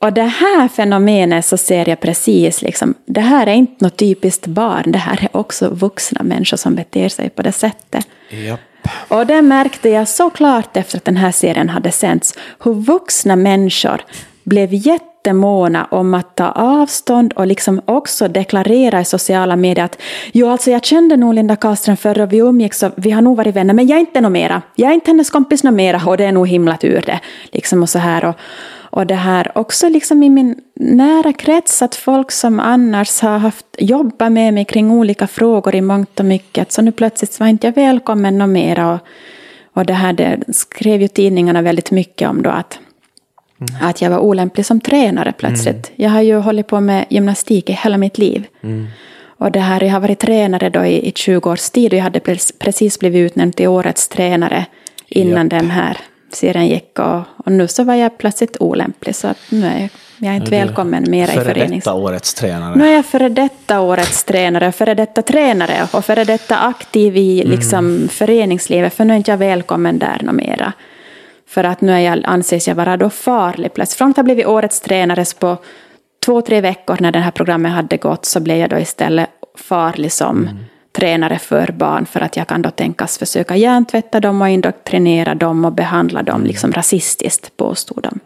Och det här fenomenet så ser jag precis, liksom, det här är inte något typiskt barn, det här är också vuxna människor som beter sig på det sättet. Yep. Och det märkte jag så klart efter att den här serien hade sänts, hur vuxna människor blev jättemåna om att ta avstånd och liksom också deklarera i sociala medier att jo, alltså jag kände nog Linda Karlström förr och vi umgicks och vi har nog varit vänner, men jag är inte något mera. Jag är inte hennes kompis något mera och det är nog himla tur det. Liksom och så här. Och, och det här också liksom i min nära krets, att folk som annars har haft jobbat med mig kring olika frågor i mångt och mycket, så nu plötsligt var inte jag välkommen något mera. Och, och det här det skrev ju tidningarna väldigt mycket om då att, mm. att jag var olämplig som tränare plötsligt. Mm. Jag har ju hållit på med gymnastik i hela mitt liv. Mm. Och det här, jag har varit tränare då i, i 20 års tid och jag hade precis blivit utnämnd till årets tränare innan yep. den här serien gick och, och nu så var jag plötsligt olämplig så att nu är jag är inte välkommen mera i förenings... Före detta årets tränare. Nu är jag före detta årets tränare, före detta tränare och före detta aktiv i mm. liksom, föreningslivet för nu är inte jag välkommen där något mera. För att nu är jag, anses jag vara då farlig plötsligt. Från att ha blivit årets tränare på två, tre veckor när det här programmet hade gått så blev jag då istället farlig som mm tränare för barn för att jag kan då tänkas försöka hjärntvätta dem och indoktrinera dem och behandla dem mm. liksom rasistiskt, påstod de.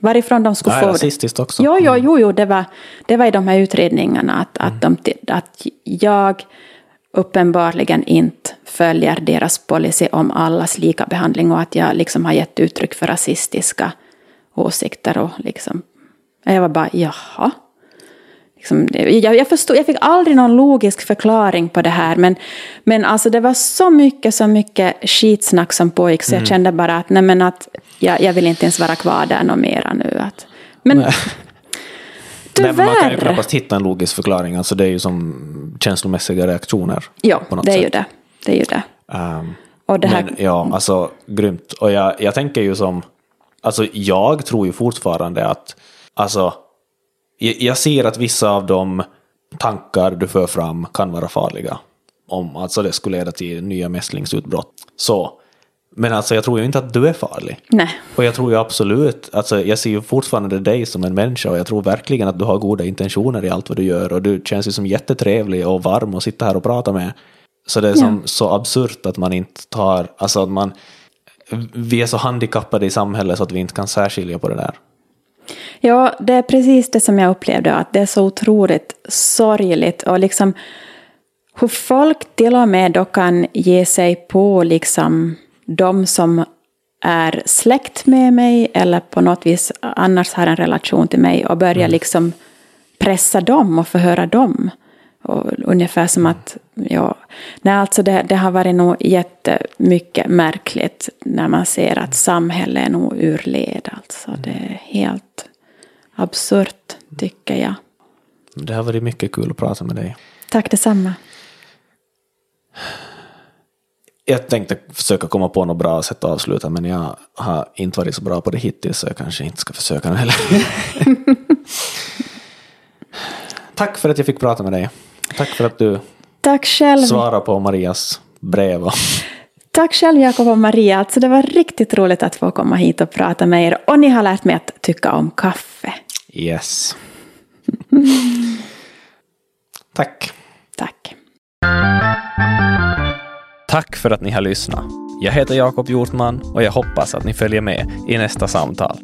Varifrån de skulle Nej, få rasistiskt också. Jo, jo, mm. jo, jo det, var, det var i de här utredningarna att, att, mm. de, att jag uppenbarligen inte följer deras policy om allas lika behandling och att jag liksom har gett uttryck för rasistiska åsikter och liksom jag var bara jaha. Liksom, jag, jag, förstod, jag fick aldrig någon logisk förklaring på det här. Men, men alltså det var så mycket, så mycket skitsnack som pågick. Så mm. jag kände bara att, nej, men att jag, jag vill inte ens vara kvar där något mera nu. Att, men nej. tyvärr. Nej, man kan ju knappast hitta en logisk förklaring. Alltså det är ju som känslomässiga reaktioner. Ja, det är sätt. ju det. det, är ju det. Um, och det här... Men, ja, alltså grymt. Och jag, jag tänker ju som, alltså jag tror ju fortfarande att, alltså jag ser att vissa av de tankar du för fram kan vara farliga. Om alltså det skulle leda till nya mässlingsutbrott. Så, Men alltså jag tror ju inte att du är farlig. Nej. Och jag tror ju absolut, alltså jag ser ju fortfarande dig som en människa och jag tror verkligen att du har goda intentioner i allt vad du gör och du känns ju som jättetrevlig och varm att sitta här och prata med. Så det är som så absurt att man inte tar, alltså att man, vi är så handikappade i samhället så att vi inte kan särskilja på det där. Ja, det är precis det som jag upplevde, att det är så otroligt sorgligt och liksom hur folk till och med då kan ge sig på liksom de som är släkt med mig eller på något vis annars har en relation till mig och börja liksom pressa dem och förhöra dem. Och ungefär som att, ja, nej alltså det, det har varit nog jättemycket märkligt när man ser att samhället är nog ur led. Alltså det är helt absurt tycker jag. Det har varit mycket kul att prata med dig. Tack detsamma. Jag tänkte försöka komma på något bra sätt att avsluta men jag har inte varit så bra på det hittills så jag kanske inte ska försöka heller. Tack för att jag fick prata med dig. Tack för att du Tack själv. svarade på Marias brev. Tack själv Jakob och Maria. Alltså det var riktigt roligt att få komma hit och prata med er. Och ni har lärt mig att tycka om kaffe. Yes. Tack. Tack. Tack för att ni har lyssnat. Jag heter Jakob Hjortman och jag hoppas att ni följer med i nästa samtal.